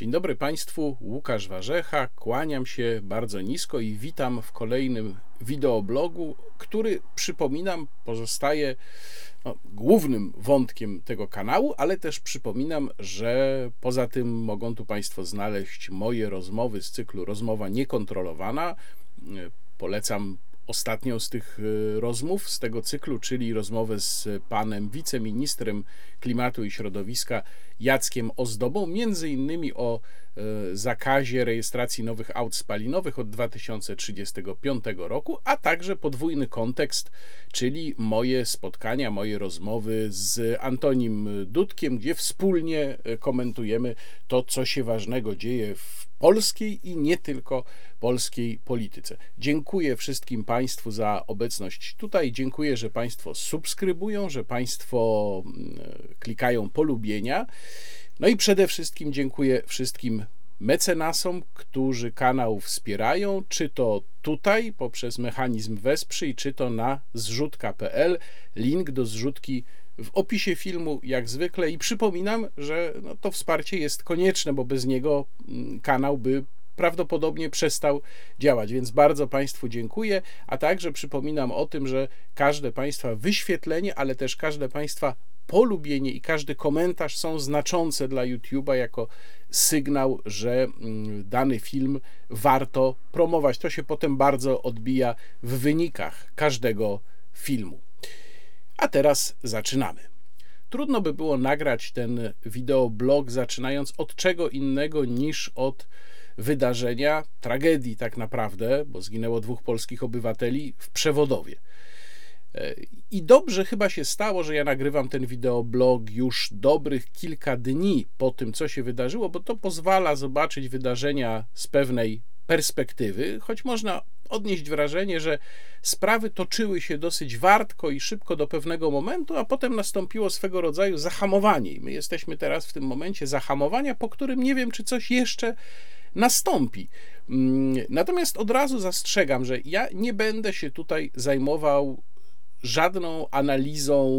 Dzień dobry Państwu, Łukasz Warzecha, kłaniam się bardzo nisko i witam w kolejnym wideoblogu, który przypominam pozostaje no, głównym wątkiem tego kanału, ale też przypominam, że poza tym mogą tu Państwo znaleźć moje rozmowy z cyklu Rozmowa Niekontrolowana. Polecam ostatnią z tych y, rozmów z tego cyklu, czyli rozmowę z panem wiceministrem klimatu i środowiska Jackiem Ozdobą, między innymi o e, zakazie rejestracji nowych aut spalinowych od 2035 roku, a także podwójny kontekst, czyli moje spotkania, moje rozmowy z Antonim Dudkiem, gdzie wspólnie e, komentujemy to, co się ważnego dzieje w polskiej i nie tylko polskiej polityce. Dziękuję wszystkim Państwu za obecność tutaj. Dziękuję, że Państwo subskrybują, że Państwo mm, klikają polubienia. No i przede wszystkim dziękuję wszystkim mecenasom, którzy kanał wspierają, czy to tutaj poprzez mechanizm Wesprzyj, czy to na zrzutka.pl. Link do zrzutki w opisie filmu, jak zwykle. I przypominam, że no, to wsparcie jest konieczne, bo bez niego mm, kanał by prawdopodobnie przestał działać. Więc bardzo Państwu dziękuję, a także przypominam o tym, że każde Państwa wyświetlenie, ale też każde Państwa polubienie i każdy komentarz są znaczące dla YouTube'a jako sygnał, że mm, dany film warto promować. To się potem bardzo odbija w wynikach każdego filmu. A teraz zaczynamy. Trudno by było nagrać ten wideoblog zaczynając od czego innego niż od wydarzenia, tragedii tak naprawdę, bo zginęło dwóch polskich obywateli w Przewodowie. I dobrze chyba się stało, że ja nagrywam ten wideoblog już dobrych kilka dni po tym, co się wydarzyło, bo to pozwala zobaczyć wydarzenia z pewnej perspektywy, choć można odnieść wrażenie, że sprawy toczyły się dosyć wartko i szybko do pewnego momentu, a potem nastąpiło swego rodzaju zahamowanie. I my jesteśmy teraz w tym momencie zahamowania, po którym nie wiem, czy coś jeszcze nastąpi. Mm, natomiast od razu zastrzegam, że ja nie będę się tutaj zajmował żadną analizą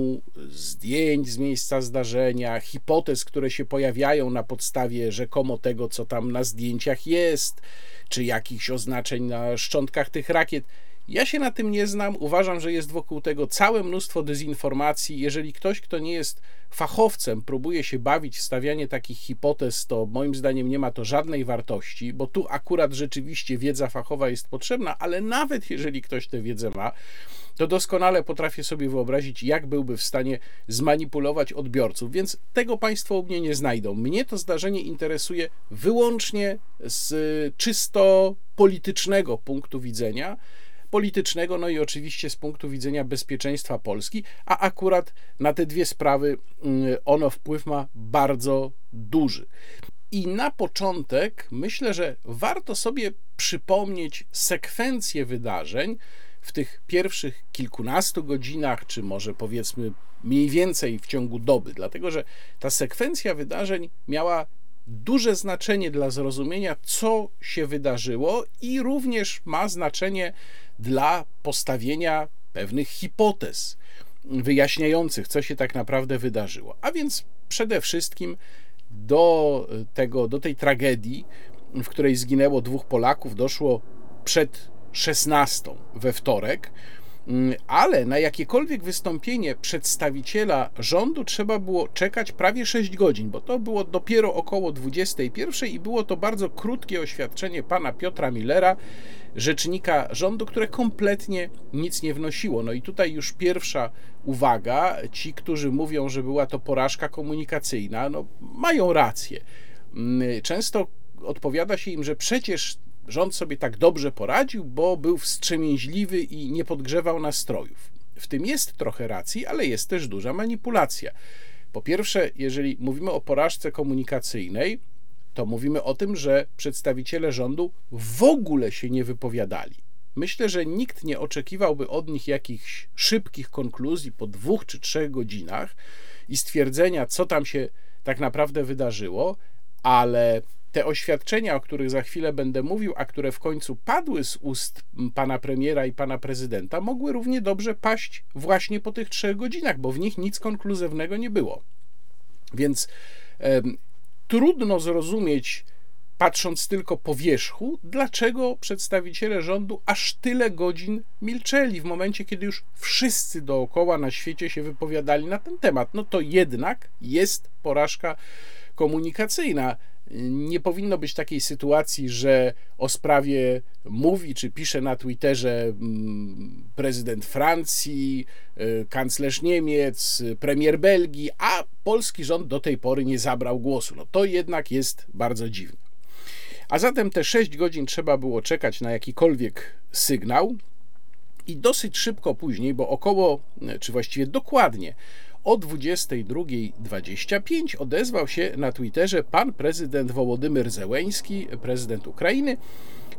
zdjęć z miejsca zdarzenia, hipotez, które się pojawiają na podstawie rzekomo tego, co tam na zdjęciach jest, czy jakichś oznaczeń na szczątkach tych rakiet. Ja się na tym nie znam. Uważam, że jest wokół tego całe mnóstwo dezinformacji. Jeżeli ktoś, kto nie jest fachowcem, próbuje się bawić w stawianie takich hipotez, to moim zdaniem nie ma to żadnej wartości, bo tu akurat rzeczywiście wiedza fachowa jest potrzebna, ale nawet jeżeli ktoś tę wiedzę ma, to doskonale potrafię sobie wyobrazić, jak byłby w stanie zmanipulować odbiorców, więc tego Państwo u mnie nie znajdą. Mnie to zdarzenie interesuje wyłącznie z czysto politycznego punktu widzenia politycznego, no i oczywiście z punktu widzenia bezpieczeństwa Polski, a akurat na te dwie sprawy mm, ono wpływ ma bardzo duży. I na początek myślę, że warto sobie przypomnieć sekwencję wydarzeń w tych pierwszych kilkunastu godzinach, czy może powiedzmy mniej więcej w ciągu doby, dlatego że ta sekwencja wydarzeń miała duże znaczenie dla zrozumienia, co się wydarzyło, i również ma znaczenie dla postawienia pewnych hipotez wyjaśniających, co się tak naprawdę wydarzyło. A więc przede wszystkim do, tego, do tej tragedii, w której zginęło dwóch Polaków, doszło przed 16 we wtorek. Mm, ale na jakiekolwiek wystąpienie przedstawiciela rządu trzeba było czekać prawie 6 godzin, bo to było dopiero około 21 i było to bardzo krótkie oświadczenie pana Piotra Millera, rzecznika rządu, które kompletnie nic nie wnosiło. No i tutaj już pierwsza uwaga, ci, którzy mówią, że była to porażka komunikacyjna, no mają rację. Mm, często odpowiada się im, że przecież rząd sobie tak dobrze poradził, bo był wstrzemięźliwy i nie podgrzewał nastrojów. W tym jest trochę racji, ale jest też duża manipulacja. Po pierwsze, jeżeli mówimy o porażce komunikacyjnej, to mówimy o tym, że przedstawiciele rządu w ogóle się nie wypowiadali. Myślę, że nikt nie oczekiwałby od nich jakichś szybkich konkluzji po dwóch czy trzech godzinach i stwierdzenia, co tam się tak naprawdę wydarzyło, ale te oświadczenia, o których za chwilę będę mówił, a które w końcu padły z ust pana premiera i pana prezydenta, mogły równie dobrze paść właśnie po tych trzech godzinach, bo w nich nic konkluzywnego nie było. Więc e, trudno zrozumieć patrząc tylko po wierzchu, dlaczego przedstawiciele rządu aż tyle godzin milczeli w momencie, kiedy już wszyscy dookoła na świecie się wypowiadali na ten temat. No to jednak jest porażka komunikacyjna. Nie powinno być takiej sytuacji, że o sprawie mówi czy pisze na Twitterze mm, prezydent Francji, y, kanclerz Niemiec, premier Belgii, a polski rząd do tej pory nie zabrał głosu. No to jednak jest bardzo dziwne. A zatem te 6 godzin trzeba było czekać na jakikolwiek sygnał i dosyć szybko później, bo około, czy właściwie dokładnie o 22.25 odezwał się na Twitterze pan prezydent Wołodymyr Zełeński, prezydent Ukrainy,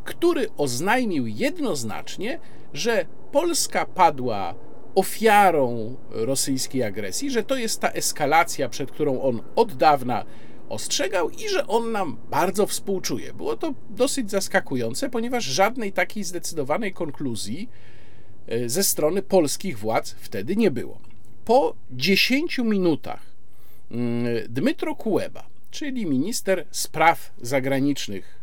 który oznajmił jednoznacznie, że Polska padła ofiarą rosyjskiej agresji, że to jest ta eskalacja, przed którą on od dawna ostrzegał i że on nam bardzo współczuje. Było to dosyć zaskakujące, ponieważ żadnej takiej zdecydowanej konkluzji e, ze strony polskich władz wtedy nie było. Po 10 minutach mm, Dmytro Kuleba, czyli minister spraw zagranicznych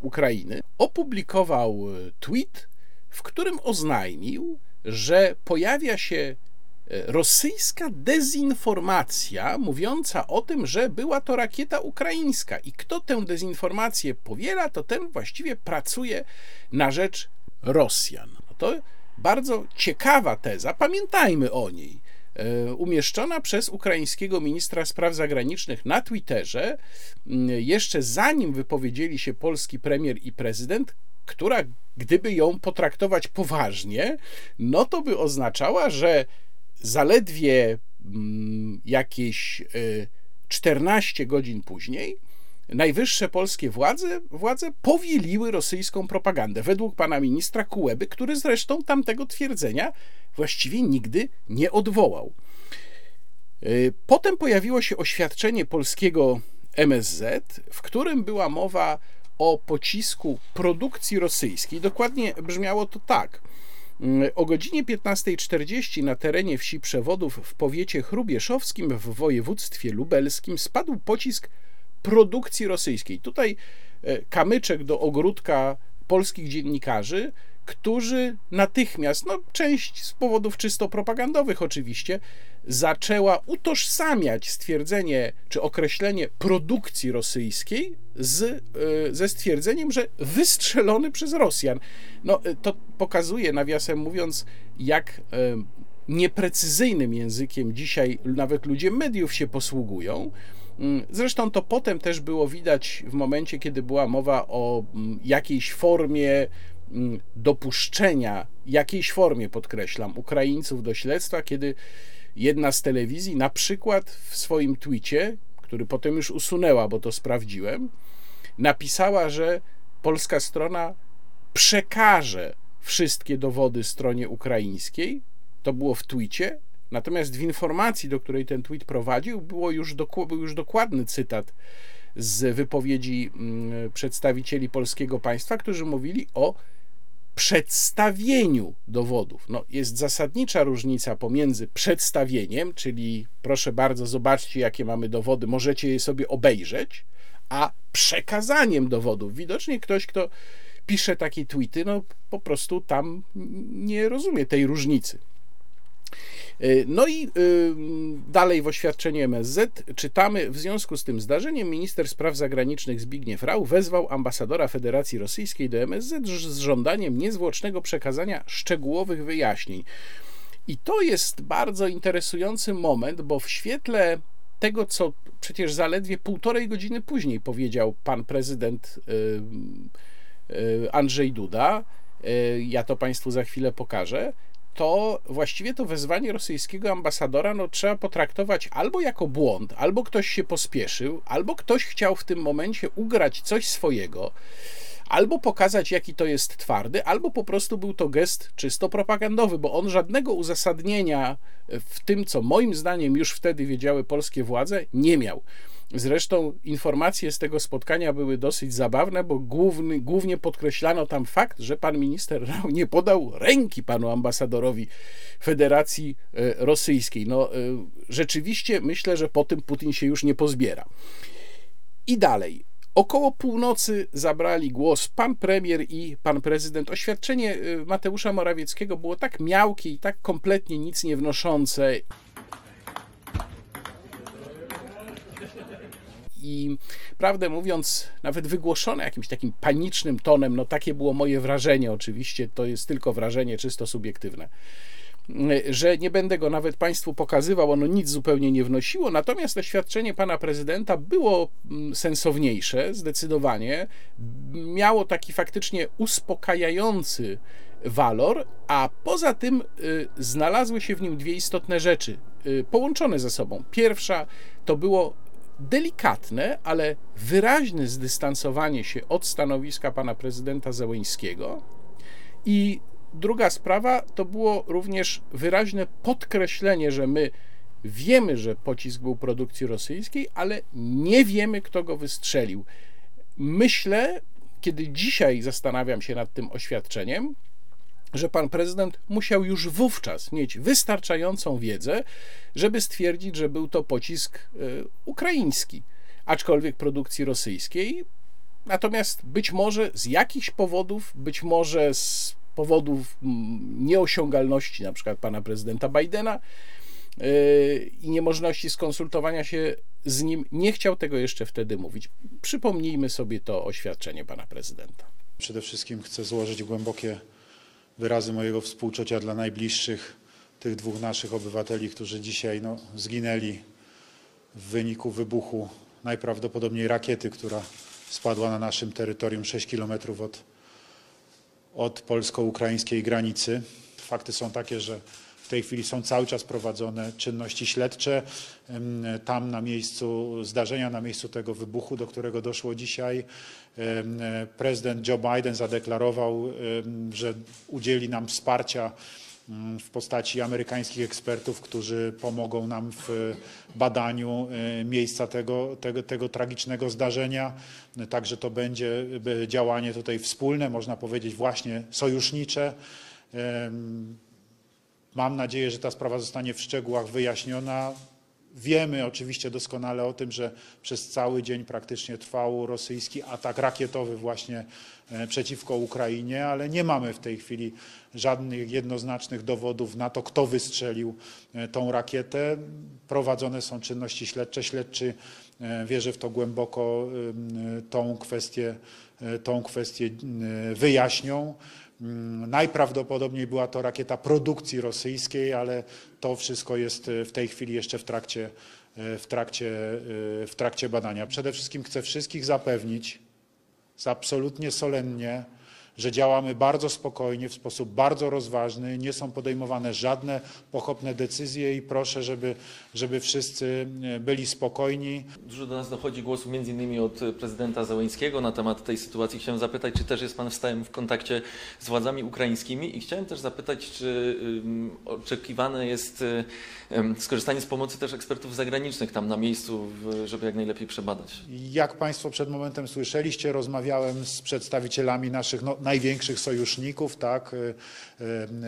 Ukrainy, opublikował e, tweet, w którym oznajmił, że pojawia się e, rosyjska dezinformacja mówiąca o tym, że była to rakieta ukraińska i kto tę dezinformację powiela, to ten właściwie pracuje na rzecz Rosjan. No to bardzo ciekawa teza, pamiętajmy o niej. E, umieszczona przez ukraińskiego ministra spraw zagranicznych na Twitterze, jeszcze zanim wypowiedzieli się polski premier i prezydent, która gdyby ją potraktować poważnie, no to by oznaczała, że zaledwie jakieś 14 e, godzin później najwyższe polskie władze, władze powieliły rosyjską propagandę, według pana ministra Kułeby, który zresztą tamtego twierdzenia właściwie nigdy nie odwołał. Y, potem pojawiło się oświadczenie polskiego MSZ, w którym była mowa o pocisku produkcji rosyjskiej. Dokładnie brzmiało to tak. Y, o godzinie 15.40 na terenie wsi Przewodów w powiecie chrubieszowskim w województwie lubelskim spadł pocisk produkcji rosyjskiej. Tutaj e, kamyczek do ogródka polskich dziennikarzy, którzy natychmiast, no część z powodów czysto propagandowych oczywiście, zaczęła utożsamiać stwierdzenie czy określenie produkcji rosyjskiej z, e, ze stwierdzeniem, że wystrzelony przez Rosjan. No, e, to pokazuje, nawiasem mówiąc, jak nieprecyzyjnym językiem dzisiaj nawet ludzie mediów się posługują. Mm, zresztą to potem też było widać w momencie, kiedy była mowa o mm, jakiejś formie mm, dopuszczenia, jakiejś formie, podkreślam, Ukraińców do śledztwa, kiedy jedna z telewizji na przykład w swoim twicie, który potem już usunęła, bo to sprawdziłem, napisała, że polska strona przekaże wszystkie dowody stronie ukraińskiej. To było w twicie, Natomiast w informacji, do której ten tweet prowadził, było już był już dokładny cytat z wypowiedzi mm, przedstawicieli polskiego państwa, którzy mówili o przedstawieniu dowodów. No, jest zasadnicza różnica pomiędzy przedstawieniem, czyli proszę bardzo, zobaczcie, jakie mamy dowody, możecie je sobie obejrzeć, a przekazaniem dowodów. Widocznie ktoś, kto pisze takie tweety, no po prostu tam nie rozumie tej różnicy. E, no i y, dalej w oświadczeniu MSZ czytamy, w związku z tym zdarzeniem minister spraw zagranicznych Zbigniew Rau wezwał ambasadora Federacji Rosyjskiej do MSZ z żądaniem niezwłocznego przekazania szczegółowych wyjaśnień. I to jest bardzo interesujący moment, bo w świetle tego, co przecież zaledwie półtorej godziny później powiedział pan prezydent y, y, Andrzej Duda, ja to Państwu za chwilę pokażę, to właściwie to wezwanie rosyjskiego ambasadora no, trzeba potraktować albo jako błąd, albo ktoś się pospieszył, albo ktoś chciał w tym momencie ugrać coś swojego, albo pokazać, jaki to jest twardy, albo po prostu był to gest czysto propagandowy, bo on żadnego uzasadnienia w tym, co moim zdaniem już wtedy wiedziały polskie władze, nie miał. Zresztą informacje z tego spotkania były dosyć zabawne, bo główny, głównie podkreślano tam fakt, że pan minister Rau nie podał ręki panu ambasadorowi Federacji e, Rosyjskiej. No, e, rzeczywiście myślę, że po tym Putin się już nie pozbiera. I dalej. Około północy zabrali głos pan premier i pan prezydent. Oświadczenie y, Mateusza Morawieckiego było tak miałkie i tak kompletnie nic nie wnoszące. I prawdę mówiąc, nawet wygłoszone jakimś takim panicznym tonem, no takie było moje wrażenie, oczywiście to jest tylko wrażenie czysto subiektywne że nie będę go nawet Państwu pokazywał, ono nic zupełnie nie wnosiło, natomiast oświadczenie pana prezydenta było mm, sensowniejsze, zdecydowanie, miało taki faktycznie uspokajający walor, a poza tym y, znalazły się w nim dwie istotne rzeczy, y, połączone ze sobą. Pierwsza to było delikatne, ale wyraźne zdystansowanie się od stanowiska pana prezydenta Zełeńskiego i Druga sprawa to było również wyraźne podkreślenie, że my wiemy, że pocisk był produkcji rosyjskiej, ale nie wiemy, kto go wystrzelił. Myślę, kiedy dzisiaj zastanawiam się nad tym oświadczeniem, że pan prezydent musiał już wówczas mieć wystarczającą wiedzę, żeby stwierdzić, że był to pocisk e, ukraiński, aczkolwiek produkcji rosyjskiej. Natomiast być może z jakichś powodów, być może z powodów mm, nieosiągalności na przykład pana prezydenta Bidena yy, i niemożności skonsultowania się z nim, nie chciał tego jeszcze wtedy mówić. Przypomnijmy sobie to oświadczenie pana prezydenta. Przede wszystkim chcę złożyć głębokie wyrazy mojego współczucia dla najbliższych tych dwóch naszych obywateli, którzy dzisiaj no, zginęli w wyniku wybuchu najprawdopodobniej rakiety, która spadła na naszym terytorium 6 kilometrów od od polsko-ukraińskiej granicy. Fakty są takie, że tej chwili są cały czas prowadzone czynności śledcze. Tam na miejscu zdarzenia, na miejscu tego wybuchu, do którego doszło dzisiaj, prezydent Joe Biden zadeklarował, że udzieli nam wsparcia Mm, w postaci amerykańskich ekspertów, którzy pomogą nam w badaniu e, miejsca tego, tego, tego tragicznego zdarzenia. Także to będzie działanie tutaj wspólne, można powiedzieć właśnie sojusznicze. Mam nadzieję, że ta sprawa zostanie w szczegółach wyjaśniona. Wiemy oczywiście doskonale o tym, że przez cały dzień praktycznie trwał rosyjski atak rakietowy właśnie e, przeciwko Ukrainie, ale nie mamy w tej chwili żadnych jednoznacznych dowodów na to, kto wystrzelił e, tą rakietę. Prowadzone są czynności śledcze. Śledczy e, wierzę w to głęboko, tą kwestię, tą kwestię wyjaśnią. Mm, najprawdopodobniej była to rakieta produkcji rosyjskiej, ale to wszystko jest e, w tej chwili jeszcze w trakcie, e, w trakcie, e, w trakcie badania. Przede wszystkim chcę wszystkich zapewnić, absolutnie solennie, że działamy bardzo spokojnie, w sposób bardzo rozważny, nie są podejmowane żadne pochopne decyzje i proszę, żeby, żeby wszyscy e, byli spokojni. Dużo do nas dochodzi głosu między innymi od prezydenta Załęskiego na temat tej sytuacji. Chciałem zapytać, czy też jest Pan w stałym w kontakcie z władzami ukraińskimi i chciałem też zapytać, czy oczekiwane jest skorzystanie z pomocy też ekspertów zagranicznych tam na miejscu, żeby jak najlepiej przebadać. Jak Państwo przed momentem słyszeliście, rozmawiałem z przedstawicielami naszych no, największych sojuszników, tak, y,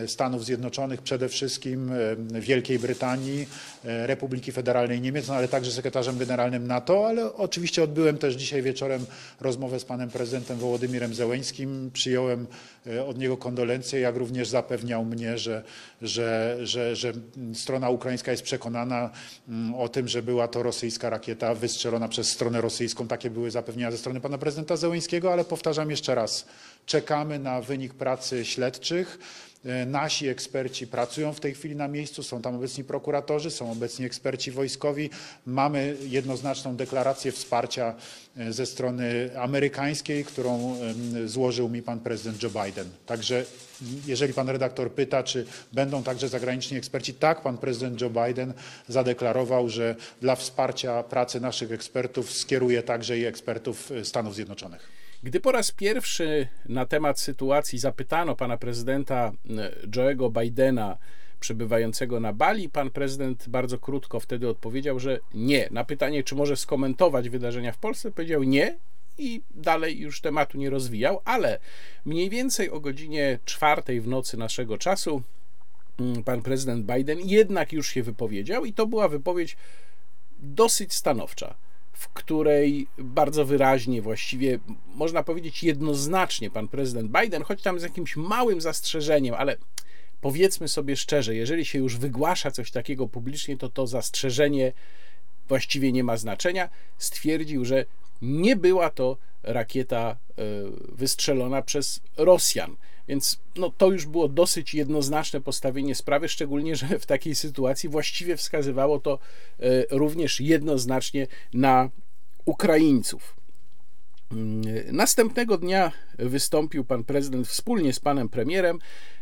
y, Stanów Zjednoczonych przede wszystkim, y, Wielkiej Brytanii, Republiki Federalnej Niemiec, no ale także sekretarzem generalnym NATO, ale oczywiście odbyłem też dzisiaj wieczorem rozmowę z panem prezydentem Wołodymirem Zełeńskim. Przyjąłem od niego kondolencje, jak również zapewniał mnie, że, że, że, że strona ukraińska jest przekonana mm, o tym, że była to rosyjska rakieta wystrzelona przez stronę rosyjską. Takie były zapewnienia ze strony pana prezydenta Zełeńskiego, ale powtarzam jeszcze raz, Czekamy na wynik pracy śledczych. E, nasi eksperci pracują w tej chwili na miejscu, są tam obecni prokuratorzy, są obecni eksperci wojskowi. Mamy jednoznaczną deklarację wsparcia e, ze strony amerykańskiej, którą złożył mi pan prezydent Joe Biden. Także jeżeli pan redaktor pyta, czy będą także zagraniczni eksperci, tak, pan prezydent Joe Biden zadeklarował, że dla wsparcia pracy naszych ekspertów skieruje także i ekspertów e, Stanów Zjednoczonych. Gdy po raz pierwszy na temat sytuacji zapytano pana prezydenta e, Joe'ego Bidena, przebywającego na Bali, pan prezydent bardzo krótko wtedy odpowiedział, że nie. Na pytanie, czy może skomentować wydarzenia w Polsce, powiedział nie i dalej już tematu nie rozwijał, ale mniej więcej o godzinie czwartej w nocy naszego czasu mm, pan prezydent Biden jednak już się wypowiedział i to była wypowiedź dosyć stanowcza. W której bardzo wyraźnie, właściwie można powiedzieć jednoznacznie pan prezydent Biden, choć tam z jakimś małym zastrzeżeniem, ale powiedzmy sobie szczerze, jeżeli się już wygłasza coś takiego publicznie, to to zastrzeżenie właściwie nie ma znaczenia. Stwierdził, że nie była to rakieta e, wystrzelona przez Rosjan. Więc no, to już było dosyć jednoznaczne postawienie sprawy, szczególnie, że w takiej sytuacji właściwie wskazywało to e, również jednoznacznie na Ukraińców. Mm, następnego dnia wystąpił pan prezydent wspólnie z panem premierem,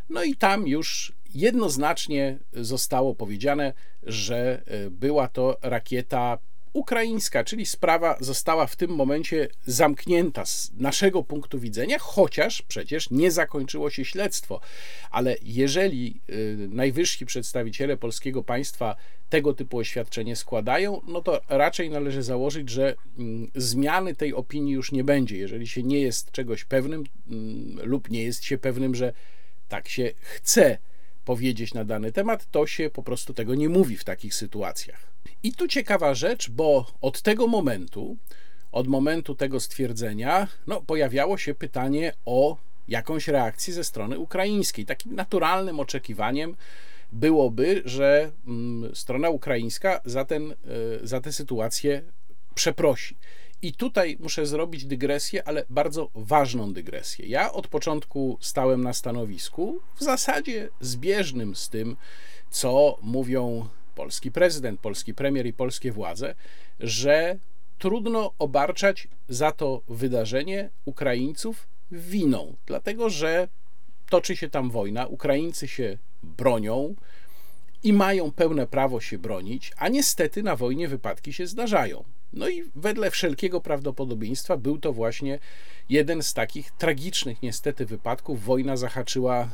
no i tam już jednoznacznie zostało powiedziane, że e, była to rakieta ukraińska, czyli sprawa została w tym momencie zamknięta z naszego punktu widzenia, chociaż przecież nie zakończyło się śledztwo. Ale jeżeli y, najwyżsi przedstawiciele polskiego państwa tego typu oświadczenie składają, no to raczej należy założyć, że mm, zmiany tej opinii już nie będzie. Jeżeli się nie jest czegoś pewnym mm, lub nie jest się pewnym, że tak się chce powiedzieć na dany temat, to się po prostu tego nie mówi w takich sytuacjach. I tu ciekawa rzecz, bo od tego momentu, od momentu tego stwierdzenia, no, pojawiało się pytanie o jakąś reakcję ze strony ukraińskiej. Takim naturalnym oczekiwaniem byłoby, że mm, strona ukraińska za, ten, e, za tę sytuację przeprosi. I tutaj muszę zrobić dygresję, ale bardzo ważną dygresję. Ja od początku stałem na stanowisku, w zasadzie zbieżnym z tym, co mówią polski prezydent, polski premier i polskie władze, że trudno obarczać za to wydarzenie Ukraińców winą, dlatego że toczy się tam wojna, Ukraińcy się bronią i mają pełne prawo się bronić, a niestety na wojnie wypadki się zdarzają. No i wedle wszelkiego prawdopodobieństwa był to właśnie jeden z takich tragicznych niestety wypadków. Wojna zahaczyła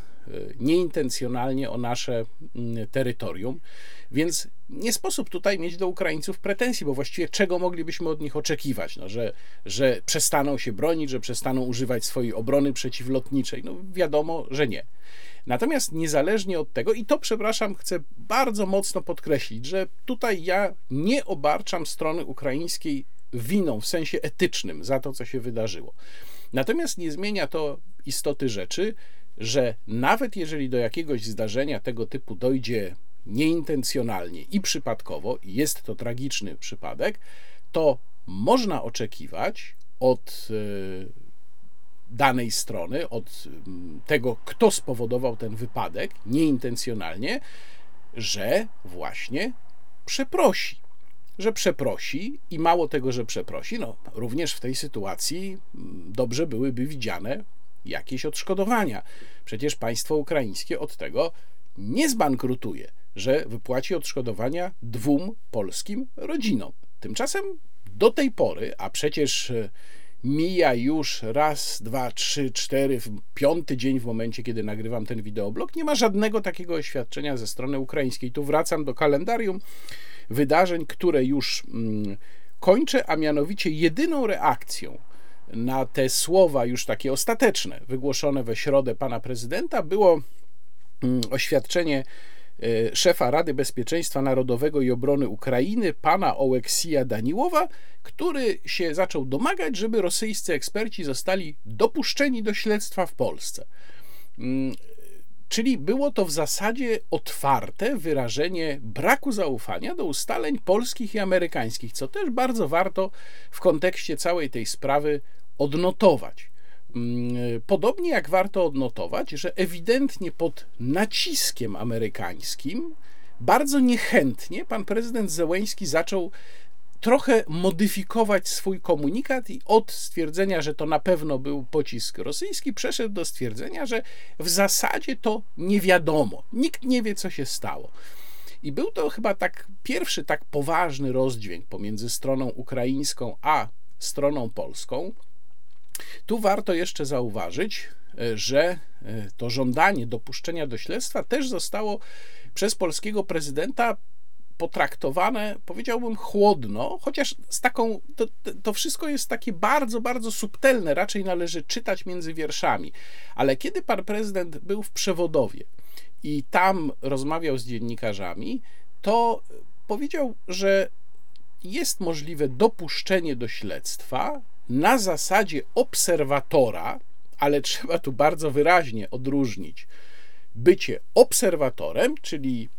nieintencjonalnie o nasze mm, terytorium, więc nie sposób tutaj mieć do Ukraińców pretensji, bo właściwie czego moglibyśmy od nich oczekiwać? No, że, że przestaną się bronić, że przestaną używać swojej obrony przeciwlotniczej? No wiadomo, że nie. Natomiast niezależnie od tego, i to przepraszam, chcę bardzo mocno podkreślić, że tutaj ja nie obarczam strony ukraińskiej winą w sensie etycznym za to, co się wydarzyło. Natomiast nie zmienia to istoty rzeczy, że nawet jeżeli do jakiegoś zdarzenia tego typu dojdzie nieintencjonalnie i przypadkowo, jest to tragiczny przypadek, to można oczekiwać od e, danej strony, od mm, tego, kto spowodował ten wypadek nieintencjonalnie, że właśnie przeprosi. Że przeprosi i mało tego, że przeprosi, no również w tej sytuacji mm, dobrze byłyby widziane jakieś odszkodowania. Przecież państwo ukraińskie od tego nie zbankrutuje, że wypłaci odszkodowania dwóm polskim rodzinom. Tymczasem do tej pory, a przecież e, mija już raz, dwa, trzy, cztery, piąty dzień w momencie, kiedy nagrywam ten wideoblog, nie ma żadnego takiego oświadczenia ze strony ukraińskiej. Tu wracam do kalendarium wydarzeń, które już mm, kończę, a mianowicie jedyną reakcją na te słowa już takie ostateczne, wygłoszone we środę pana prezydenta, było mm, oświadczenie E, szefa Rady Bezpieczeństwa Narodowego i Obrony Ukrainy, pana Oleksija Daniłowa, który się zaczął domagać, żeby rosyjscy eksperci zostali dopuszczeni do śledztwa w Polsce. Mm, czyli było to w zasadzie otwarte wyrażenie braku zaufania do ustaleń polskich i amerykańskich, co też bardzo warto w kontekście całej tej sprawy odnotować. Mm, podobnie jak warto odnotować, że ewidentnie pod naciskiem amerykańskim bardzo niechętnie pan prezydent Zełęński zaczął trochę modyfikować swój komunikat i od stwierdzenia, że to na pewno był pocisk rosyjski, przeszedł do stwierdzenia, że w zasadzie to nie wiadomo. Nikt nie wie, co się stało. I był to chyba tak pierwszy tak poważny rozdźwięk pomiędzy stroną ukraińską a stroną polską. Tu warto jeszcze zauważyć, e, że e, to żądanie dopuszczenia do śledztwa też zostało przez polskiego prezydenta potraktowane, powiedziałbym, chłodno, chociaż z taką, to, to wszystko jest takie bardzo, bardzo subtelne, raczej należy czytać między wierszami. Ale kiedy pan prezydent był w przewodowie i tam rozmawiał z dziennikarzami, to powiedział, że jest możliwe dopuszczenie do śledztwa na zasadzie obserwatora, ale trzeba tu bardzo wyraźnie odróżnić bycie obserwatorem, czyli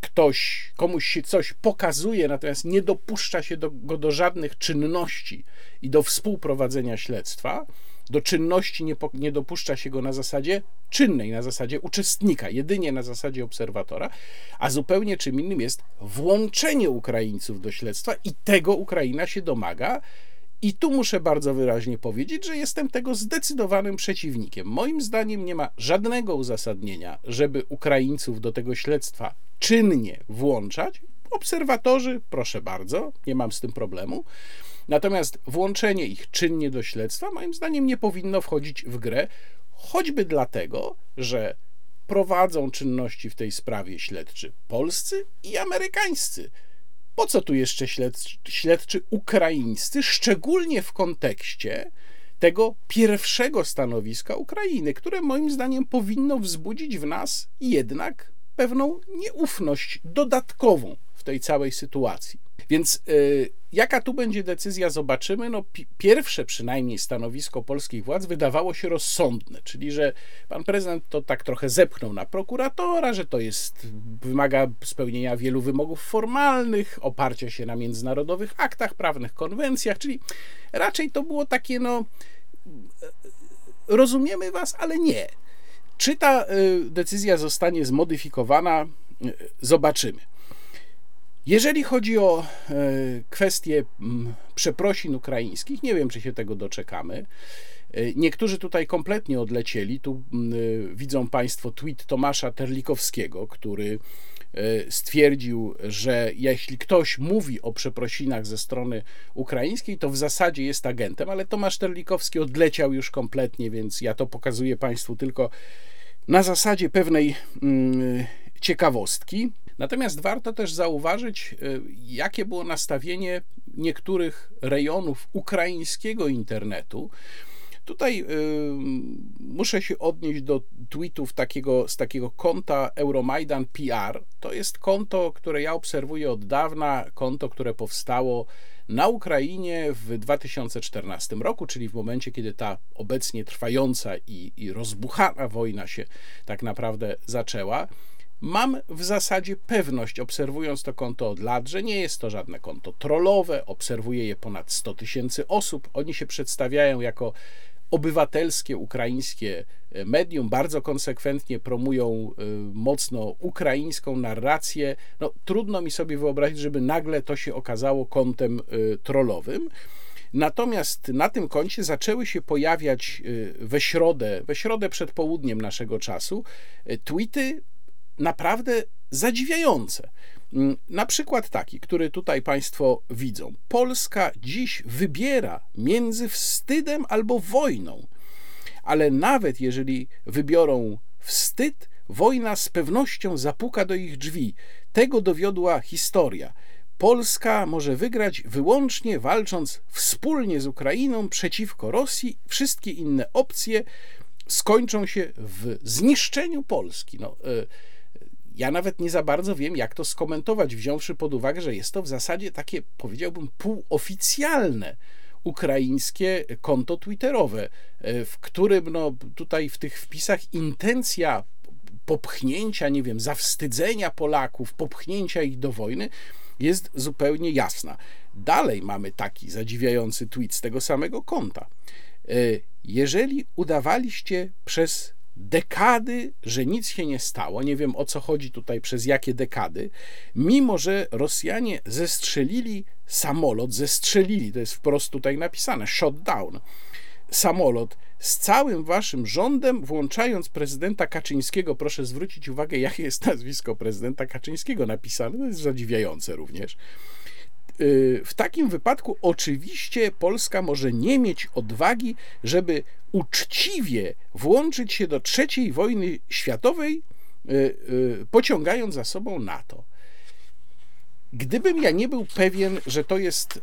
ktoś, komuś się coś pokazuje, natomiast nie dopuszcza się do, go do żadnych czynności i do współprowadzenia śledztwa, do czynności nie, nie dopuszcza się go na zasadzie czynnej, na zasadzie uczestnika, jedynie na zasadzie obserwatora, a zupełnie czym innym jest włączenie Ukraińców do śledztwa i tego Ukraina się domaga. I tu muszę bardzo wyraźnie powiedzieć, że jestem tego zdecydowanym przeciwnikiem. Moim zdaniem nie ma żadnego uzasadnienia, żeby Ukraińców do tego śledztwa czynnie włączać. Obserwatorzy, proszę bardzo, nie mam z tym problemu. Natomiast włączenie ich czynnie do śledztwa, moim zdaniem, nie powinno wchodzić w grę, choćby dlatego, że prowadzą czynności w tej sprawie śledczy polscy i amerykańscy. Po co tu jeszcze śledczy, śledczy ukraińscy, szczególnie w kontekście tego pierwszego stanowiska Ukrainy, które moim zdaniem powinno wzbudzić w nas jednak pewną nieufność dodatkową w tej całej sytuacji. Więc y, jaka tu będzie decyzja, zobaczymy. No, pierwsze przynajmniej stanowisko polskich władz wydawało się rozsądne, czyli że pan prezydent to tak trochę zepchnął na prokuratora, że to jest, wymaga spełnienia wielu wymogów formalnych, oparcia się na międzynarodowych aktach prawnych, konwencjach, czyli raczej to było takie, no, rozumiemy was, ale nie. Czy ta y, decyzja zostanie zmodyfikowana, y, zobaczymy. Jeżeli chodzi o e, kwestię przeprosin ukraińskich, nie wiem, czy się tego doczekamy. E, niektórzy tutaj kompletnie odlecieli. Tu e, widzą Państwo tweet Tomasza Terlikowskiego, który stwierdził, że jeśli ktoś mówi o przeprosinach ze strony ukraińskiej, to w zasadzie jest agentem, ale Tomasz Terlikowski odleciał już kompletnie, więc ja to pokazuję Państwu tylko na zasadzie pewnej ciekawostki. Natomiast warto też zauważyć, y, jakie było nastawienie niektórych rejonów ukraińskiego internetu. Tutaj y, muszę się odnieść do tweetów takiego, z takiego konta Euromaidan PR. To jest konto, które ja obserwuję od dawna, konto, które powstało na Ukrainie w 2014 roku, czyli w momencie, kiedy ta obecnie trwająca i, i rozbuchana wojna się tak naprawdę zaczęła. Mam w zasadzie pewność, obserwując to konto od lat, że nie jest to żadne konto trollowe. Obserwuje je ponad 100 tysięcy osób. Oni się przedstawiają jako obywatelskie ukraińskie e, medium, bardzo konsekwentnie promują e, mocno ukraińską narrację. No, trudno mi sobie wyobrazić, żeby nagle to się okazało kontem e, trollowym. Natomiast na tym koncie zaczęły się pojawiać we środę, we środę przed południem naszego czasu, tweety naprawdę zadziwiające. Mm, na przykład taki, który tutaj Państwo widzą. Polska dziś wybiera między wstydem albo wojną, ale nawet jeżeli wybiorą wstyd, wojna z pewnością zapuka do ich drzwi. Tego dowiodła historia. Polska może wygrać wyłącznie walcząc wspólnie z Ukrainą przeciwko Rosji. Wszystkie inne opcje skończą się w zniszczeniu Polski. No, y ja nawet nie za bardzo wiem, jak to skomentować, wziąwszy pod uwagę, że jest to w zasadzie takie, powiedziałbym, półoficjalne ukraińskie konto twitterowe, e, w którym no, tutaj w tych wpisach intencja popchnięcia, nie wiem, zawstydzenia Polaków, popchnięcia ich do wojny jest zupełnie jasna. Dalej mamy taki zadziwiający tweet z tego samego konta. E, jeżeli udawaliście przez dekady, że nic się nie stało. Nie wiem o co chodzi tutaj, przez jakie dekady, mimo że Rosjanie zestrzelili samolot, zestrzelili, to jest wprost tutaj napisane, shot down, samolot z całym waszym rządem, włączając prezydenta Kaczyńskiego. Proszę zwrócić uwagę, jakie jest nazwisko prezydenta Kaczyńskiego napisane, to jest zadziwiające również. Y, w takim wypadku oczywiście Polska może nie mieć odwagi, żeby uczciwie włączyć się do III wojny światowej, y, y, pociągając za sobą NATO. Gdybym ja nie był pewien, że to jest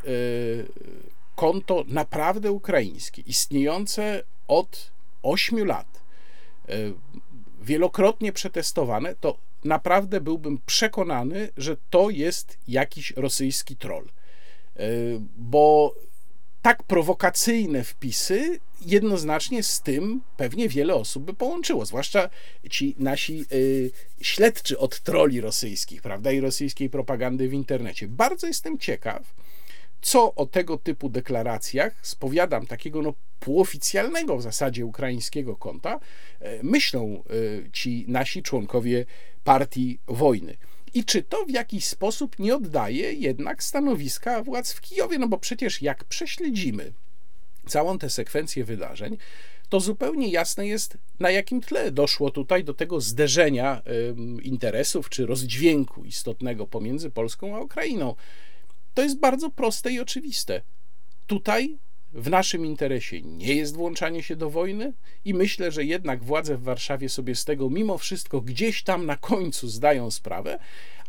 konto naprawdę ukraińskie, istniejące od 8 lat, wielokrotnie przetestowane, to naprawdę byłbym przekonany, że to jest jakiś rosyjski troll. bo tak prowokacyjne wpisy jednoznacznie z tym pewnie wiele osób by połączyło, zwłaszcza ci nasi y, śledczy od troli rosyjskich, prawda, i rosyjskiej propagandy w internecie. Bardzo jestem ciekaw, co o tego typu deklaracjach, spowiadam takiego no, półoficjalnego w zasadzie ukraińskiego konta, y, myślą y, ci nasi członkowie partii wojny. I czy to w jakiś sposób nie oddaje jednak stanowiska władz w Kijowie? No bo przecież jak prześledzimy całą tę sekwencję wydarzeń, to zupełnie jasne jest, na jakim tle doszło tutaj do tego zderzenia interesów czy rozdźwięku istotnego pomiędzy Polską a Ukrainą. To jest bardzo proste i oczywiste. Tutaj w naszym interesie nie jest włączanie się do wojny i myślę, że jednak władze w Warszawie sobie z tego mimo wszystko gdzieś tam na końcu zdają sprawę,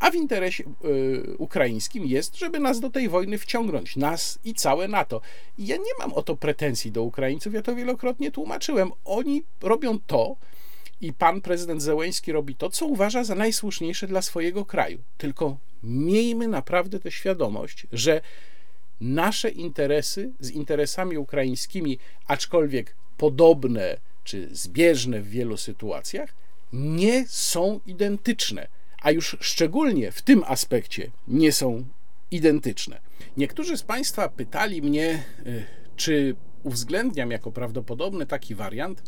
a w interesie y, ukraińskim jest, żeby nas do tej wojny wciągnąć, nas i całe NATO. I ja nie mam o to pretensji do Ukraińców, ja to wielokrotnie tłumaczyłem. Oni robią to, i pan prezydent Zełęński robi to, co uważa za najsłuszniejsze dla swojego kraju. Tylko miejmy naprawdę tę świadomość, że nasze interesy z interesami ukraińskimi, aczkolwiek podobne czy zbieżne w wielu sytuacjach, nie są identyczne, a już szczególnie w tym aspekcie nie są identyczne. Niektórzy z Państwa pytali mnie, y, czy uwzględniam jako prawdopodobny taki wariant,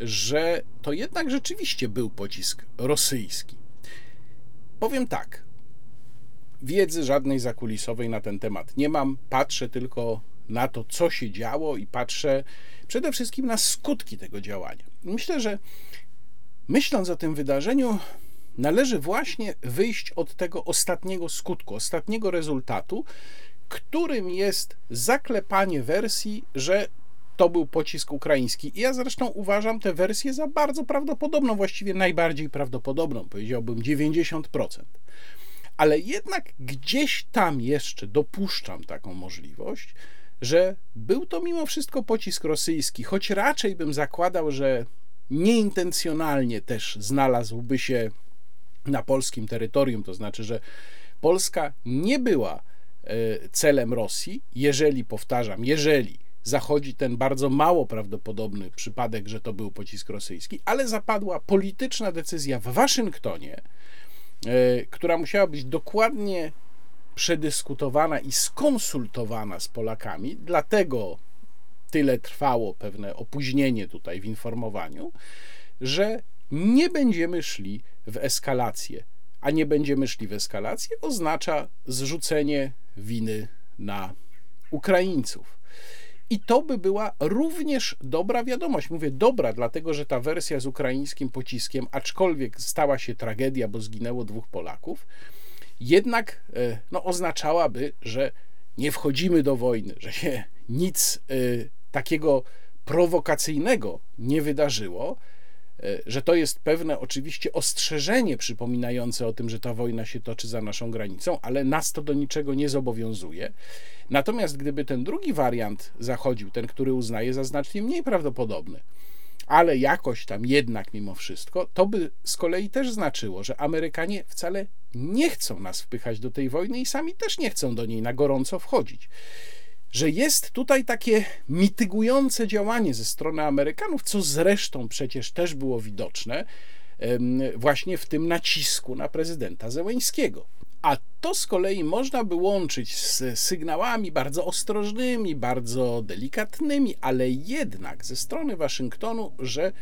że to jednak rzeczywiście był pocisk rosyjski. Powiem tak, wiedzy żadnej zakulisowej na ten temat nie mam. Patrzę tylko na to, co się działo i patrzę przede wszystkim na skutki tego działania. Myślę, że myśląc o tym wydarzeniu, należy właśnie wyjść od tego ostatniego skutku, ostatniego rezultatu, którym jest zaklepanie wersji, że to był pocisk ukraiński. I ja zresztą uważam tę wersję za bardzo prawdopodobną, właściwie najbardziej prawdopodobną, powiedziałbym 90% ale jednak gdzieś tam jeszcze dopuszczam taką możliwość, że był to mimo wszystko pocisk rosyjski, choć raczej bym zakładał, że nieintencjonalnie też znalazłby się na polskim terytorium, to znaczy, że Polska nie była e, celem Rosji, jeżeli, powtarzam, jeżeli zachodzi ten bardzo mało prawdopodobny przypadek, że to był pocisk rosyjski, ale zapadła polityczna decyzja w Waszyngtonie, która musiała być dokładnie przedyskutowana i skonsultowana z Polakami, dlatego tyle trwało pewne opóźnienie tutaj w informowaniu, że nie będziemy szli w eskalację. A nie będziemy szli w eskalację oznacza zrzucenie winy na Ukraińców. I to by była również dobra wiadomość. Mówię dobra, dlatego że ta wersja z ukraińskim pociskiem, aczkolwiek stała się tragedia, bo zginęło dwóch Polaków, jednak e, no, oznaczałaby, że nie wchodzimy do wojny, że się nic y, takiego prowokacyjnego nie wydarzyło, że to jest pewne oczywiście ostrzeżenie przypominające o tym, że ta wojna się toczy za naszą granicą, ale nas to do niczego nie zobowiązuje. Natomiast gdyby ten drugi wariant zachodził, ten, który uznaje za znacznie mniej prawdopodobny, ale jakoś tam jednak mimo wszystko, to by z kolei też znaczyło, że Amerykanie wcale nie chcą nas wpychać do tej wojny i sami też nie chcą do niej na gorąco wchodzić że jest tutaj takie mitygujące działanie ze strony Amerykanów, co zresztą przecież też było widoczne właśnie w tym nacisku na prezydenta Zełeńskiego. A to z kolei można by łączyć z sygnałami bardzo ostrożnymi, bardzo delikatnymi, ale jednak ze strony Waszyngtonu, że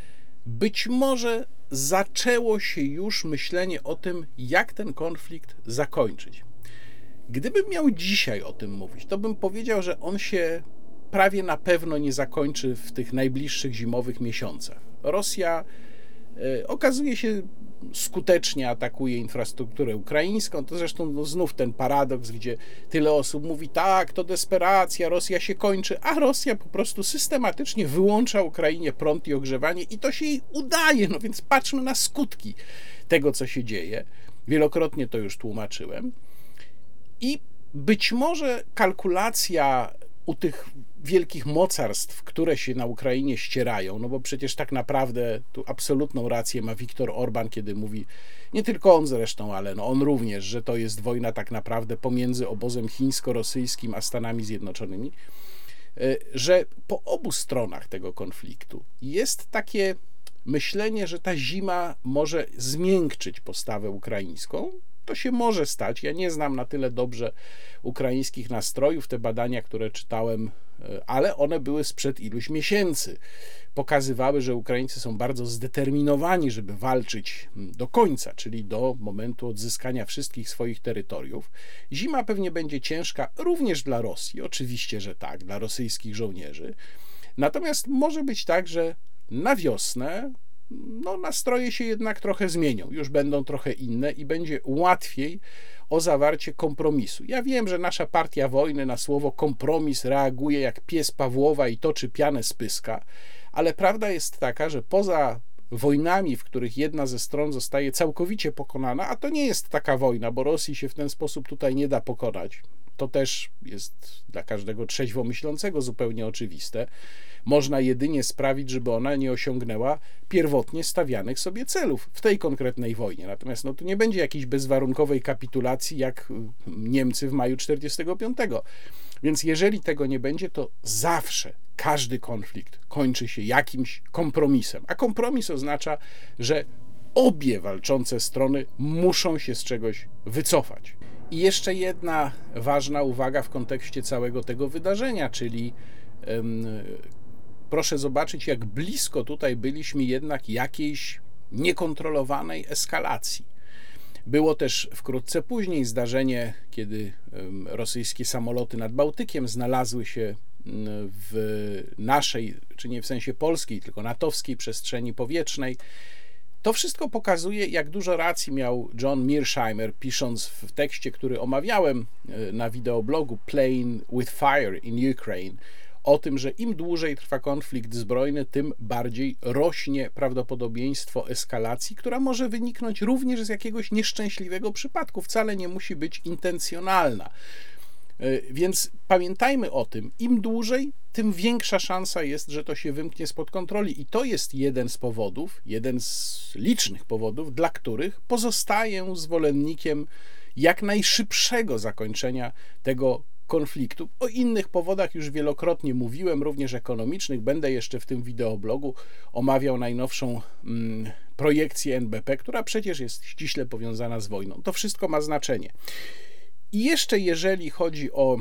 być może zaczęło się już myślenie o tym, jak ten konflikt zakończyć. Gdybym miał dzisiaj o tym mówić, to bym powiedział, że on się prawie na pewno nie zakończy w tych najbliższych zimowych miesiącach. Rosja e, okazuje się skutecznie atakuje infrastrukturę ukraińską. To zresztą no, znów ten paradoks, gdzie tyle osób mówi, tak, to desperacja, Rosja się kończy, a Rosja po prostu systematycznie wyłącza Ukrainie prąd i ogrzewanie i to się jej udaje. No więc patrzmy na skutki tego, co się dzieje. Wielokrotnie to już tłumaczyłem. I być może kalkulacja u tych wielkich mocarstw, które się na Ukrainie ścierają, no bo przecież tak naprawdę tu absolutną rację ma Viktor Orban, kiedy mówi, nie tylko on zresztą, ale no on również, że to jest wojna tak naprawdę pomiędzy obozem chińsko-rosyjskim a Stanami Zjednoczonymi, e, że po obu stronach tego konfliktu jest takie myślenie, że ta zima może zmiękczyć postawę ukraińską, to się może stać. Ja nie znam na tyle dobrze ukraińskich nastrojów, te badania, które czytałem, e, ale one były sprzed iluś miesięcy. Pokazywały, że Ukraińcy są bardzo zdeterminowani, żeby walczyć do końca, czyli do momentu odzyskania wszystkich swoich terytoriów. Zima pewnie będzie ciężka również dla Rosji, oczywiście, że tak, dla rosyjskich żołnierzy. Natomiast może być tak, że na wiosnę no, nastroje się jednak trochę zmienią, już będą trochę inne i będzie łatwiej o zawarcie kompromisu. Ja wiem, że nasza partia wojny na słowo kompromis reaguje jak pies Pawłowa i toczy pianę z pyska, ale prawda jest taka, że poza wojnami, w których jedna ze stron zostaje całkowicie pokonana, a to nie jest taka wojna, bo Rosji się w ten sposób tutaj nie da pokonać. To też jest dla każdego trzeźwo myślącego zupełnie oczywiste można jedynie sprawić, żeby ona nie osiągnęła pierwotnie stawianych sobie celów w tej konkretnej wojnie. Natomiast no, tu nie będzie jakiejś bezwarunkowej kapitulacji jak y, Niemcy w maju 1945. Więc jeżeli tego nie będzie, to zawsze każdy konflikt kończy się jakimś kompromisem. A kompromis oznacza, że obie walczące strony muszą się z czegoś wycofać. I jeszcze jedna ważna uwaga w kontekście całego tego wydarzenia, czyli proszę zobaczyć, jak blisko tutaj byliśmy jednak jakiejś niekontrolowanej eskalacji. Było też wkrótce później zdarzenie, kiedy rosyjskie samoloty nad Bałtykiem znalazły się w naszej, czy nie w sensie polskiej, tylko natowskiej przestrzeni powietrznej. To wszystko pokazuje, jak dużo racji miał John Mearsheimer, pisząc w tekście, który omawiałem e, na wideoblogu Plane with Fire in Ukraine, o tym, że im dłużej trwa konflikt zbrojny, tym bardziej rośnie prawdopodobieństwo eskalacji, która może wyniknąć również z jakiegoś nieszczęśliwego przypadku, wcale nie musi być intencjonalna. E, więc pamiętajmy o tym, im dłużej, tym większa szansa jest, że to się wymknie spod kontroli. I to jest jeden z powodów, jeden z licznych powodów, dla których pozostaję zwolennikiem jak najszybszego zakończenia tego konfliktu. O innych powodach już wielokrotnie mówiłem, również ekonomicznych. Będę jeszcze w tym wideoblogu omawiał najnowszą mm, projekcję NBP, która przecież jest ściśle powiązana z wojną. To wszystko ma znaczenie. I jeszcze jeżeli chodzi o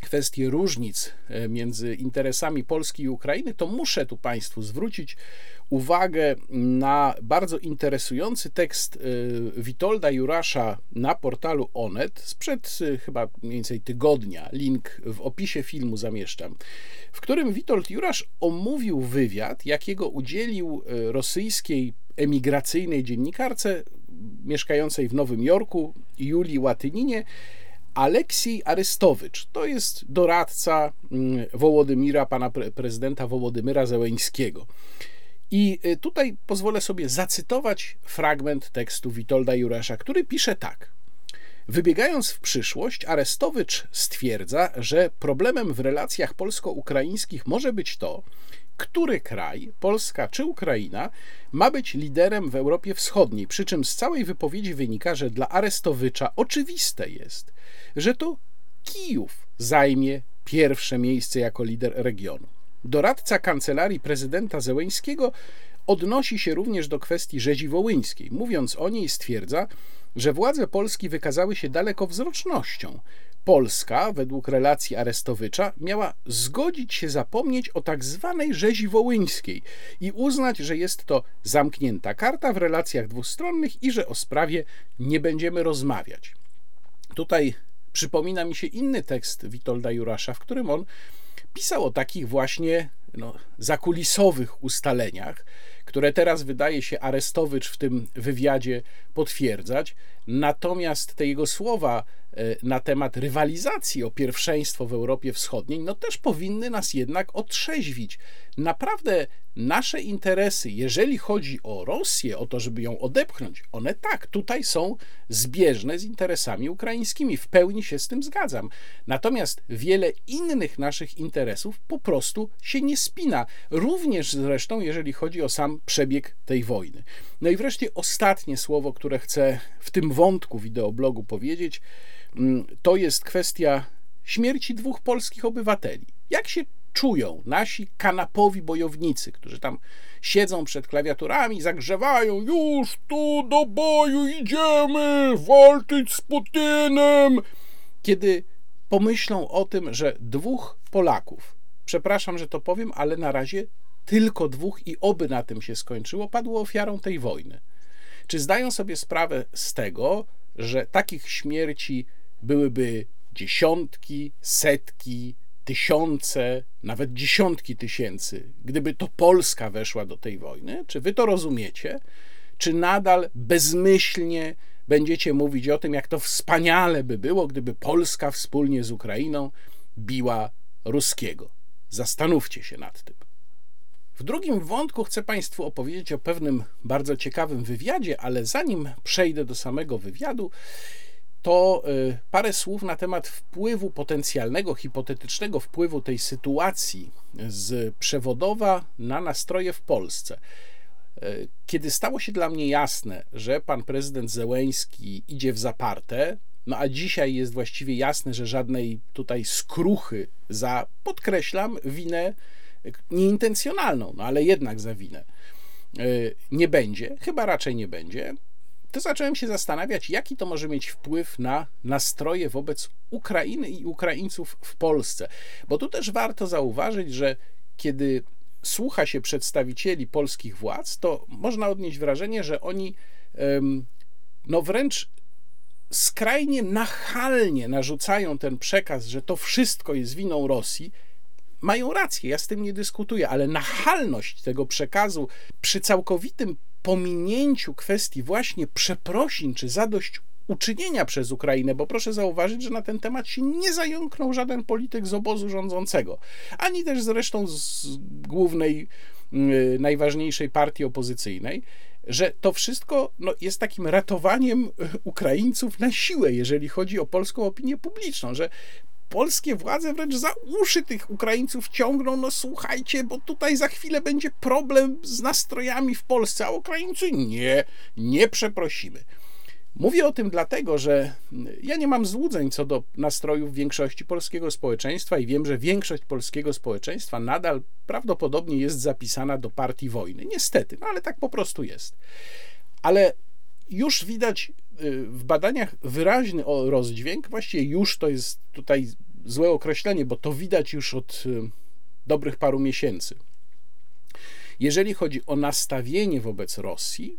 kwestie różnic e, między interesami Polski i Ukrainy, to muszę tu Państwu zwrócić uwagę na bardzo interesujący tekst e, Witolda Jurasza na portalu Onet sprzed e, chyba mniej więcej tygodnia. Link w opisie filmu zamieszczam, w którym Witold Jurasz omówił wywiad, jakiego udzielił rosyjskiej emigracyjnej dziennikarce mieszkającej w Nowym Jorku, Julii Łatyninie, Aleksiej Arystowicz to jest doradca mm, Wołodymira, pana prezydenta Wołodymyra Zełeńskiego. I y, tutaj pozwolę sobie zacytować fragment tekstu Witolda Juresza, który pisze tak. Wybiegając w przyszłość, Arestowicz stwierdza, że problemem w relacjach polsko-ukraińskich może być to, który kraj, Polska czy Ukraina, ma być liderem w Europie Wschodniej. Przy czym z całej wypowiedzi wynika, że dla Arestowicza oczywiste jest, że to Kijów zajmie pierwsze miejsce jako lider regionu. Doradca kancelarii prezydenta Zełeńskiego odnosi się również do kwestii rzezi wołyńskiej. Mówiąc o niej, stwierdza, że władze Polski wykazały się dalekowzrocznością, Polska, według relacji Arestowicza, miała zgodzić się zapomnieć o tak zwanej rzezi wołyńskiej i uznać, że jest to zamknięta karta w relacjach dwustronnych i że o sprawie nie będziemy rozmawiać. Tutaj przypomina mi się inny tekst Witolda Jurasza, w którym on pisał o takich właśnie no, zakulisowych ustaleniach, które teraz wydaje się Arestowicz w tym wywiadzie potwierdzać. Natomiast te jego słowa na temat rywalizacji o pierwszeństwo w Europie Wschodniej, no też powinny nas jednak otrzeźwić. Naprawdę nasze interesy, jeżeli chodzi o Rosję, o to, żeby ją odepchnąć, one tak, tutaj są zbieżne z interesami ukraińskimi. W pełni się z tym zgadzam. Natomiast wiele innych naszych interesów po prostu się nie spina. Również zresztą, jeżeli chodzi o sam przebieg tej wojny. No i wreszcie ostatnie słowo, które chcę w tym wątku wideoblogu powiedzieć, mm, to jest kwestia śmierci dwóch polskich obywateli. Jak się czują nasi kanapowi bojownicy, którzy tam siedzą przed klawiaturami, zagrzewają, już tu do boju idziemy, walczyć z Putinem, kiedy pomyślą o tym, że dwóch Polaków, przepraszam, że to powiem, ale na razie tylko dwóch i oby na tym się skończyło, padło ofiarą tej wojny. Czy zdają sobie sprawę z tego, że takich śmierci byłyby dziesiątki, setki, tysiące, nawet dziesiątki tysięcy, gdyby to Polska weszła do tej wojny? Czy wy to rozumiecie? Czy nadal bezmyślnie będziecie mówić o tym, jak to wspaniale by było, gdyby Polska wspólnie z Ukrainą biła ruskiego? Zastanówcie się nad tym. W drugim wątku chcę Państwu opowiedzieć o pewnym bardzo ciekawym wywiadzie, ale zanim przejdę do samego wywiadu, to y, parę słów na temat wpływu potencjalnego, hipotetycznego wpływu tej sytuacji z przewodowa na nastroje w Polsce. Y, kiedy stało się dla mnie jasne, że pan prezydent Zełęński idzie w zaparte, no a dzisiaj jest właściwie jasne, że żadnej tutaj skruchy za, podkreślam, winę nieintencjonalną, no ale jednak za winę y, nie będzie, chyba raczej nie będzie, to zacząłem się zastanawiać, jaki to może mieć wpływ na nastroje wobec Ukrainy i Ukraińców w Polsce. Bo tu też warto zauważyć, że kiedy słucha się przedstawicieli polskich władz, to można odnieść wrażenie, że oni no wręcz skrajnie nachalnie narzucają ten przekaz, że to wszystko jest winą Rosji, mają rację, ja z tym nie dyskutuję, ale nachalność tego przekazu przy całkowitym pominięciu kwestii właśnie przeprosin czy zadość uczynienia przez Ukrainę, bo proszę zauważyć, że na ten temat się nie zająknął żaden polityk z obozu rządzącego, ani też zresztą z głównej, yy, najważniejszej partii opozycyjnej, że to wszystko no, jest takim ratowaniem Ukraińców na siłę, jeżeli chodzi o polską opinię publiczną, że polskie władze wręcz za uszy tych Ukraińców ciągną, no słuchajcie, bo tutaj za chwilę będzie problem z nastrojami w Polsce, a Ukraińcy nie, nie przeprosimy. Mówię o tym dlatego, że ja nie mam złudzeń co do nastrojów większości polskiego społeczeństwa i wiem, że większość polskiego społeczeństwa nadal prawdopodobnie jest zapisana do partii wojny. Niestety, no ale tak po prostu jest. Ale już widać w badaniach wyraźny rozdźwięk, właściwie już to jest tutaj złe określenie, bo to widać już od y, dobrych paru miesięcy. Jeżeli chodzi o nastawienie wobec Rosji,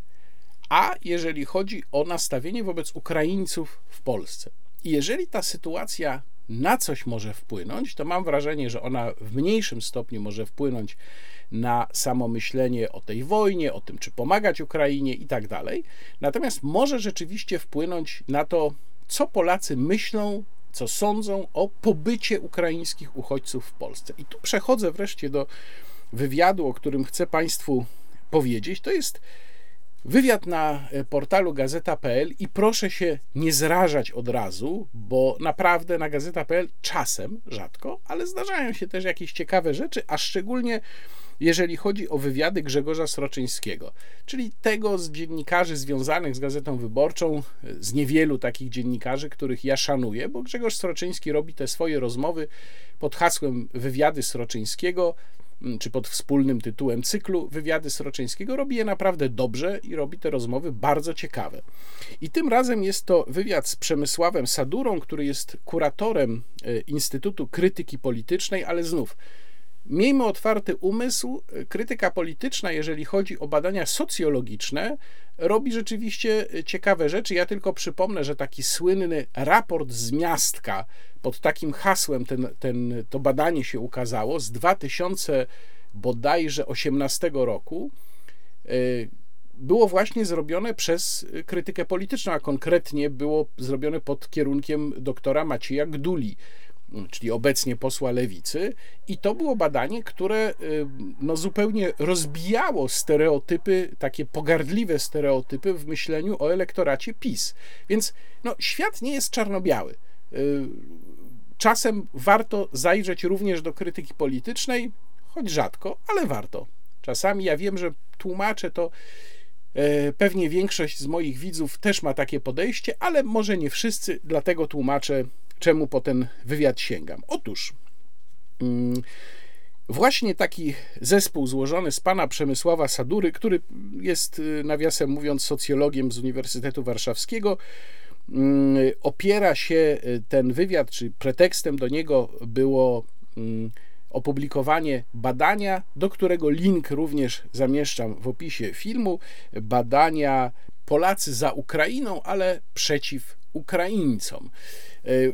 a jeżeli chodzi o nastawienie wobec Ukraińców w Polsce. I jeżeli ta sytuacja na coś może wpłynąć, to mam wrażenie, że ona w mniejszym stopniu może wpłynąć na samo myślenie o tej wojnie, o tym, czy pomagać Ukrainie i tak dalej. Natomiast może rzeczywiście wpłynąć na to, co Polacy myślą, co sądzą o pobycie ukraińskich uchodźców w Polsce. I tu przechodzę wreszcie do wywiadu, o którym chcę Państwu powiedzieć. To jest wywiad na portalu gazeta.pl i proszę się nie zrażać od razu, bo naprawdę na gazeta.pl czasem, rzadko, ale zdarzają się też jakieś ciekawe rzeczy, a szczególnie jeżeli chodzi o wywiady Grzegorza Sroczyńskiego, czyli tego z dziennikarzy związanych z Gazetą Wyborczą, z niewielu takich dziennikarzy, których ja szanuję, bo Grzegorz Sroczyński robi te swoje rozmowy pod hasłem Wywiady Sroczyńskiego, czy pod wspólnym tytułem cyklu Wywiady Sroczyńskiego. Robi je naprawdę dobrze i robi te rozmowy bardzo ciekawe. I tym razem jest to wywiad z Przemysławem Sadurą, który jest kuratorem e, Instytutu Krytyki Politycznej, ale znów Miejmy otwarty umysł. Krytyka polityczna, jeżeli chodzi o badania socjologiczne, robi rzeczywiście ciekawe rzeczy. Ja tylko przypomnę, że taki słynny raport z miastka pod takim hasłem ten, ten, to badanie się ukazało z 2000 bodajże 18 roku y, było właśnie zrobione przez krytykę polityczną, a konkretnie było zrobione pod kierunkiem doktora Macieja Gduli czyli obecnie posła lewicy, i to było badanie, które no, zupełnie rozbijało stereotypy, takie pogardliwe stereotypy w myśleniu o elektoracie PiS. Więc no, świat nie jest czarno-biały. Czasem warto zajrzeć również do krytyki politycznej, choć rzadko, ale warto. Czasami ja wiem, że tłumaczę to E, pewnie większość z moich widzów też ma takie podejście, ale może nie wszyscy, dlatego tłumaczę, czemu po ten wywiad sięgam. Otóż mm, właśnie taki zespół złożony z pana Przemysława Sadury, który jest y, nawiasem mówiąc socjologiem z Uniwersytetu Warszawskiego, mm, opiera się y, ten wywiad, czy pretekstem do niego było mm, opublikowanie badania, do którego link również zamieszczam w opisie filmu. Badania Polacy za Ukrainą, ale przeciw Ukraińcom.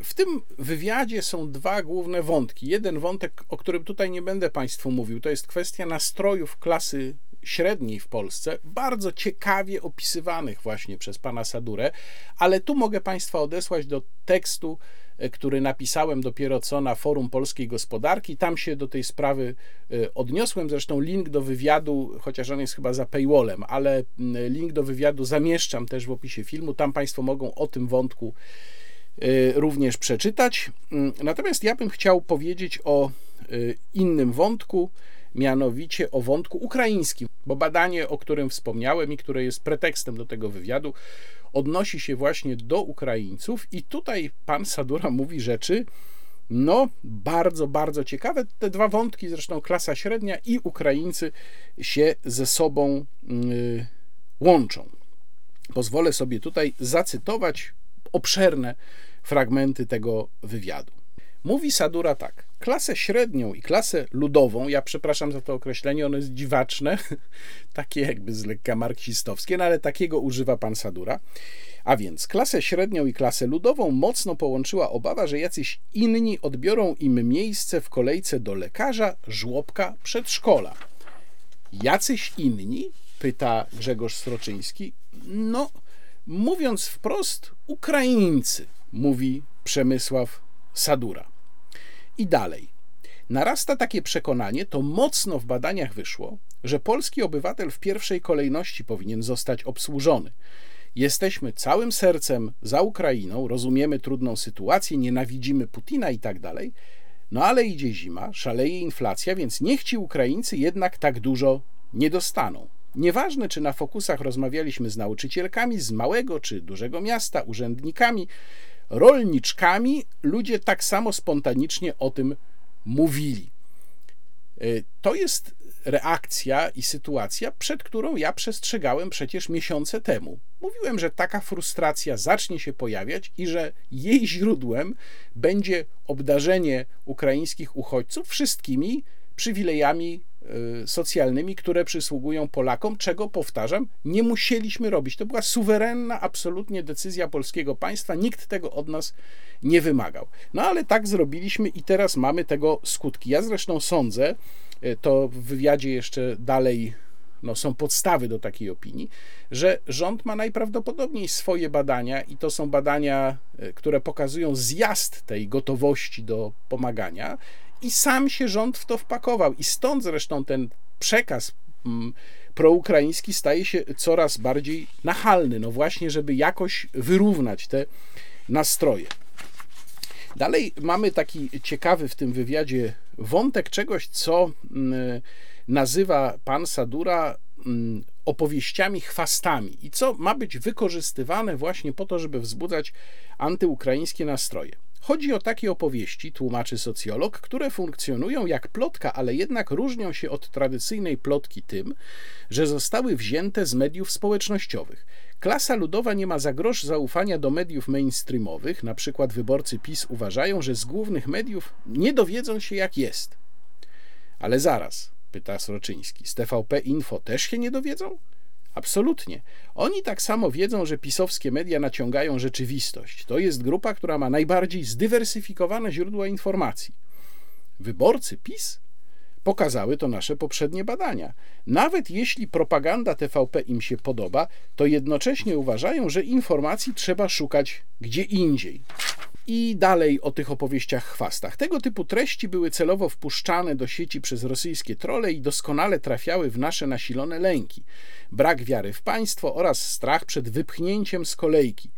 W tym wywiadzie są dwa główne wątki. Jeden wątek, o którym tutaj nie będę Państwu mówił, to jest kwestia nastrojów klasy średniej w Polsce, bardzo ciekawie opisywanych właśnie przez pana Sadurę, ale tu mogę Państwa odesłać do tekstu E, który napisałem dopiero co na forum polskiej gospodarki. Tam się do tej sprawy e, odniosłem. Zresztą link do wywiadu, chociaż on jest chyba za paywallem, ale link do wywiadu zamieszczam też w opisie filmu. Tam Państwo mogą o tym wątku e, również przeczytać. Natomiast ja bym chciał powiedzieć o innym wątku, mianowicie o wątku ukraińskim, bo badanie, o którym wspomniałem i które jest pretekstem do tego wywiadu, odnosi się właśnie do Ukraińców i tutaj pan Sadura mówi rzeczy, no, bardzo, bardzo ciekawe. Te dwa wątki, zresztą klasa średnia i Ukraińcy się ze sobą yy, łączą. Pozwolę sobie tutaj zacytować obszerne fragmenty tego wywiadu. Mówi Sadura tak. Klasę średnią i klasę ludową, ja przepraszam za to określenie, ono jest dziwaczne, takie jakby z lekka marksistowskie, no ale takiego używa pan Sadura. A więc klasę średnią i klasę ludową mocno połączyła obawa, że jacyś inni odbiorą im miejsce w kolejce do lekarza, żłobka, przedszkola. Jacyś inni? Pyta Grzegorz Sroczyński. No, mówiąc wprost, Ukraińcy, mówi Przemysław Sadura. I dalej. Narasta takie przekonanie, to mocno w badaniach wyszło, że polski obywatel w pierwszej kolejności powinien zostać obsłużony. Jesteśmy całym sercem za Ukrainą, rozumiemy trudną sytuację, nienawidzimy Putina i tak dalej. No ale idzie zima, szaleje inflacja, więc niech ci Ukraińcy jednak tak dużo nie dostaną. Nieważne, czy na fokusach rozmawialiśmy z nauczycielkami z małego czy dużego miasta, urzędnikami, rolniczkami, ludzie tak samo spontanicznie o tym mówili. E, to jest reakcja i sytuacja, przed którą ja przestrzegałem przecież miesiące temu. Mówiłem, że taka frustracja zacznie się pojawiać i że jej źródłem będzie obdarzenie ukraińskich uchodźców wszystkimi przywilejami socjalnymi, które przysługują Polakom, czego powtarzam, nie musieliśmy robić. To była suwerenna, absolutnie decyzja polskiego państwa, nikt tego od nas nie wymagał. No ale tak zrobiliśmy i teraz mamy tego skutki. Ja zresztą sądzę, y, to w wywiadzie jeszcze dalej no, są podstawy do takiej opinii, że rząd ma najprawdopodobniej swoje badania, i to są badania, y, które pokazują zjazd tej gotowości do pomagania, i sam się rząd w to wpakował. I stąd zresztą ten przekaz mm, proukraiński staje się coraz bardziej nachalny, no właśnie, żeby jakoś wyrównać te nastroje. Dalej mamy taki ciekawy w tym wywiadzie wątek czegoś, co mm, nazywa pan Sadura mm, opowieściami chwastami i co ma być wykorzystywane właśnie po to, żeby wzbudzać antyukraińskie nastroje. Chodzi o takie opowieści, tłumaczy socjolog, które funkcjonują jak plotka, ale jednak różnią się od tradycyjnej plotki tym, że zostały wzięte z mediów społecznościowych. Klasa ludowa nie ma za grosz zaufania do mediów mainstreamowych, na przykład wyborcy PiS uważają, że z głównych mediów nie dowiedzą się jak jest. Ale zaraz, pyta Sroczyński, z TVP Info też się nie dowiedzą? Absolutnie. Oni tak samo wiedzą, że pisowskie media naciągają rzeczywistość. To jest grupa, która ma najbardziej zdywersyfikowane źródła informacji. Wyborcy PiS pokazały to nasze poprzednie badania. Nawet jeśli propaganda TVP im się podoba, to jednocześnie uważają, że informacji trzeba szukać gdzie indziej. I dalej o tych opowieściach chwastach. Tego typu treści były celowo wpuszczane do sieci przez rosyjskie trole i doskonale trafiały w nasze nasilone lęki. Brak wiary w państwo oraz strach przed wypchnięciem z kolejki.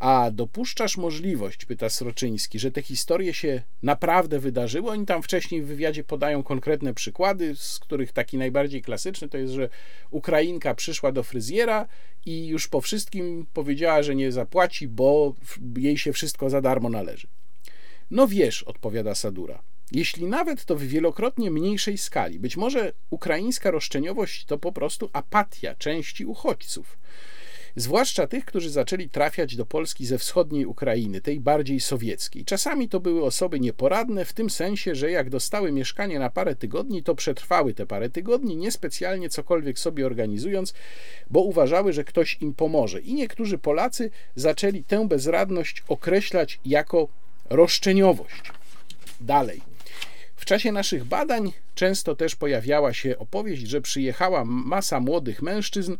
A dopuszczasz możliwość, pyta Sroczyński, że te historie się naprawdę wydarzyły? Oni tam wcześniej w wywiadzie podają konkretne przykłady, z których taki najbardziej klasyczny to jest, że Ukrainka przyszła do fryzjera i już po wszystkim powiedziała, że nie zapłaci, bo jej się wszystko za darmo należy. No wiesz, odpowiada Sadura. Jeśli nawet to w wielokrotnie mniejszej skali, być może ukraińska roszczeniowość to po prostu apatia części uchodźców zwłaszcza tych, którzy zaczęli trafiać do Polski ze wschodniej Ukrainy, tej bardziej sowieckiej. Czasami to były osoby nieporadne, w tym sensie, że jak dostały mieszkanie na parę tygodni, to przetrwały te parę tygodni, niespecjalnie cokolwiek sobie organizując, bo uważały, że ktoś im pomoże. I niektórzy Polacy zaczęli tę bezradność określać jako roszczeniowość. Dalej. W czasie naszych badań często też pojawiała się opowieść, że przyjechała masa młodych mężczyzn,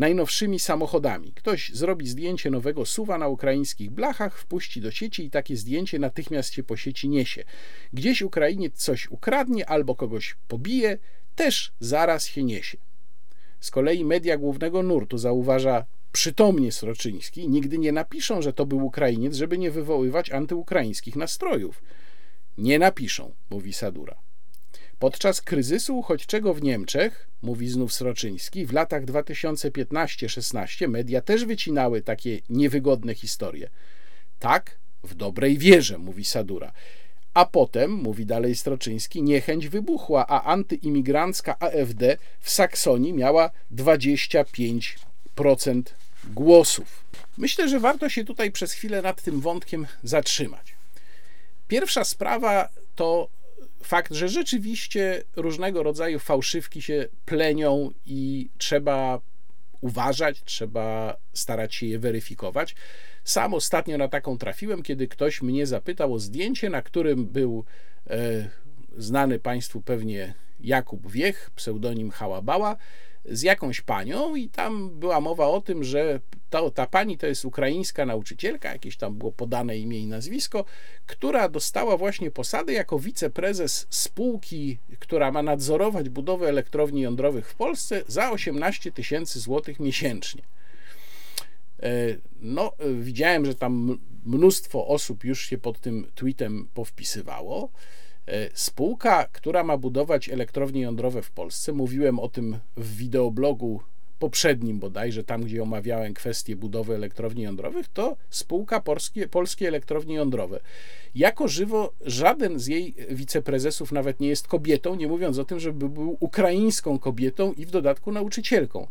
najnowszymi samochodami. Ktoś zrobi zdjęcie nowego suwa na ukraińskich blachach, wpuści do sieci i takie zdjęcie natychmiast się po sieci niesie. Gdzieś Ukrainiec coś ukradnie albo kogoś pobije, też zaraz się niesie. Z kolei media głównego nurtu zauważa przytomnie Sroczyński, nigdy nie napiszą, że to był Ukrainiec, żeby nie wywoływać antyukraińskich nastrojów. Nie napiszą, mówi Sadura. Podczas kryzysu uchodźczego w Niemczech, mówi znów Sroczyński, w latach 2015-16 media też wycinały takie niewygodne historie. Tak, w dobrej wierze, mówi Sadura. A potem, mówi dalej Stroczyński, niechęć wybuchła, a antyimigrancka AfD w Saksonii miała 25% głosów. Myślę, że warto się tutaj przez chwilę nad tym wątkiem zatrzymać. Pierwsza sprawa to fakt, że rzeczywiście różnego rodzaju fałszywki się plenią i trzeba uważać, trzeba starać się je weryfikować. Sam ostatnio na taką trafiłem, kiedy ktoś mnie zapytał o zdjęcie, na którym był e, znany Państwu pewnie Jakub Wiech, pseudonim Hałabała, z jakąś panią i tam była mowa o tym, że ta, ta pani to jest ukraińska nauczycielka, jakieś tam było podane imię i nazwisko, która dostała właśnie posadę jako wiceprezes spółki, która ma nadzorować budowę elektrowni jądrowych w Polsce za 18 tysięcy złotych miesięcznie. E, no, widziałem, że tam mnóstwo osób już się pod tym tweetem powpisywało. E, spółka, która ma budować elektrownie jądrowe w Polsce, mówiłem o tym w wideoblogu poprzednim bodajże, tam gdzie omawiałem kwestię budowy elektrowni jądrowych, to spółka Polskie, Polskie Elektrownie Jądrowe. Jako żywo żaden z jej wiceprezesów nawet nie jest kobietą, nie mówiąc o tym, żeby był ukraińską kobietą i w dodatku nauczycielką.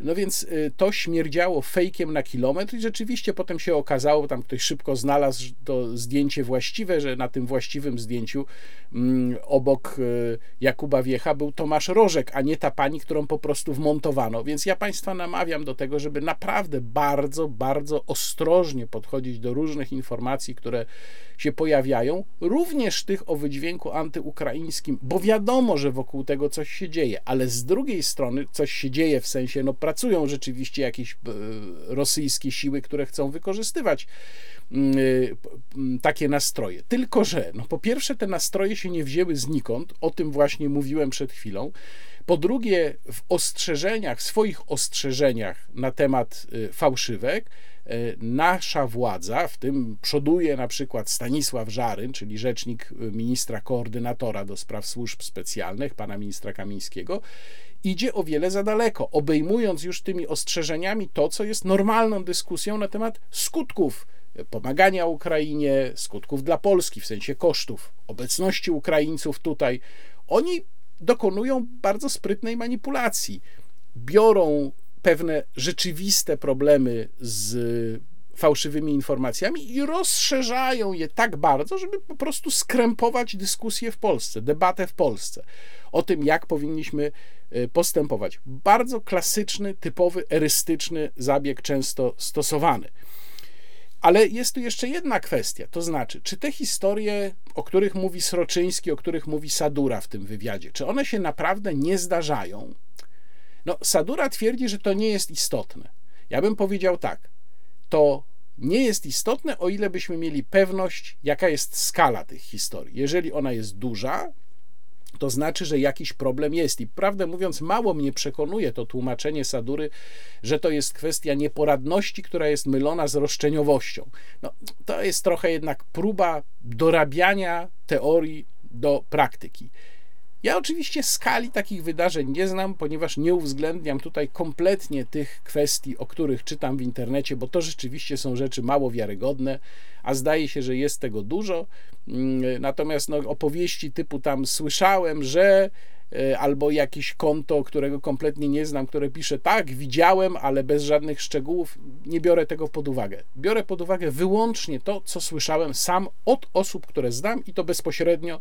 No więc y, to śmierdziało fejkiem na kilometr i rzeczywiście potem się okazało, tam ktoś szybko znalazł to zdjęcie właściwe, że na tym właściwym zdjęciu mm, obok y, Jakuba Wiecha był Tomasz Rożek, a nie ta pani, którą po prostu wmontowano. Więc ja ja Państwa namawiam do tego, żeby naprawdę bardzo, bardzo ostrożnie podchodzić do różnych informacji, które się pojawiają, również tych o wydźwięku antyukraińskim, bo wiadomo, że wokół tego coś się dzieje, ale z drugiej strony coś się dzieje w sensie, no pracują rzeczywiście jakieś e, rosyjskie siły, które chcą wykorzystywać mm, e, takie nastroje. Tylko, że no po pierwsze te nastroje się nie wzięły znikąd, o tym właśnie mówiłem przed chwilą. Po drugie, w ostrzeżeniach, swoich ostrzeżeniach na temat y, fałszywek, y, nasza władza, w tym przoduje na przykład Stanisław Żaryn, czyli rzecznik y, ministra koordynatora do spraw służb specjalnych, pana ministra Kamińskiego, idzie o wiele za daleko, obejmując już tymi ostrzeżeniami to, co jest normalną dyskusją na temat skutków pomagania Ukrainie, skutków dla Polski w sensie kosztów, obecności Ukraińców tutaj. Oni dokonują bardzo sprytnej manipulacji. Biorą pewne rzeczywiste problemy z fałszywymi informacjami i rozszerzają je tak bardzo, żeby po prostu skrępować dyskusję w Polsce, debatę w Polsce o tym, jak powinniśmy e, postępować. Bardzo klasyczny, typowy, erystyczny zabieg, często stosowany. Ale jest tu jeszcze jedna kwestia, to znaczy, czy te historie, o których mówi Sroczyński, o których mówi Sadura w tym wywiadzie, czy one się naprawdę nie zdarzają? No, Sadura twierdzi, że to nie jest istotne. Ja bym powiedział tak, to nie jest istotne, o ile byśmy mieli pewność, jaka jest skala tych historii. Jeżeli ona jest duża, to znaczy, że jakiś problem jest. I prawdę mówiąc, mało mnie przekonuje to tłumaczenie Sadury, że to jest kwestia nieporadności, która jest mylona z roszczeniowością. No, to jest trochę jednak próba dorabiania teorii do praktyki. Ja oczywiście skali takich wydarzeń nie znam, ponieważ nie uwzględniam tutaj kompletnie tych kwestii, o których czytam w internecie, bo to rzeczywiście są rzeczy mało wiarygodne, a zdaje się, że jest tego dużo. Mm, natomiast no, opowieści typu tam słyszałem, że albo jakieś konto, którego kompletnie nie znam, które pisze tak, widziałem, ale bez żadnych szczegółów, nie biorę tego pod uwagę. Biorę pod uwagę wyłącznie to, co słyszałem sam od osób, które znam i to bezpośrednio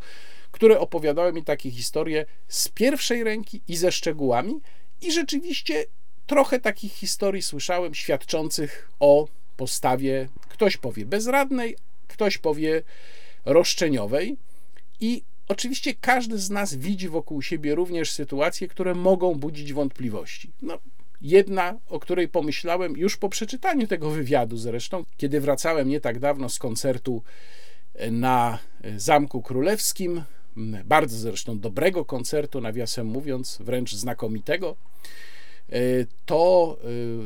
które opowiadały mi takie historie z pierwszej ręki i ze szczegółami. I rzeczywiście trochę takich historii słyszałem świadczących o postawie, ktoś powie bezradnej, ktoś powie roszczeniowej. I oczywiście każdy z nas widzi wokół siebie również sytuacje, które mogą budzić wątpliwości. No, Jedna, o której pomyślałem już po przeczytaniu tego wywiadu, zresztą, kiedy wracałem nie tak dawno z koncertu na Zamku Królewskim bardzo zresztą dobrego koncertu, nawiasem mówiąc, wręcz znakomitego, e, to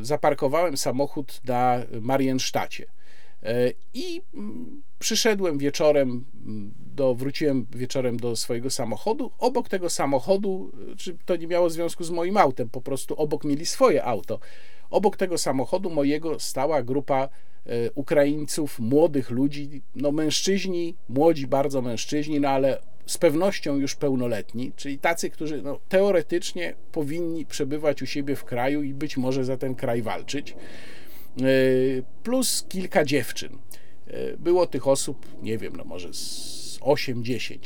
e, zaparkowałem samochód na Mariensztacie. E, I mm, przyszedłem wieczorem, mm, do, wróciłem wieczorem do swojego samochodu. Obok tego samochodu, czy to nie miało związku z moim autem, po prostu obok mieli swoje auto. Obok tego samochodu mojego stała grupa Ukraińców, młodych ludzi, no mężczyźni, młodzi bardzo mężczyźni, no ale z pewnością już pełnoletni, czyli tacy, którzy no, teoretycznie powinni przebywać u siebie w kraju i być może za ten kraj walczyć, e, plus kilka dziewczyn. E, było tych osób, nie wiem, no może z 8-10.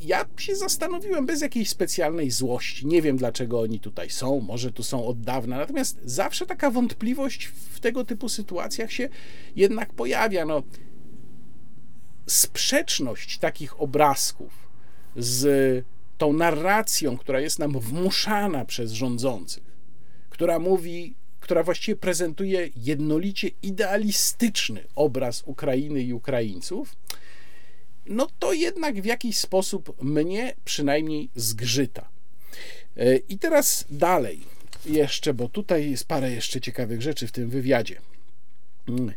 Ja się zastanowiłem bez jakiejś specjalnej złości. Nie wiem, dlaczego oni tutaj są, może tu są od dawna. Natomiast zawsze taka wątpliwość w tego typu sytuacjach się jednak pojawia. No, sprzeczność takich obrazków z tą narracją, która jest nam wmuszana przez rządzących, która mówi, która właściwie prezentuje jednolicie idealistyczny obraz Ukrainy i Ukraińców, no to jednak w jakiś sposób mnie przynajmniej zgrzyta. E, I teraz dalej jeszcze, bo tutaj jest parę jeszcze ciekawych rzeczy w tym wywiadzie. Mm.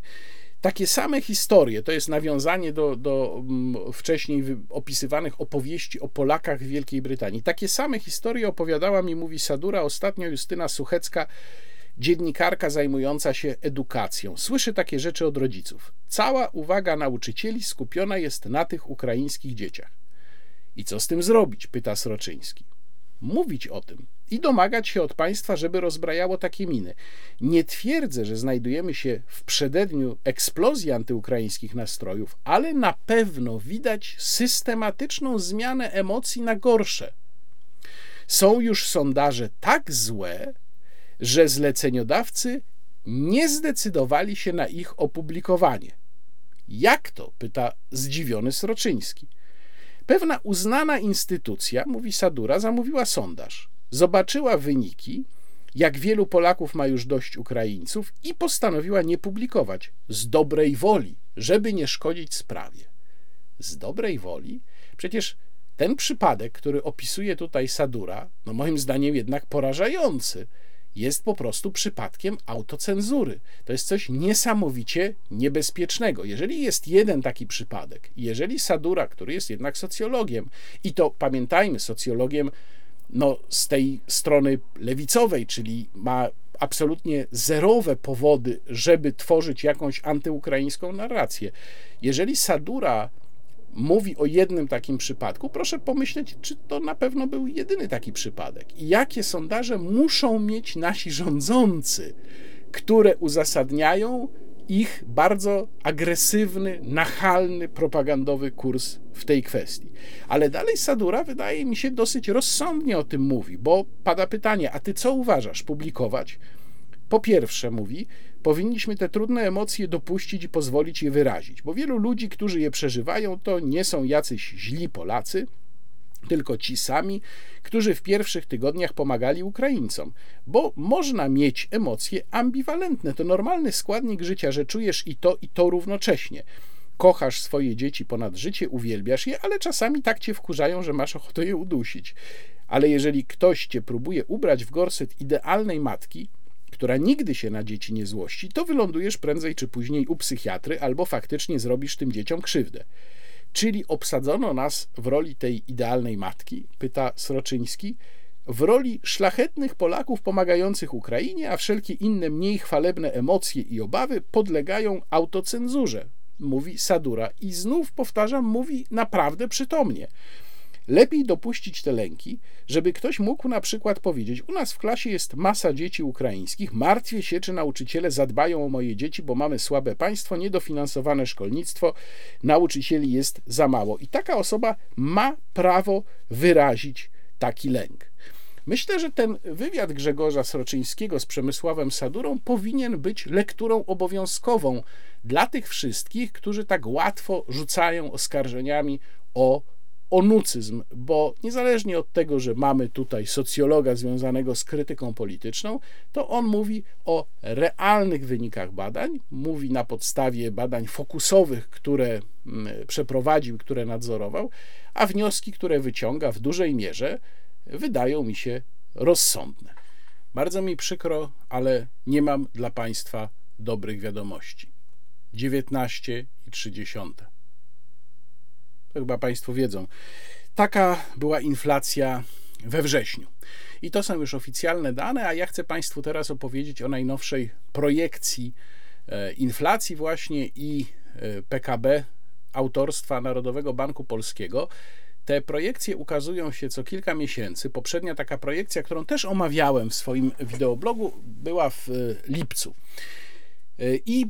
Takie same historie, to jest nawiązanie do, do mm, wcześniej opisywanych opowieści o Polakach w Wielkiej Brytanii. Takie same historie opowiadała mi, mówi Sadura, ostatnio Justyna Suchecka, dziennikarka zajmująca się edukacją. Słyszy takie rzeczy od rodziców. Cała uwaga nauczycieli skupiona jest na tych ukraińskich dzieciach. I co z tym zrobić? pyta Sroczyński. Mówić o tym, i domagać się od państwa, żeby rozbrajało takie miny. Nie twierdzę, że znajdujemy się w przededniu eksplozji antyukraińskich nastrojów, ale na pewno widać systematyczną zmianę emocji na gorsze. Są już sondaże tak złe, że zleceniodawcy nie zdecydowali się na ich opublikowanie. Jak to? pyta zdziwiony Sroczyński. Pewna uznana instytucja, mówi Sadura, zamówiła sondaż zobaczyła wyniki, jak wielu Polaków ma już dość Ukraińców i postanowiła nie publikować z dobrej woli, żeby nie szkodzić sprawie. Z dobrej woli? Przecież ten przypadek, który opisuje tutaj Sadura, no moim zdaniem jednak porażający, jest po prostu przypadkiem autocenzury. To jest coś niesamowicie niebezpiecznego. Jeżeli jest jeden taki przypadek, jeżeli Sadura, który jest jednak socjologiem, i to pamiętajmy, socjologiem no, z tej strony lewicowej, czyli ma absolutnie zerowe powody, żeby tworzyć jakąś antyukraińską narrację. Jeżeli Sadura mówi o jednym takim przypadku, proszę pomyśleć, czy to na pewno był jedyny taki przypadek i jakie sondaże muszą mieć nasi rządzący, które uzasadniają ich bardzo agresywny, nachalny, propagandowy kurs w tej kwestii. Ale dalej Sadura wydaje mi się dosyć rozsądnie o tym mówi, bo pada pytanie: a ty co uważasz, publikować? Po pierwsze, mówi, powinniśmy te trudne emocje dopuścić i pozwolić je wyrazić, bo wielu ludzi, którzy je przeżywają, to nie są jacyś źli Polacy, tylko ci sami, którzy w pierwszych tygodniach pomagali Ukraińcom, bo można mieć emocje ambiwalentne. To normalny składnik życia, że czujesz i to, i to równocześnie. Kochasz swoje dzieci ponad życie, uwielbiasz je, ale czasami tak cię wkurzają, że masz ochotę je udusić. Ale jeżeli ktoś cię próbuje ubrać w gorset idealnej matki, która nigdy się na dzieci nie złości, to wylądujesz prędzej czy później u psychiatry albo faktycznie zrobisz tym dzieciom krzywdę. Czyli obsadzono nas w roli tej idealnej matki, pyta Sroczyński, w roli szlachetnych Polaków pomagających Ukrainie, a wszelkie inne mniej chwalebne emocje i obawy podlegają autocenzurze, mówi Sadura. I znów powtarzam, mówi naprawdę przytomnie. Lepiej dopuścić te lęki, żeby ktoś mógł na przykład powiedzieć: U nas w klasie jest masa dzieci ukraińskich, martwię się, czy nauczyciele zadbają o moje dzieci, bo mamy słabe państwo, niedofinansowane szkolnictwo, nauczycieli jest za mało. I taka osoba ma prawo wyrazić taki lęk. Myślę, że ten wywiad Grzegorza Sroczyńskiego z Przemysławem Sadurą powinien być lekturą obowiązkową dla tych wszystkich, którzy tak łatwo rzucają oskarżeniami o onucyzm, bo niezależnie od tego, że mamy tutaj socjologa związanego z krytyką polityczną, to on mówi o realnych wynikach badań, mówi na podstawie badań fokusowych, które mm, przeprowadził, które nadzorował, a wnioski, które wyciąga w dużej mierze, wydają mi się rozsądne. Bardzo mi przykro, ale nie mam dla Państwa dobrych wiadomości. 19 i 30. To chyba Państwo wiedzą. Taka była inflacja we wrześniu. I to są już oficjalne dane, a ja chcę Państwu teraz opowiedzieć o najnowszej projekcji e, inflacji właśnie i e, PKB autorstwa Narodowego Banku Polskiego. Te projekcje ukazują się co kilka miesięcy. Poprzednia taka projekcja, którą też omawiałem w swoim wideoblogu, była w e, lipcu. I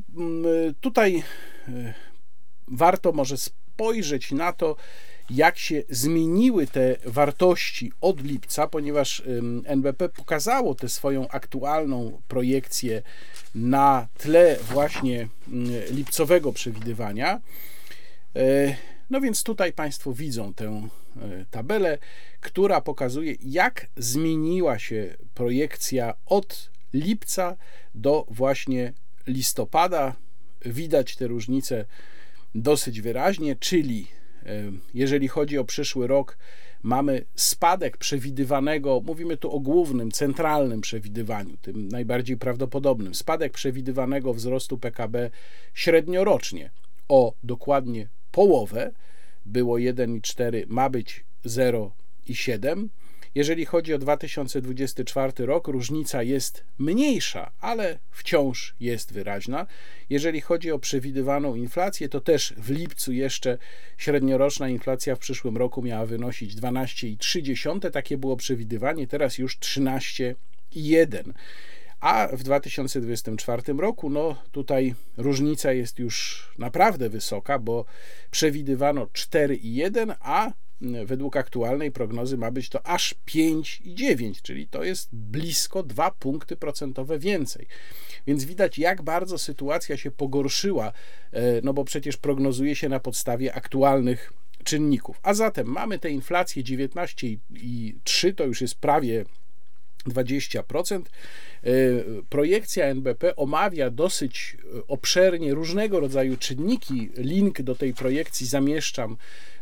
tutaj warto może spojrzeć na to, jak się zmieniły te wartości od lipca, ponieważ NBP pokazało tę swoją aktualną projekcję na tle właśnie lipcowego przewidywania. E, no więc tutaj Państwo widzą tę e, tabelę, która pokazuje, jak zmieniła się projekcja od lipca do właśnie listopada. Widać te różnice dosyć wyraźnie, czyli e, jeżeli chodzi o przyszły rok, mamy spadek przewidywanego, mówimy tu o głównym, centralnym przewidywaniu, tym najbardziej prawdopodobnym, spadek przewidywanego wzrostu PKB średniorocznie. O dokładnie połowę, było 1,4, ma być 0,7 jeżeli chodzi o 2024 rok, różnica jest mniejsza, ale wciąż jest wyraźna. Jeżeli chodzi o przewidywaną inflację, to też w lipcu jeszcze średnioroczna inflacja w przyszłym roku miała wynosić 12,3, takie było przewidywanie, teraz już 13,1. A w 2024 roku, no tutaj różnica jest już naprawdę wysoka, bo przewidywano 4,1, a według aktualnej prognozy ma być to aż 5,9, czyli to jest blisko 2 punkty procentowe więcej. Więc widać, jak bardzo sytuacja się pogorszyła, e, no bo przecież prognozuje się na podstawie aktualnych czynników. A zatem mamy tę inflację 19,3, to już jest prawie 20%. E, projekcja NBP omawia dosyć obszernie różnego rodzaju czynniki. Link do tej projekcji zamieszczam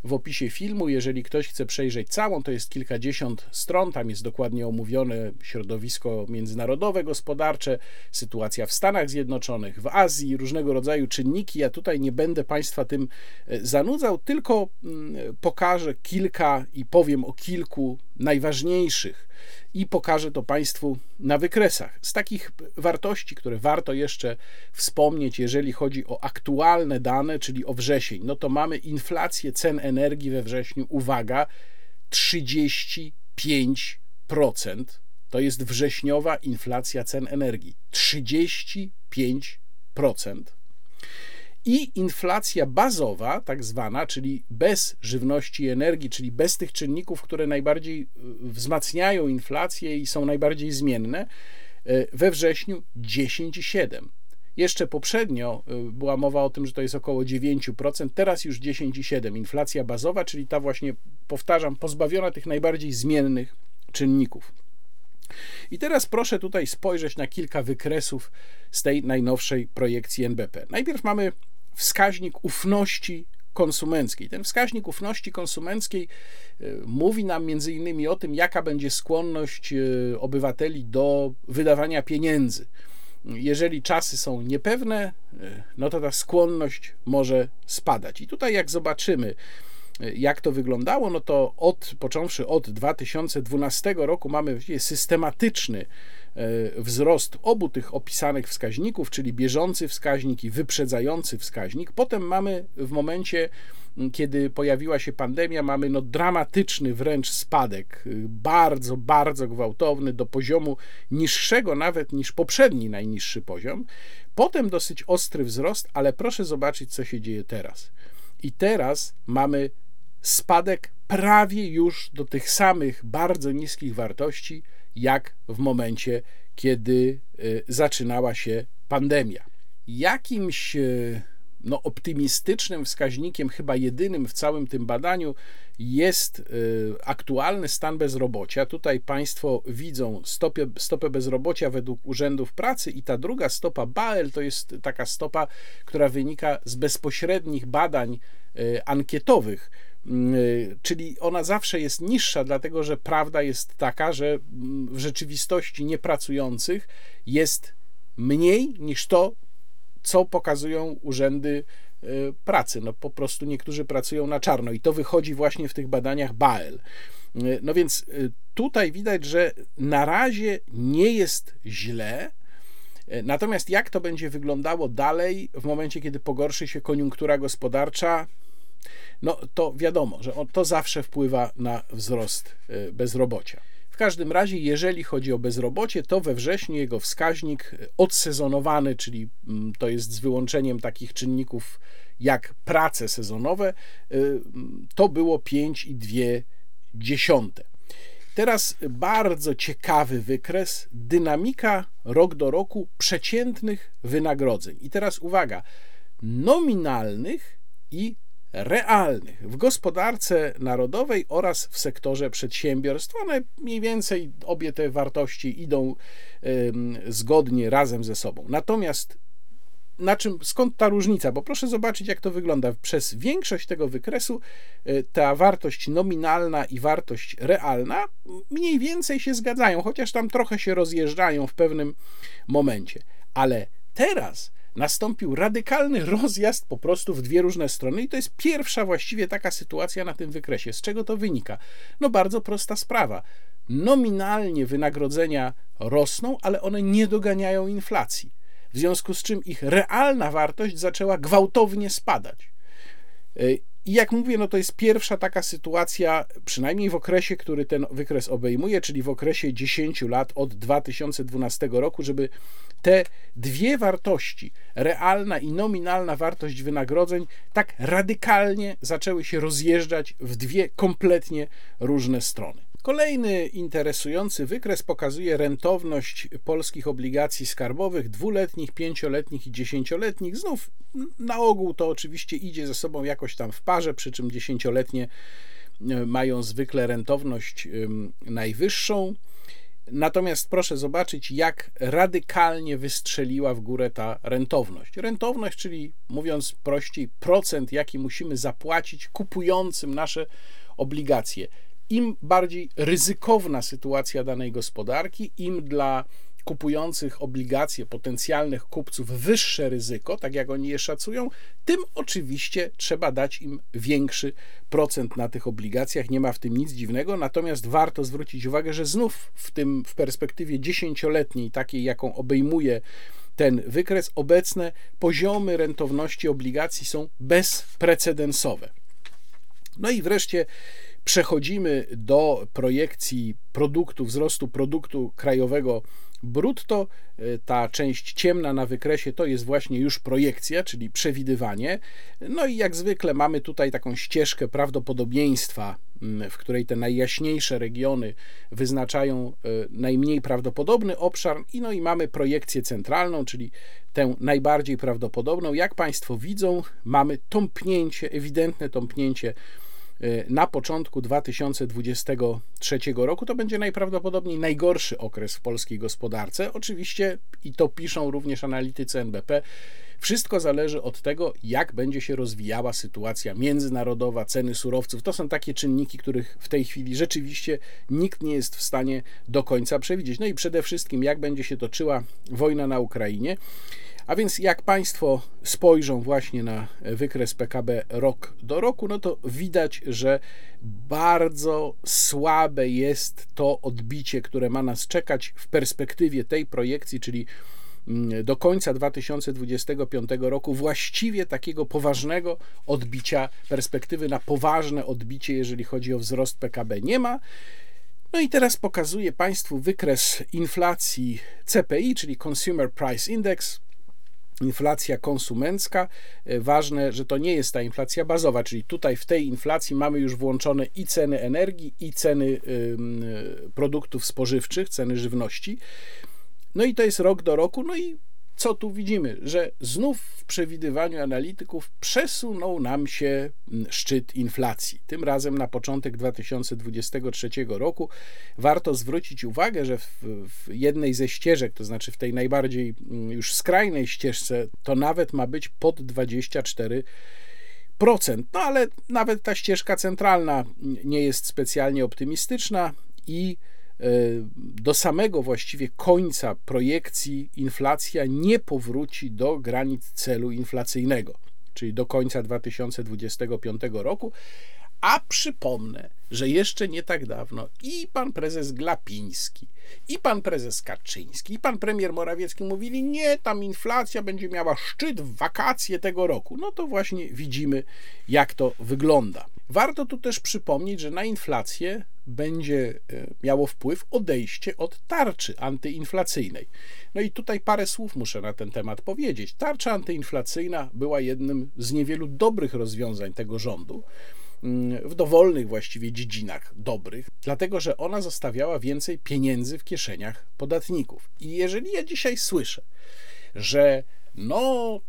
w opisie filmu. Jeżeli ktoś chce przejrzeć całą, to jest kilkadziesiąt stron. Tam jest dokładnie omówione środowisko międzynarodowe, gospodarcze, sytuacja w Stanach Zjednoczonych, w Azji, różnego rodzaju czynniki. Ja tutaj nie będę Państwa tym e, zanudzał, tylko mm, pokażę kilka i powiem o kilku najważniejszych i pokażę to Państwu na wykresach. Z takich wartości, które warto jeszcze wspomnieć, jeżeli chodzi o aktualne dane, czyli o wrzesień, no to mamy inflację cen energii we wrześniu, uwaga, 35%. To jest wrześniowa inflacja cen energii. 35% i inflacja bazowa, tak zwana, czyli bez żywności i energii, czyli bez tych czynników, które najbardziej y, wzmacniają inflację i są najbardziej zmienne, y, we wrześniu 10,7. Jeszcze poprzednio y, była mowa o tym, że to jest około 9%, teraz już 10,7%. Inflacja bazowa, czyli ta właśnie, powtarzam, pozbawiona tych najbardziej zmiennych czynników. I teraz proszę tutaj spojrzeć na kilka wykresów z tej najnowszej projekcji NBP. Najpierw mamy wskaźnik ufności konsumenckiej. Ten wskaźnik ufności konsumenckiej y, mówi nam między innymi o tym, jaka będzie skłonność y, obywateli do wydawania pieniędzy. Jeżeli czasy są niepewne, y, no to ta skłonność może spadać. I tutaj, jak zobaczymy, jak to wyglądało, no to od, począwszy od 2012 roku mamy systematyczny e, wzrost obu tych opisanych wskaźników, czyli bieżący wskaźnik i wyprzedzający wskaźnik. Potem mamy w momencie, kiedy pojawiła się pandemia, mamy no dramatyczny wręcz spadek, bardzo, bardzo gwałtowny, do poziomu niższego nawet niż poprzedni najniższy poziom. Potem dosyć ostry wzrost, ale proszę zobaczyć, co się dzieje teraz. I teraz mamy spadek prawie już do tych samych bardzo niskich wartości, jak w momencie, kiedy y, zaczynała się pandemia. Jakimś y, no, optymistycznym wskaźnikiem, chyba jedynym w całym tym badaniu, jest y, aktualny stan bezrobocia. Tutaj Państwo widzą stopę, stopę bezrobocia według urzędów pracy, i ta druga stopa BAEL to jest taka stopa, która wynika z bezpośrednich badań ankietowych czyli ona zawsze jest niższa, dlatego że prawda jest taka, że mm, w rzeczywistości niepracujących jest mniej niż to, co pokazują urzędy y, pracy. No po prostu niektórzy pracują na czarno i to wychodzi właśnie w tych badaniach BAEL. Y, no więc tutaj widać, że na razie nie jest źle. Natomiast jak to będzie wyglądało dalej w momencie, kiedy pogorszy się koniunktura gospodarcza, no to wiadomo, że to zawsze wpływa na wzrost y, bezrobocia. W każdym razie, jeżeli chodzi o bezrobocie, to we wrześniu jego wskaźnik odsezonowany, czyli mm, to jest z wyłączeniem takich czynników jak prace sezonowe, y, to było 5,2. Teraz bardzo ciekawy wykres, dynamika rok do roku przeciętnych wynagrodzeń. I teraz uwaga, nominalnych i realnych w gospodarce narodowej oraz w sektorze przedsiębiorstw. One mniej więcej obie te wartości idą zgodnie razem ze sobą. Natomiast na czym, skąd ta różnica? Bo proszę zobaczyć, jak to wygląda. Przez większość tego wykresu e, ta wartość nominalna i wartość realna mniej więcej się zgadzają, chociaż tam trochę się rozjeżdżają w pewnym momencie. Ale teraz nastąpił radykalny rozjazd po prostu w dwie różne strony i to jest pierwsza właściwie taka sytuacja na tym wykresie. Z czego to wynika? No bardzo prosta sprawa. Nominalnie wynagrodzenia rosną, ale one nie doganiają inflacji. W związku z czym ich realna wartość zaczęła gwałtownie spadać. I jak mówię, no to jest pierwsza taka sytuacja, przynajmniej w okresie, który ten wykres obejmuje, czyli w okresie 10 lat od 2012 roku, żeby te dwie wartości, realna i nominalna wartość wynagrodzeń, tak radykalnie zaczęły się rozjeżdżać w dwie kompletnie różne strony. Kolejny interesujący wykres pokazuje rentowność polskich obligacji skarbowych dwuletnich, pięcioletnich i dziesięcioletnich. Znów na ogół to oczywiście idzie ze sobą jakoś tam w parze, przy czym dziesięcioletnie e, mają zwykle rentowność najwyższą. Natomiast proszę zobaczyć, jak radykalnie wystrzeliła w górę ta rentowność. Rentowność, czyli mówiąc prościej, procent, jaki musimy zapłacić kupującym nasze obligacje im bardziej ryzykowna sytuacja danej gospodarki, im dla kupujących obligacje potencjalnych kupców wyższe ryzyko, tak jak oni je szacują, tym oczywiście trzeba dać im większy procent na tych obligacjach. Nie ma w tym nic dziwnego, natomiast warto zwrócić uwagę, że znów w tym w perspektywie dziesięcioletniej, takiej jaką obejmuje ten wykres, obecne poziomy rentowności obligacji są bezprecedensowe. No i wreszcie przechodzimy do projekcji produktu, wzrostu produktu krajowego Brutto e, ta część ciemna na wykresie to jest właśnie już projekcja, czyli przewidywanie. No i jak zwykle mamy tutaj taką ścieżkę prawdopodobieństwa, w której te najjaśniejsze regiony wyznaczają e, najmniej prawdopodobny obszar i no i mamy projekcję centralną, czyli tę najbardziej prawdopodobną. Jak Państwo widzą, mamy tąpnięcie, ewidentne tąpnięcie na początku 2023 roku. To będzie najprawdopodobniej najgorszy okres w polskiej gospodarce. Oczywiście, i to piszą również analitycy NBP, wszystko zależy od tego, jak będzie się rozwijała sytuacja międzynarodowa, ceny surowców. To są takie czynniki, których w tej chwili rzeczywiście nikt nie jest w stanie do końca przewidzieć. No i przede wszystkim, jak będzie się toczyła wojna na Ukrainie. A więc jak Państwo spojrzą właśnie na wykres PKB rok do roku, no to widać, że bardzo słabe jest to odbicie, które ma nas czekać w perspektywie tej projekcji, czyli mm, do końca 2025 roku właściwie takiego poważnego odbicia, perspektywy na poważne odbicie, jeżeli chodzi o wzrost PKB nie ma. No i teraz pokazuję Państwu wykres inflacji CPI, czyli Consumer Price Index inflacja konsumencka. E, ważne, że to nie jest ta inflacja bazowa, czyli tutaj w tej inflacji mamy już włączone i ceny energii, i ceny produktów spożywczych, ceny żywności. No i to jest rok do roku, no i co tu widzimy? Że znów w przewidywaniu analityków przesunął nam się mm, szczyt inflacji. Tym razem na początek 2023 roku. Warto zwrócić uwagę, że w, w jednej ze ścieżek, to znaczy w tej najbardziej mm, już skrajnej ścieżce, to nawet ma być pod 24 no ale nawet ta ścieżka centralna nie jest specjalnie optymistyczna i do samego właściwie końca projekcji inflacja nie powróci do granic celu inflacyjnego, czyli do końca 2025 roku. A przypomnę, że jeszcze nie tak dawno i pan prezes Glapiński, i pan prezes Kaczyński, i pan premier Morawiecki mówili: Nie, tam inflacja będzie miała szczyt w wakacje tego roku. No to właśnie widzimy, jak to wygląda. Warto tu też przypomnieć, że na inflację będzie e, miało wpływ odejście od tarczy antyinflacyjnej. No i tutaj parę słów muszę na ten temat powiedzieć. Tarcza antyinflacyjna była jednym z niewielu dobrych rozwiązań tego rządu mm, w dowolnych właściwie dziedzinach dobrych, dlatego że ona zostawiała więcej pieniędzy w kieszeniach podatników. I jeżeli ja dzisiaj słyszę, że no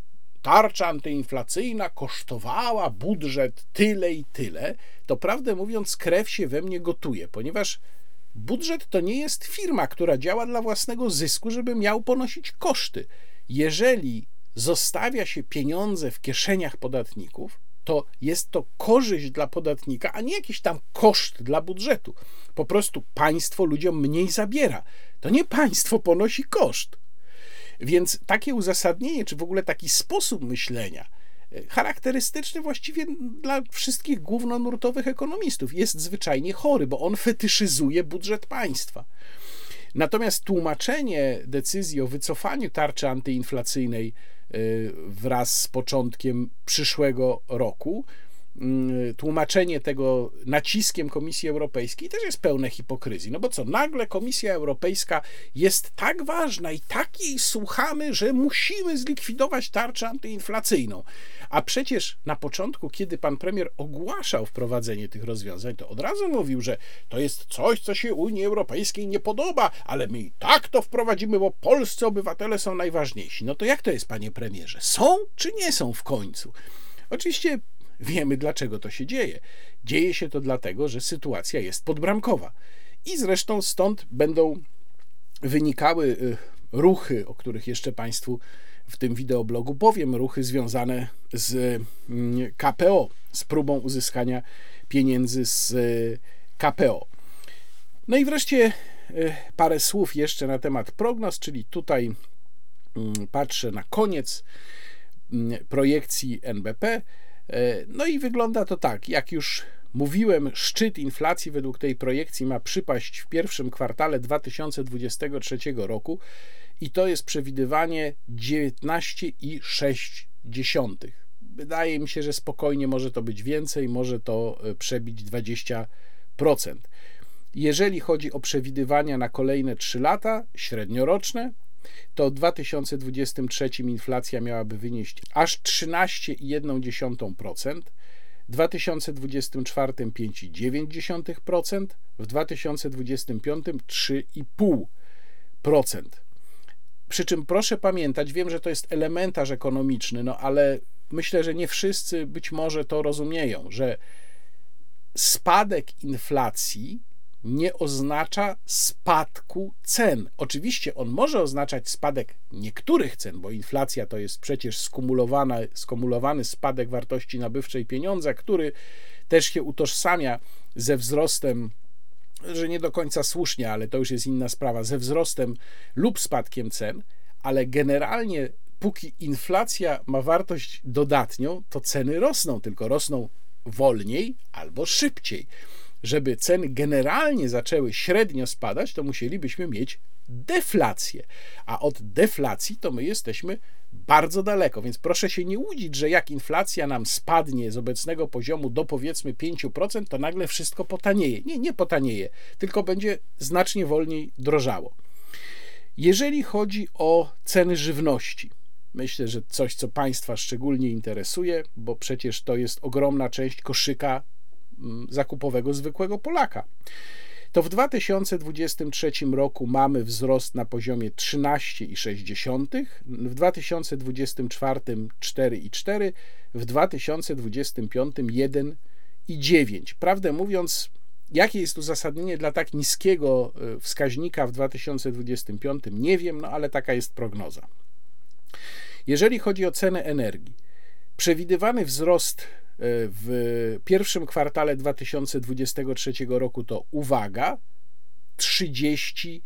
tarcza antyinflacyjna kosztowała budżet tyle i tyle, to prawdę mówiąc, krew się we mnie gotuje, ponieważ budżet to nie jest firma, która działa dla własnego zysku, żeby miał ponosić koszty. Jeżeli zostawia się pieniądze w kieszeniach podatników, to jest to korzyść dla podatnika, a nie jakiś tam koszt dla budżetu. Po prostu państwo ludziom mniej zabiera. To nie państwo ponosi koszt. Więc takie uzasadnienie, czy w ogóle taki sposób myślenia, e, charakterystyczny właściwie dla wszystkich głównonurtowych ekonomistów, jest zwyczajnie chory, bo on fetyszyzuje budżet państwa. Natomiast tłumaczenie decyzji o wycofaniu tarczy antyinflacyjnej e, wraz z początkiem przyszłego roku tłumaczenie tego naciskiem Komisji Europejskiej też jest pełne hipokryzji. No bo co, nagle Komisja Europejska jest tak ważna i tak jej słuchamy, że musimy zlikwidować tarczę antyinflacyjną. A przecież na początku, kiedy pan premier ogłaszał wprowadzenie tych rozwiązań, to od razu mówił, że to jest coś, co się Unii Europejskiej nie podoba, ale my i tak to wprowadzimy, bo polscy obywatele są najważniejsi. No to jak to jest, panie premierze? Są czy nie są w końcu? Oczywiście Wiemy, dlaczego to się dzieje. Dzieje się to dlatego, że sytuacja jest podbramkowa. I zresztą stąd będą wynikały y, ruchy, o których jeszcze Państwu w tym wideoblogu powiem, ruchy związane z mm, KPO, z próbą uzyskania pieniędzy z y, KPO. No i wreszcie y, parę słów jeszcze na temat prognoz, czyli tutaj mm, patrzę na koniec mm, projekcji NBP. E, no i wygląda to tak, jak już mówiłem, szczyt inflacji według tej projekcji ma przypaść w pierwszym kwartale 2023 roku i to jest przewidywanie 19,6. Wydaje mi się, że spokojnie może to być więcej, może to e, przebić 20%. Jeżeli chodzi o przewidywania na kolejne 3 lata, średnioroczne, to w 2023 inflacja miałaby wynieść aż 13,1%, w 2024 5,9%, w 2025 3,5%. Przy czym proszę pamiętać, wiem, że to jest elementarz ekonomiczny, no ale myślę, że nie wszyscy być może to rozumieją, że spadek inflacji nie oznacza spadku cen. Oczywiście on może oznaczać spadek niektórych cen, bo inflacja to jest przecież skumulowana, skumulowany spadek wartości nabywczej pieniądza, który też się utożsamia ze wzrostem, że nie do końca słusznie, ale to już jest inna sprawa, ze wzrostem lub spadkiem cen, ale generalnie póki inflacja ma wartość dodatnią, to ceny rosną, tylko rosną wolniej albo szybciej żeby ceny generalnie zaczęły średnio spadać, to musielibyśmy mieć deflację. A od deflacji to my jesteśmy bardzo daleko, więc proszę się nie łudzić, że jak inflacja nam spadnie z obecnego poziomu do powiedzmy 5%, to nagle wszystko potanieje. Nie, nie potanieje, tylko będzie znacznie wolniej drożało. Jeżeli chodzi o ceny żywności, myślę, że coś, co Państwa szczególnie interesuje, bo przecież to jest ogromna część koszyka zakupowego zwykłego Polaka. To w 2023 roku mamy wzrost na poziomie 13,6, w 2024 4,4, w 2025 1,9. Prawdę mówiąc, jakie jest uzasadnienie dla tak niskiego e, wskaźnika w 2025? Nie wiem, no ale taka jest prognoza. Jeżeli chodzi o cenę energii, przewidywany wzrost w pierwszym kwartale 2023 roku to uwaga 39%.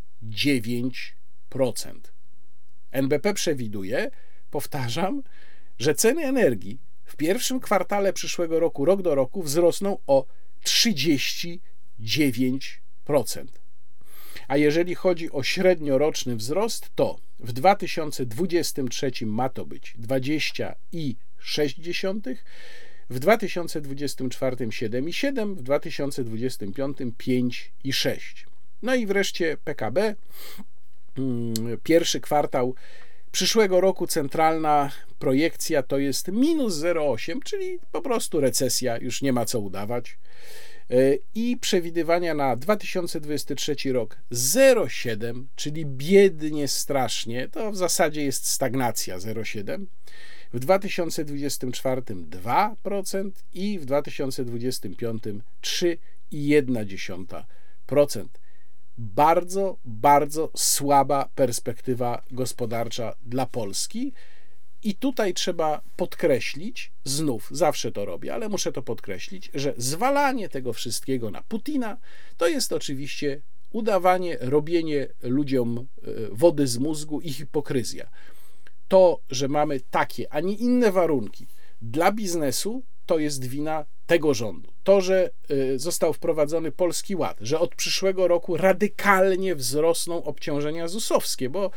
NBP przewiduje, powtarzam, że ceny energii w pierwszym kwartale przyszłego roku, rok do roku, wzrosną o 39%. A jeżeli chodzi o średnioroczny wzrost, to w 2023 ma to być 20,6%, w 2024 7,7, w 2025 5,6. No i wreszcie PKB. Mm, pierwszy kwartał przyszłego roku centralna projekcja to jest minus 0,8, czyli po prostu recesja, już nie ma co udawać. E, I przewidywania na 2023 rok 0,7, czyli biednie strasznie, to w zasadzie jest stagnacja 0,7 w 2024 2% i w 2025 3,1%. Bardzo, bardzo słaba perspektywa gospodarcza dla Polski. I tutaj trzeba podkreślić, znów zawsze to robię, ale muszę to podkreślić, że zwalanie tego wszystkiego na Putina to jest oczywiście udawanie, robienie ludziom e, wody z mózgu i hipokryzja to, że mamy takie, a nie inne warunki dla biznesu, to jest wina tego rządu. To, że y, został wprowadzony Polski Ład, że od przyszłego roku radykalnie wzrosną obciążenia ZUS-owskie, bo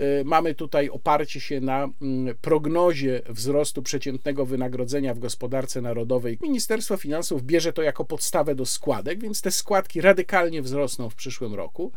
y, mamy tutaj oparcie się na mm, prognozie wzrostu przeciętnego wynagrodzenia w gospodarce narodowej. Ministerstwo Finansów bierze to jako podstawę do składek, więc te składki radykalnie wzrosną w przyszłym roku.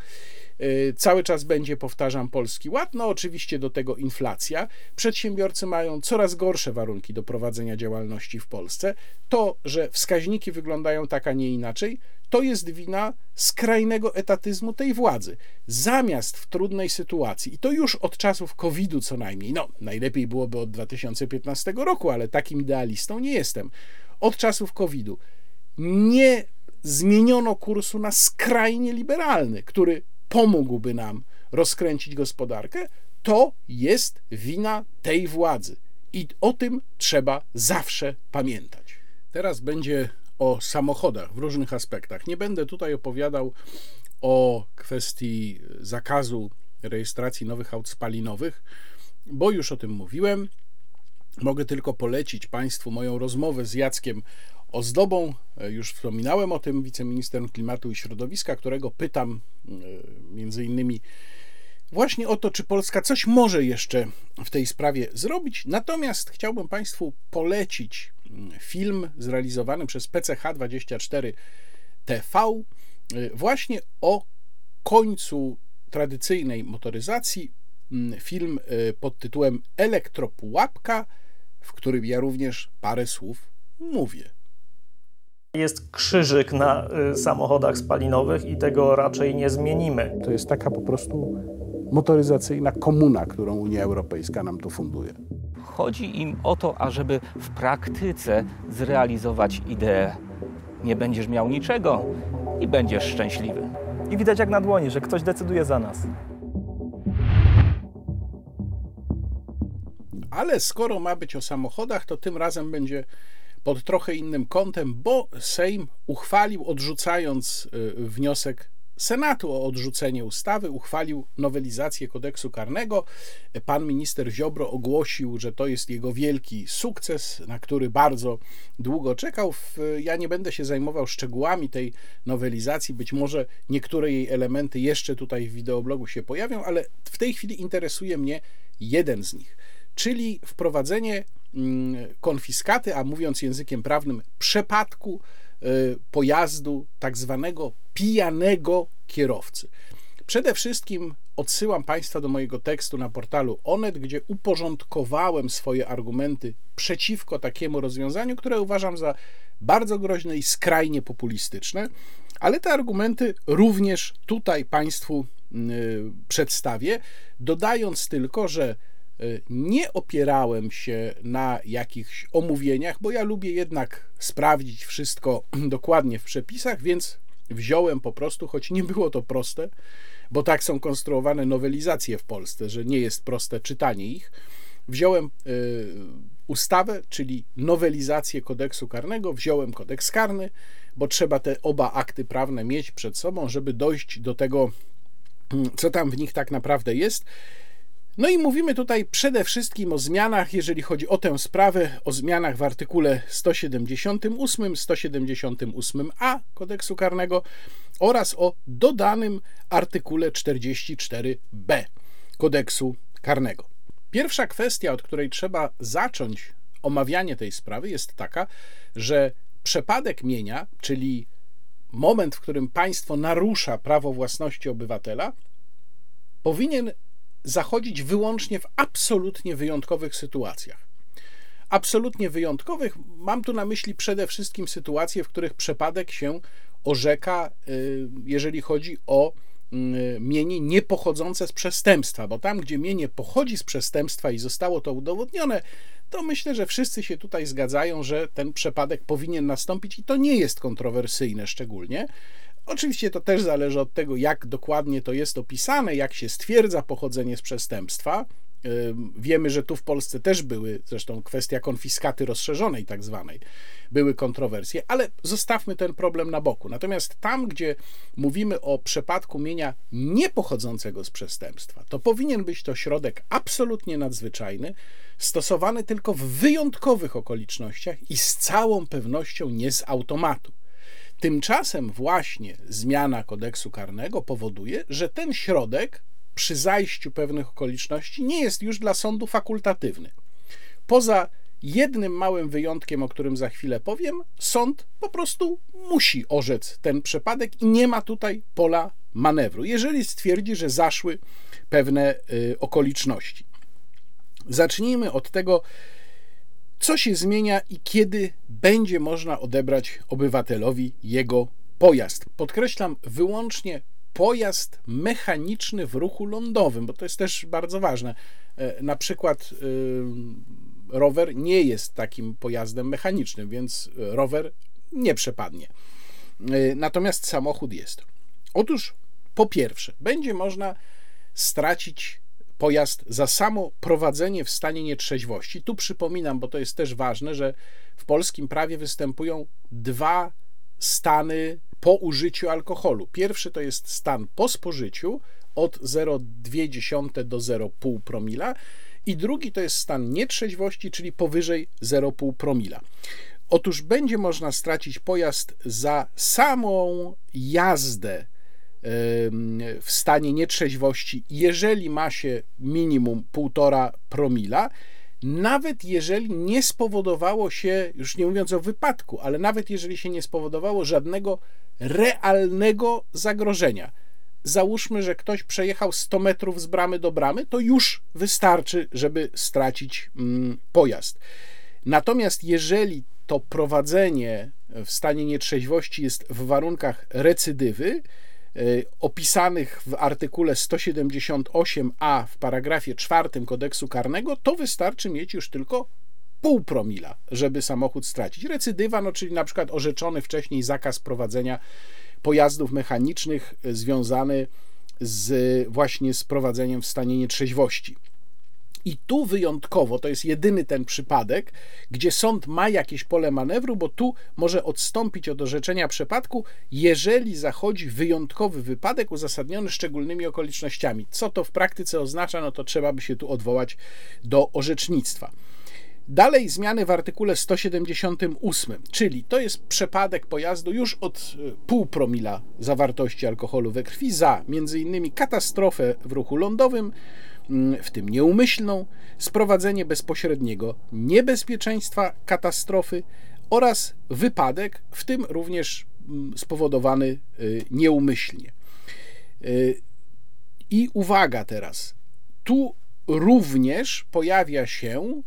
Y, cały czas będzie, powtarzam, polski ład. No, oczywiście do tego inflacja. Przedsiębiorcy mają coraz gorsze warunki do prowadzenia działalności w Polsce. To, że wskaźniki wyglądają tak, a nie inaczej, to jest wina skrajnego etatyzmu tej władzy. Zamiast w trudnej sytuacji, i to już od czasów COVID-u co najmniej, no najlepiej byłoby od 2015 roku, ale takim idealistą nie jestem. Od czasów COVID-u nie zmieniono kursu na skrajnie liberalny, który pomógłby nam rozkręcić gospodarkę, to jest wina tej władzy. I o tym trzeba zawsze pamiętać. Teraz będzie o samochodach w różnych aspektach. Nie będę tutaj opowiadał o kwestii zakazu rejestracji nowych aut spalinowych, bo już o tym mówiłem. Mogę tylko polecić Państwu moją rozmowę z Jackiem Ozdobą. E, już wspominałem o tym wiceministrem klimatu i środowiska, którego pytam e, między innymi właśnie o to, czy Polska coś może jeszcze w tej sprawie zrobić. Natomiast chciałbym Państwu polecić mm, film zrealizowany przez PCH24 TV właśnie o końcu tradycyjnej motoryzacji mm, film pod tytułem Elektropułapka, w którym ja również parę słów mówię. Jest krzyżyk na y, samochodach spalinowych i tego raczej nie zmienimy. To jest taka po prostu motoryzacyjna komuna, którą Unia Europejska nam tu funduje. Chodzi im o to, ażeby w praktyce zrealizować ideę. Nie będziesz miał niczego i będziesz szczęśliwy. I widać jak na dłoni, że ktoś decyduje za nas. Ale skoro ma być o samochodach, to tym razem będzie pod trochę innym kątem, bo Sejm uchwalił, odrzucając y, wniosek Senatu o odrzucenie ustawy, uchwalił nowelizację kodeksu karnego. Pan minister Ziobro ogłosił, że to jest jego wielki sukces, na który bardzo długo czekał. Ja nie będę się zajmował szczegółami tej nowelizacji, być może niektóre jej elementy jeszcze tutaj w wideoblogu się pojawią, ale w tej chwili interesuje mnie jeden z nich, czyli wprowadzenie konfiskaty, a mówiąc językiem prawnym, przepadku y, pojazdu tak zwanego pijanego kierowcy. Przede wszystkim odsyłam Państwa do mojego tekstu na portalu Onet, gdzie uporządkowałem swoje argumenty przeciwko takiemu rozwiązaniu, które uważam za bardzo groźne i skrajnie populistyczne, ale te argumenty również tutaj Państwu y, przedstawię, dodając tylko, że nie opierałem się na jakichś omówieniach, bo ja lubię jednak sprawdzić wszystko dokładnie w przepisach, więc wziąłem po prostu, choć nie było to proste, bo tak są konstruowane nowelizacje w Polsce, że nie jest proste czytanie ich. Wziąłem y, ustawę, czyli nowelizację kodeksu karnego, wziąłem kodeks karny, bo trzeba te oba akty prawne mieć przed sobą, żeby dojść do tego, mm, co tam w nich tak naprawdę jest. No i mówimy tutaj przede wszystkim o zmianach, jeżeli chodzi o tę sprawę, o zmianach w artykule 178, 178a kodeksu karnego oraz o dodanym artykule 44b kodeksu karnego. Pierwsza kwestia, od której trzeba zacząć omawianie tej sprawy, jest taka, że przepadek mienia, czyli moment, w którym państwo narusza prawo własności obywatela, powinien zachodzić wyłącznie w absolutnie wyjątkowych sytuacjach. Absolutnie wyjątkowych mam tu na myśli przede wszystkim sytuacje, w których przepadek się orzeka, y, jeżeli chodzi o y, mienie niepochodzące z przestępstwa, bo tam, gdzie mienie pochodzi z przestępstwa i zostało to udowodnione, to myślę, że wszyscy się tutaj zgadzają, że ten przepadek powinien nastąpić i to nie jest kontrowersyjne szczególnie. Oczywiście to też zależy od tego, jak dokładnie to jest opisane, jak się stwierdza pochodzenie z przestępstwa. Wiemy, że tu w Polsce też były, zresztą kwestia konfiskaty rozszerzonej, tak zwanej, były kontrowersje, ale zostawmy ten problem na boku. Natomiast tam, gdzie mówimy o przepadku mienia niepochodzącego z przestępstwa, to powinien być to środek absolutnie nadzwyczajny, stosowany tylko w wyjątkowych okolicznościach i z całą pewnością nie z automatu. Tymczasem właśnie zmiana kodeksu karnego powoduje, że ten środek przy zajściu pewnych okoliczności nie jest już dla sądu fakultatywny. Poza jednym małym wyjątkiem, o którym za chwilę powiem, sąd po prostu musi orzec ten przypadek i nie ma tutaj pola manewru, jeżeli stwierdzi, że zaszły pewne y, okoliczności. Zacznijmy od tego, co się zmienia i kiedy będzie można odebrać obywatelowi jego pojazd. Podkreślam wyłącznie pojazd mechaniczny w ruchu lądowym, bo to jest też bardzo ważne. E, na przykład e, rower nie jest takim pojazdem mechanicznym, więc rower nie przepadnie. E, natomiast samochód jest. Otóż po pierwsze, będzie można stracić pojazd za samo prowadzenie w stanie nietrzeźwości. Tu przypominam, bo to jest też ważne, że w polskim prawie występują dwa stany po użyciu alkoholu. Pierwszy to jest stan po spożyciu od 0,2 do 0,5 promila i drugi to jest stan nietrzeźwości, czyli powyżej 0,5 promila. Otóż będzie można stracić pojazd za samą jazdę w stanie nietrzeźwości, jeżeli ma się minimum 1,5 promila, nawet jeżeli nie spowodowało się, już nie mówiąc o wypadku, ale nawet jeżeli się nie spowodowało żadnego realnego zagrożenia. Załóżmy, że ktoś przejechał 100 metrów z bramy do bramy, to już wystarczy, żeby stracić mm, pojazd. Natomiast jeżeli to prowadzenie w stanie nietrzeźwości jest w warunkach recydywy, opisanych w artykule 178a w paragrafie 4 kodeksu karnego, to wystarczy mieć już tylko pół promila, żeby samochód stracić. Recydywa, no, czyli na przykład orzeczony wcześniej zakaz prowadzenia pojazdów mechanicznych związany z właśnie z prowadzeniem w stanie nietrzeźwości. I tu wyjątkowo to jest jedyny ten przypadek, gdzie sąd ma jakieś pole manewru, bo tu może odstąpić od orzeczenia przypadku, jeżeli zachodzi wyjątkowy wypadek uzasadniony szczególnymi okolicznościami. Co to w praktyce oznacza, no to trzeba by się tu odwołać do orzecznictwa. Dalej zmiany w artykule 178, czyli to jest przepadek pojazdu już od e, pół promila zawartości alkoholu we krwi za m.in. katastrofę w ruchu lądowym, w tym nieumyślną, sprowadzenie bezpośredniego niebezpieczeństwa katastrofy oraz wypadek, w tym również mm, spowodowany e, nieumyślnie. E, I uwaga teraz, tu również pojawia się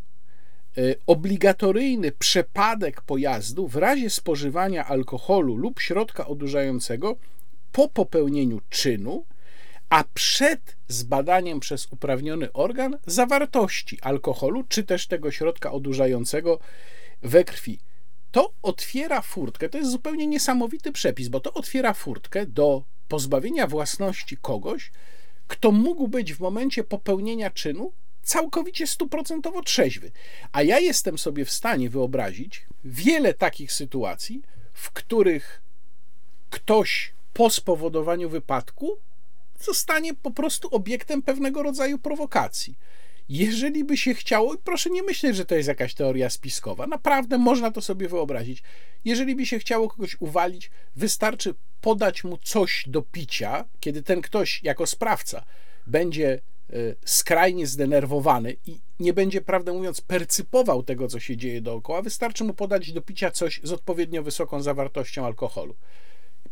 Y, obligatoryjny przepadek pojazdu w razie spożywania alkoholu lub środka odurzającego po popełnieniu czynu, a przed zbadaniem przez uprawniony organ zawartości alkoholu czy też tego środka odurzającego we krwi. To otwiera furtkę, to jest zupełnie niesamowity przepis, bo to otwiera furtkę do pozbawienia własności kogoś, kto mógł być w momencie popełnienia czynu całkowicie stuprocentowo trzeźwy. A ja jestem sobie w stanie wyobrazić wiele takich sytuacji, w których ktoś po spowodowaniu wypadku zostanie po prostu obiektem pewnego rodzaju prowokacji. Jeżeli by się chciało, proszę nie myśleć, że to jest jakaś teoria spiskowa, naprawdę można to sobie wyobrazić. Jeżeli by się chciało kogoś uwalić, wystarczy podać mu coś do picia, kiedy ten ktoś jako sprawca będzie Y, skrajnie zdenerwowany i nie będzie, prawdę mówiąc, percypował tego, co się dzieje dookoła, wystarczy mu podać do picia coś z odpowiednio wysoką zawartością alkoholu.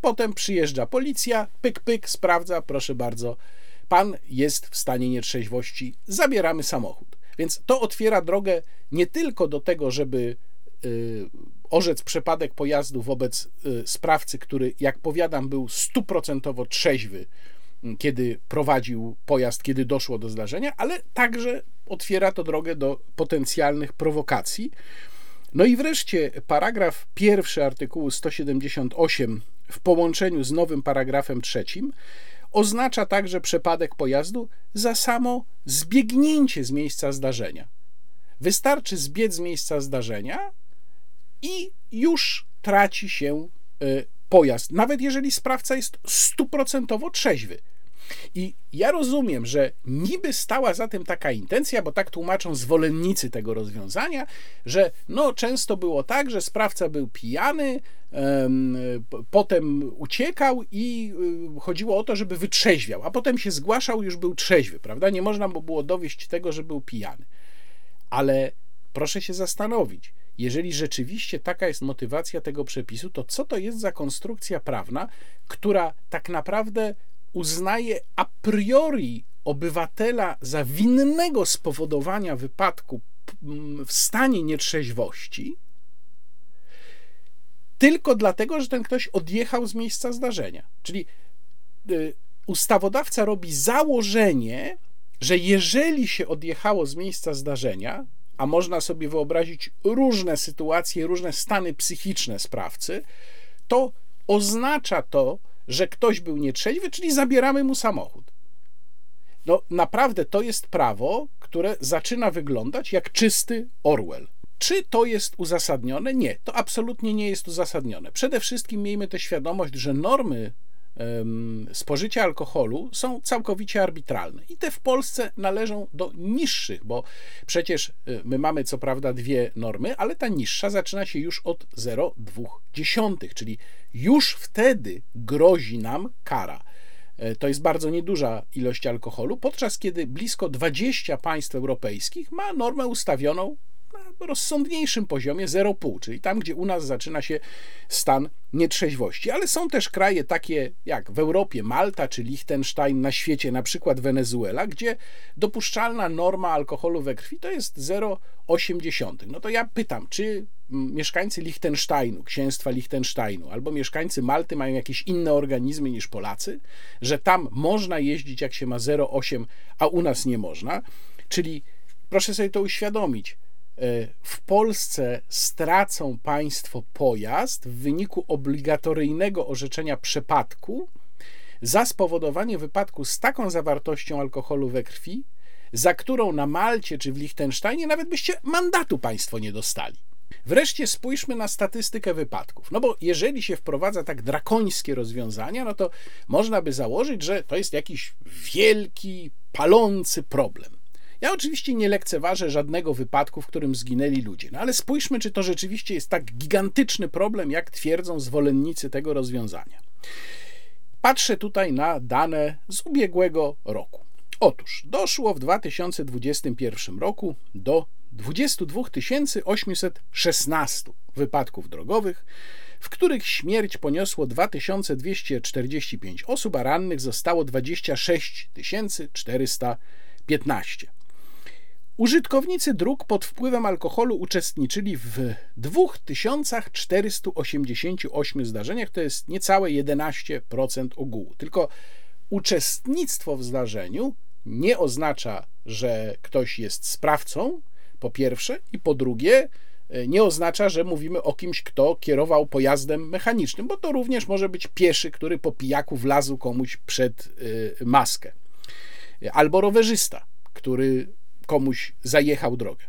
Potem przyjeżdża policja, pyk, pyk, sprawdza, proszę bardzo, pan jest w stanie nietrzeźwości, zabieramy samochód. Więc to otwiera drogę nie tylko do tego, żeby y, orzec przepadek pojazdu wobec y, sprawcy, który, jak powiadam, był stuprocentowo trzeźwy, kiedy prowadził pojazd, kiedy doszło do zdarzenia, ale także otwiera to drogę do potencjalnych prowokacji. No i wreszcie paragraf pierwszy artykułu 178 w połączeniu z nowym paragrafem trzecim oznacza także przepadek pojazdu za samo zbiegnięcie z miejsca zdarzenia. Wystarczy zbiec z miejsca zdarzenia i już traci się y, pojazd, nawet jeżeli sprawca jest stuprocentowo trzeźwy. I ja rozumiem, że niby stała za tym taka intencja, bo tak tłumaczą zwolennicy tego rozwiązania, że no często było tak, że sprawca był pijany, potem uciekał i y, chodziło o to, żeby wytrzeźwiał, a potem się zgłaszał, już był trzeźwy, prawda? Nie można było dowieść tego, że był pijany. Ale proszę się zastanowić, jeżeli rzeczywiście taka jest motywacja tego przepisu, to co to jest za konstrukcja prawna, która tak naprawdę uznaje a priori obywatela za winnego spowodowania wypadku w stanie nietrzeźwości, tylko dlatego, że ten ktoś odjechał z miejsca zdarzenia. Czyli y, ustawodawca robi założenie, że jeżeli się odjechało z miejsca zdarzenia, a można sobie wyobrazić różne sytuacje, różne stany psychiczne sprawcy, to oznacza to, że ktoś był nietrzeźwy, czyli zabieramy mu samochód. No naprawdę to jest prawo, które zaczyna wyglądać jak czysty Orwell. Czy to jest uzasadnione? Nie, to absolutnie nie jest uzasadnione. Przede wszystkim miejmy tę świadomość, że normy spożycia alkoholu są całkowicie arbitralne i te w Polsce należą do niższych, bo przecież y, my mamy co prawda dwie normy, ale ta niższa zaczyna się już od 0,2, czyli już wtedy grozi nam kara E, to jest bardzo nieduża ilość alkoholu, podczas kiedy blisko 20 państw europejskich ma normę ustawioną na rozsądniejszym poziomie 0,5, czyli tam, gdzie u nas zaczyna się stan nietrzeźwości. Ale są też kraje takie jak w Europie Malta czy Liechtenstein, na świecie na przykład Wenezuela, gdzie dopuszczalna norma alkoholu we krwi to jest 0,8. No to ja pytam, czy mieszkańcy Liechtensteinu, księstwa Liechtensteinu, albo mieszkańcy Malty mają jakieś inne organizmy niż Polacy, że tam można jeździć jak się ma 0,8, a u nas nie można. Czyli proszę sobie to uświadomić. E, w Polsce stracą państwo pojazd w wyniku obligatoryjnego orzeczenia przepadku za spowodowanie wypadku z taką zawartością alkoholu we krwi, za którą na Malcie czy w Liechtensteinie nawet byście mandatu państwo nie dostali. Wreszcie spójrzmy na statystykę wypadków. No bo jeżeli się wprowadza tak drakońskie rozwiązania, no to można by założyć, że to jest jakiś wielki, palący problem. Ja oczywiście nie lekceważę żadnego wypadku, w którym zginęli ludzie, no ale spójrzmy, czy to rzeczywiście jest tak gigantyczny problem, jak twierdzą zwolennicy tego rozwiązania. Patrzę tutaj na dane z ubiegłego roku. Otóż doszło w 2021 roku do 22 816 wypadków drogowych, w których śmierć poniosło 2245 osób, a rannych zostało 26 415. Użytkownicy dróg pod wpływem alkoholu uczestniczyli w 2488 zdarzeniach, to jest niecałe 11% ogółu. Tylko uczestnictwo w zdarzeniu nie oznacza, że ktoś jest sprawcą, po pierwsze, i po drugie, nie oznacza, że mówimy o kimś, kto kierował pojazdem mechanicznym, bo to również może być pieszy, który po pijaku wlazł komuś przed y, maskę, albo rowerzysta, który komuś zajechał drogę.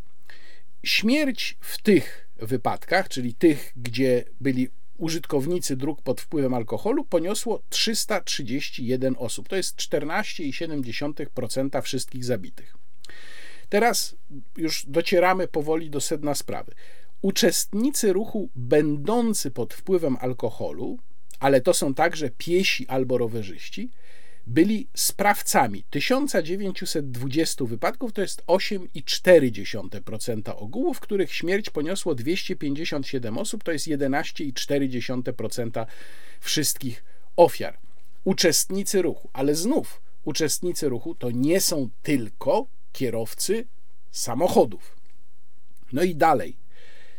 Śmierć w tych wypadkach, czyli tych, gdzie byli użytkownicy dróg pod wpływem alkoholu, poniosło 331 osób. To jest 14,7% wszystkich zabitych. Teraz już docieramy powoli do sedna sprawy. Uczestnicy ruchu będący pod wpływem alkoholu, ale to są także piesi albo rowerzyści, byli sprawcami 1920 wypadków, to jest 8,4% ogółu, w których śmierć poniosło 257 osób, to jest 11,4% wszystkich ofiar. Uczestnicy ruchu, ale znów uczestnicy ruchu to nie są tylko kierowcy samochodów. No i dalej,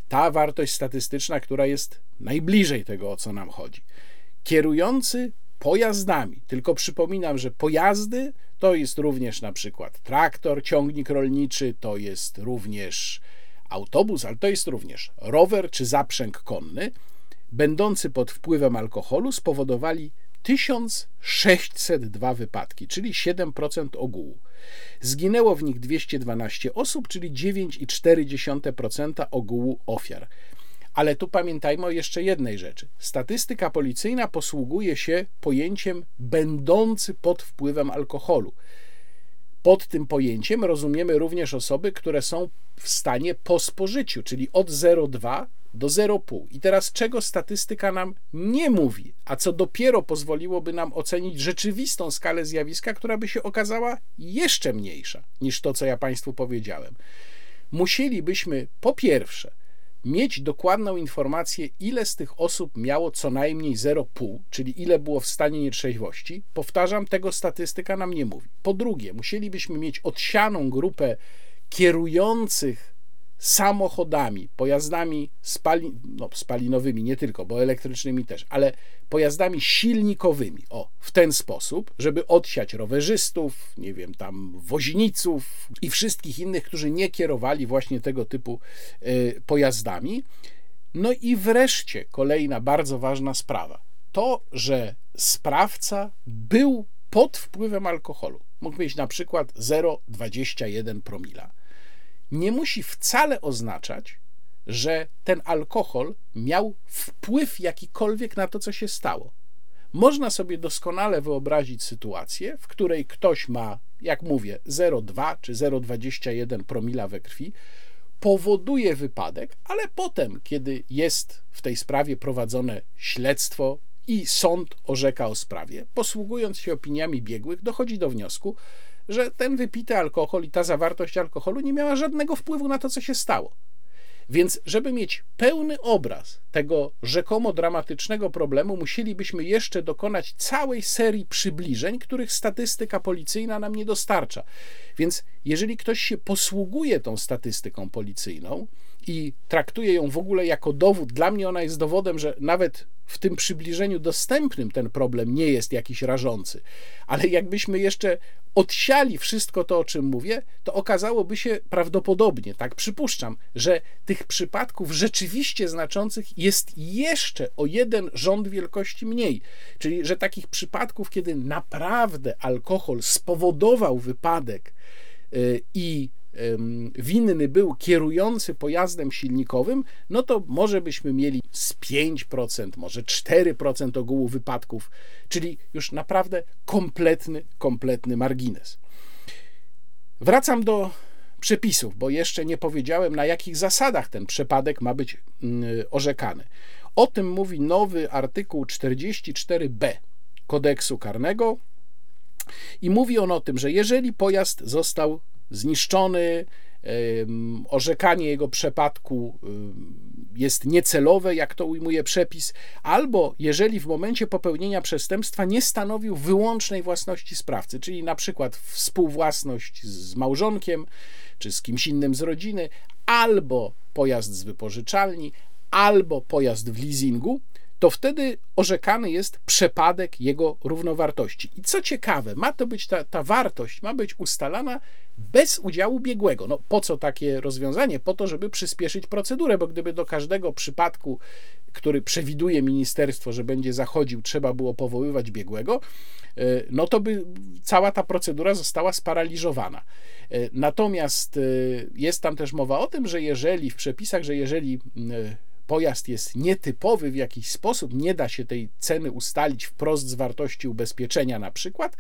ta wartość statystyczna, która jest najbliżej tego, o co nam chodzi. Kierujący pojazdami. Tylko przypominam, że pojazdy to jest również na przykład traktor, ciągnik rolniczy, to jest również autobus, ale to jest również rower czy zaprzęg konny, będący pod wpływem alkoholu spowodowali 1602 wypadki, czyli 7% ogółu. Zginęło w nich 212 osób, czyli 9,4% ogółu ofiar. Ale tu pamiętajmy o jeszcze jednej rzeczy. Statystyka policyjna posługuje się pojęciem będący pod wpływem alkoholu. Pod tym pojęciem rozumiemy również osoby, które są w stanie po spożyciu, czyli od 0,2 do 0,5. I teraz czego statystyka nam nie mówi, a co dopiero pozwoliłoby nam ocenić rzeczywistą skalę zjawiska, która by się okazała jeszcze mniejsza niż to, co ja Państwu powiedziałem. Musielibyśmy po pierwsze mieć dokładną informację, ile z tych osób miało co najmniej 0,5, czyli ile było w stanie nietrzeźwości. Powtarzam, tego statystyka nam nie mówi. Po drugie, musielibyśmy mieć odsianą grupę kierujących samochodami, pojazdami spali, no, spalinowymi, nie tylko, bo elektrycznymi też, ale pojazdami silnikowymi. O, w ten sposób, żeby odsiać rowerzystów, nie wiem, tam woźniców i wszystkich innych, którzy nie kierowali właśnie tego typu y, pojazdami. No i wreszcie kolejna bardzo ważna sprawa. To, że sprawca był pod wpływem alkoholu. Mógł mieć na przykład 0,21 promila nie musi wcale oznaczać, że ten alkohol miał wpływ jakikolwiek na to, co się stało. Można sobie doskonale wyobrazić sytuację, w której ktoś ma, jak mówię, 0,2 czy 0,21 promila we krwi, powoduje wypadek, ale potem, kiedy jest w tej sprawie prowadzone śledztwo i sąd orzeka o sprawie, posługując się opiniami biegłych, dochodzi do wniosku, że ten wypity alkohol i ta zawartość alkoholu nie miała żadnego wpływu na to, co się stało. Więc, żeby mieć pełny obraz tego rzekomo dramatycznego problemu, musielibyśmy jeszcze dokonać całej serii przybliżeń, których statystyka policyjna nam nie dostarcza. Więc, jeżeli ktoś się posługuje tą statystyką policyjną i traktuje ją w ogóle jako dowód, dla mnie ona jest dowodem, że nawet w tym przybliżeniu dostępnym ten problem nie jest jakiś rażący, ale jakbyśmy jeszcze odsiali wszystko to, o czym mówię, to okazałoby się prawdopodobnie, tak przypuszczam, że tych przypadków rzeczywiście znaczących jest jeszcze o jeden rząd wielkości mniej. Czyli, że takich przypadków, kiedy naprawdę alkohol spowodował wypadek y, i winny był kierujący pojazdem silnikowym, no to może byśmy mieli z 5%, może 4% ogółu wypadków, czyli już naprawdę kompletny, kompletny margines. Wracam do przepisów, bo jeszcze nie powiedziałem, na jakich zasadach ten przepadek ma być mm, orzekany. O tym mówi nowy artykuł 44b kodeksu karnego i mówi on o tym, że jeżeli pojazd został zniszczony, orzekanie jego przepadku jest niecelowe, jak to ujmuje przepis, albo jeżeli w momencie popełnienia przestępstwa nie stanowił wyłącznej własności sprawcy, czyli na przykład współwłasność z małżonkiem czy z kimś innym z rodziny, albo pojazd z wypożyczalni, albo pojazd w leasingu, to wtedy orzekany jest przepadek jego równowartości. I co ciekawe, ma to być ta, ta wartość, ma być ustalana bez udziału biegłego. No po co takie rozwiązanie? Po to, żeby przyspieszyć procedurę, bo gdyby do każdego przypadku, który przewiduje ministerstwo, że będzie zachodził, trzeba było powoływać biegłego, e, no to by cała ta procedura została sparaliżowana. E, natomiast e, jest tam też mowa o tym, że jeżeli w przepisach, że jeżeli pojazd jest nietypowy w jakiś sposób, nie da się tej ceny ustalić wprost z wartości ubezpieczenia na przykład,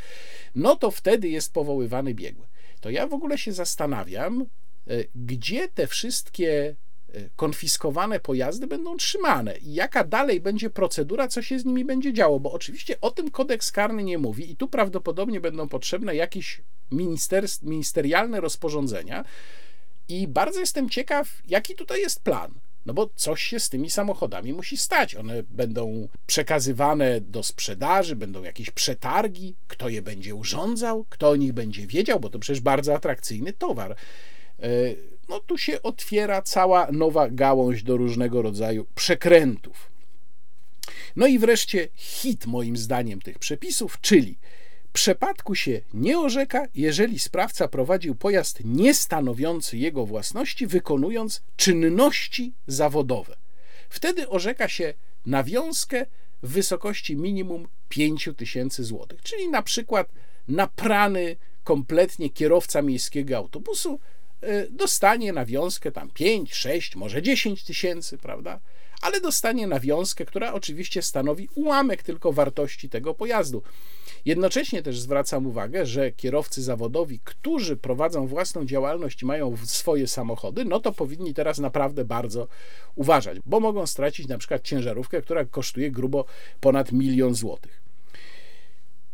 no to wtedy jest powoływany biegły. To ja w ogóle się zastanawiam, e, gdzie te wszystkie e, konfiskowane pojazdy będą trzymane i jaka dalej będzie procedura, co się z nimi będzie działo, bo oczywiście o tym kodeks karny nie mówi i tu prawdopodobnie będą potrzebne jakieś ministerialne rozporządzenia i bardzo jestem ciekaw, jaki tutaj jest plan. No bo coś się z tymi samochodami musi stać. One będą przekazywane do sprzedaży, będą jakieś przetargi, kto je będzie urządzał, kto o nich będzie wiedział, bo to przecież bardzo atrakcyjny towar. E, no tu się otwiera cała nowa gałąź do różnego rodzaju przekrętów. No i wreszcie hit moim zdaniem tych przepisów, czyli Przepadku się nie orzeka, jeżeli sprawca prowadził pojazd niestanowiący jego własności, wykonując czynności zawodowe. Wtedy orzeka się nawiązkę w wysokości minimum 5 tysięcy złotych, czyli na przykład naprany kompletnie kierowca miejskiego autobusu e, dostanie nawiązkę tam 5, 6, może 10 tysięcy, prawda? Ale dostanie nawiązkę, która oczywiście stanowi ułamek tylko wartości tego pojazdu. Jednocześnie też zwracam uwagę, że kierowcy zawodowi, którzy prowadzą własną działalność i mają swoje samochody, no to powinni teraz naprawdę bardzo uważać, bo mogą stracić na przykład ciężarówkę, która kosztuje grubo ponad milion złotych.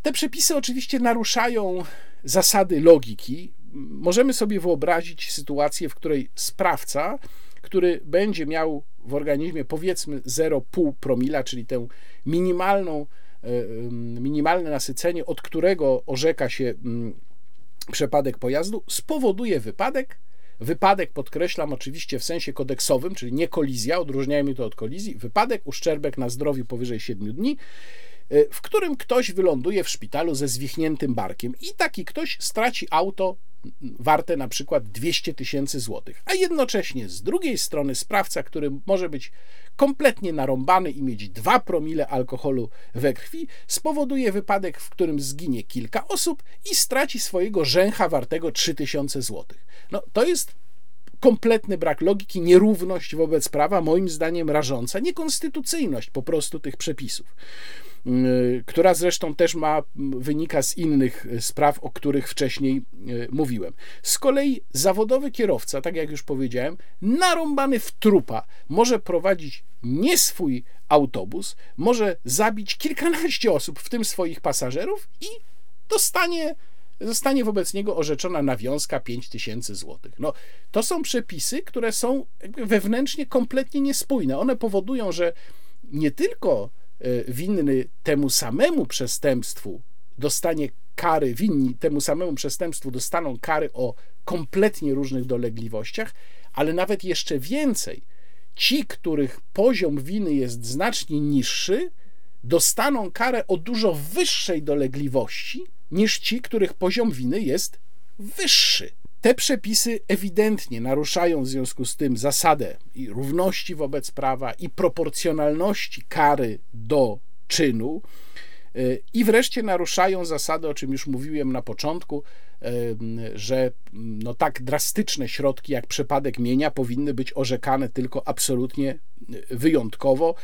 Te przepisy oczywiście naruszają zasady logiki. Możemy sobie wyobrazić sytuację, w której sprawca, który będzie miał w organizmie powiedzmy 0,5 promila, czyli tę minimalną minimalne nasycenie, od którego orzeka się mm, przepadek pojazdu, spowoduje wypadek. Wypadek podkreślam oczywiście w sensie kodeksowym, czyli nie kolizja, odróżniajmy to od kolizji. Wypadek, uszczerbek na zdrowiu powyżej 7 dni, e, w którym ktoś wyląduje w szpitalu ze zwichniętym barkiem i taki ktoś straci auto warte na przykład 200 tysięcy złotych, a jednocześnie z drugiej strony sprawca, który może być kompletnie narąbany i mieć 2 promile alkoholu we krwi, spowoduje wypadek, w którym zginie kilka osób i straci swojego rzęcha wartego 3000 złotych. No to jest kompletny brak logiki, nierówność wobec prawa, moim zdaniem rażąca, niekonstytucyjność po prostu tych przepisów. Y, która zresztą też ma, wynika z innych spraw, o których wcześniej y, mówiłem. Z kolei zawodowy kierowca, tak jak już powiedziałem, narąbany w trupa, może prowadzić nie swój autobus, może zabić kilkanaście osób, w tym swoich pasażerów i dostanie zostanie wobec niego orzeczona nawiązka 5000 zł. No, to są przepisy, które są wewnętrznie kompletnie niespójne. One powodują, że nie tylko e, winny temu samemu przestępstwu dostanie kary, winni temu samemu przestępstwu dostaną kary o kompletnie różnych dolegliwościach, ale nawet jeszcze więcej. Ci, których poziom winy jest znacznie niższy, dostaną karę o dużo wyższej dolegliwości niż ci, których poziom winy jest wyższy. Te przepisy ewidentnie naruszają w związku z tym zasadę i równości wobec prawa i proporcjonalności kary do czynu. Y, I wreszcie naruszają zasady, o czym już mówiłem na początku, y, że no tak drastyczne środki jak przepadek mienia powinny być orzekane tylko absolutnie wyjątkowo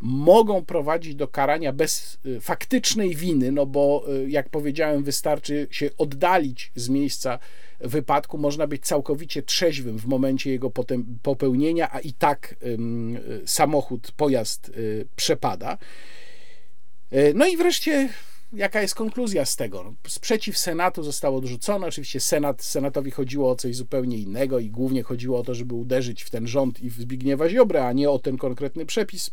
mogą prowadzić do karania bez faktycznej winy, no bo jak powiedziałem, wystarczy się oddalić z miejsca wypadku, można być całkowicie trzeźwym w momencie jego potem popełnienia, a i tak y, samochód, pojazd przepada. No i wreszcie jaka jest konkluzja z tego? No, sprzeciw Senatu został odrzucony. Oczywiście Senat, Senatowi chodziło o coś zupełnie innego i głównie chodziło o to, żeby uderzyć w ten rząd i w Zbigniewa Ziobrę, a nie o ten konkretny przepis.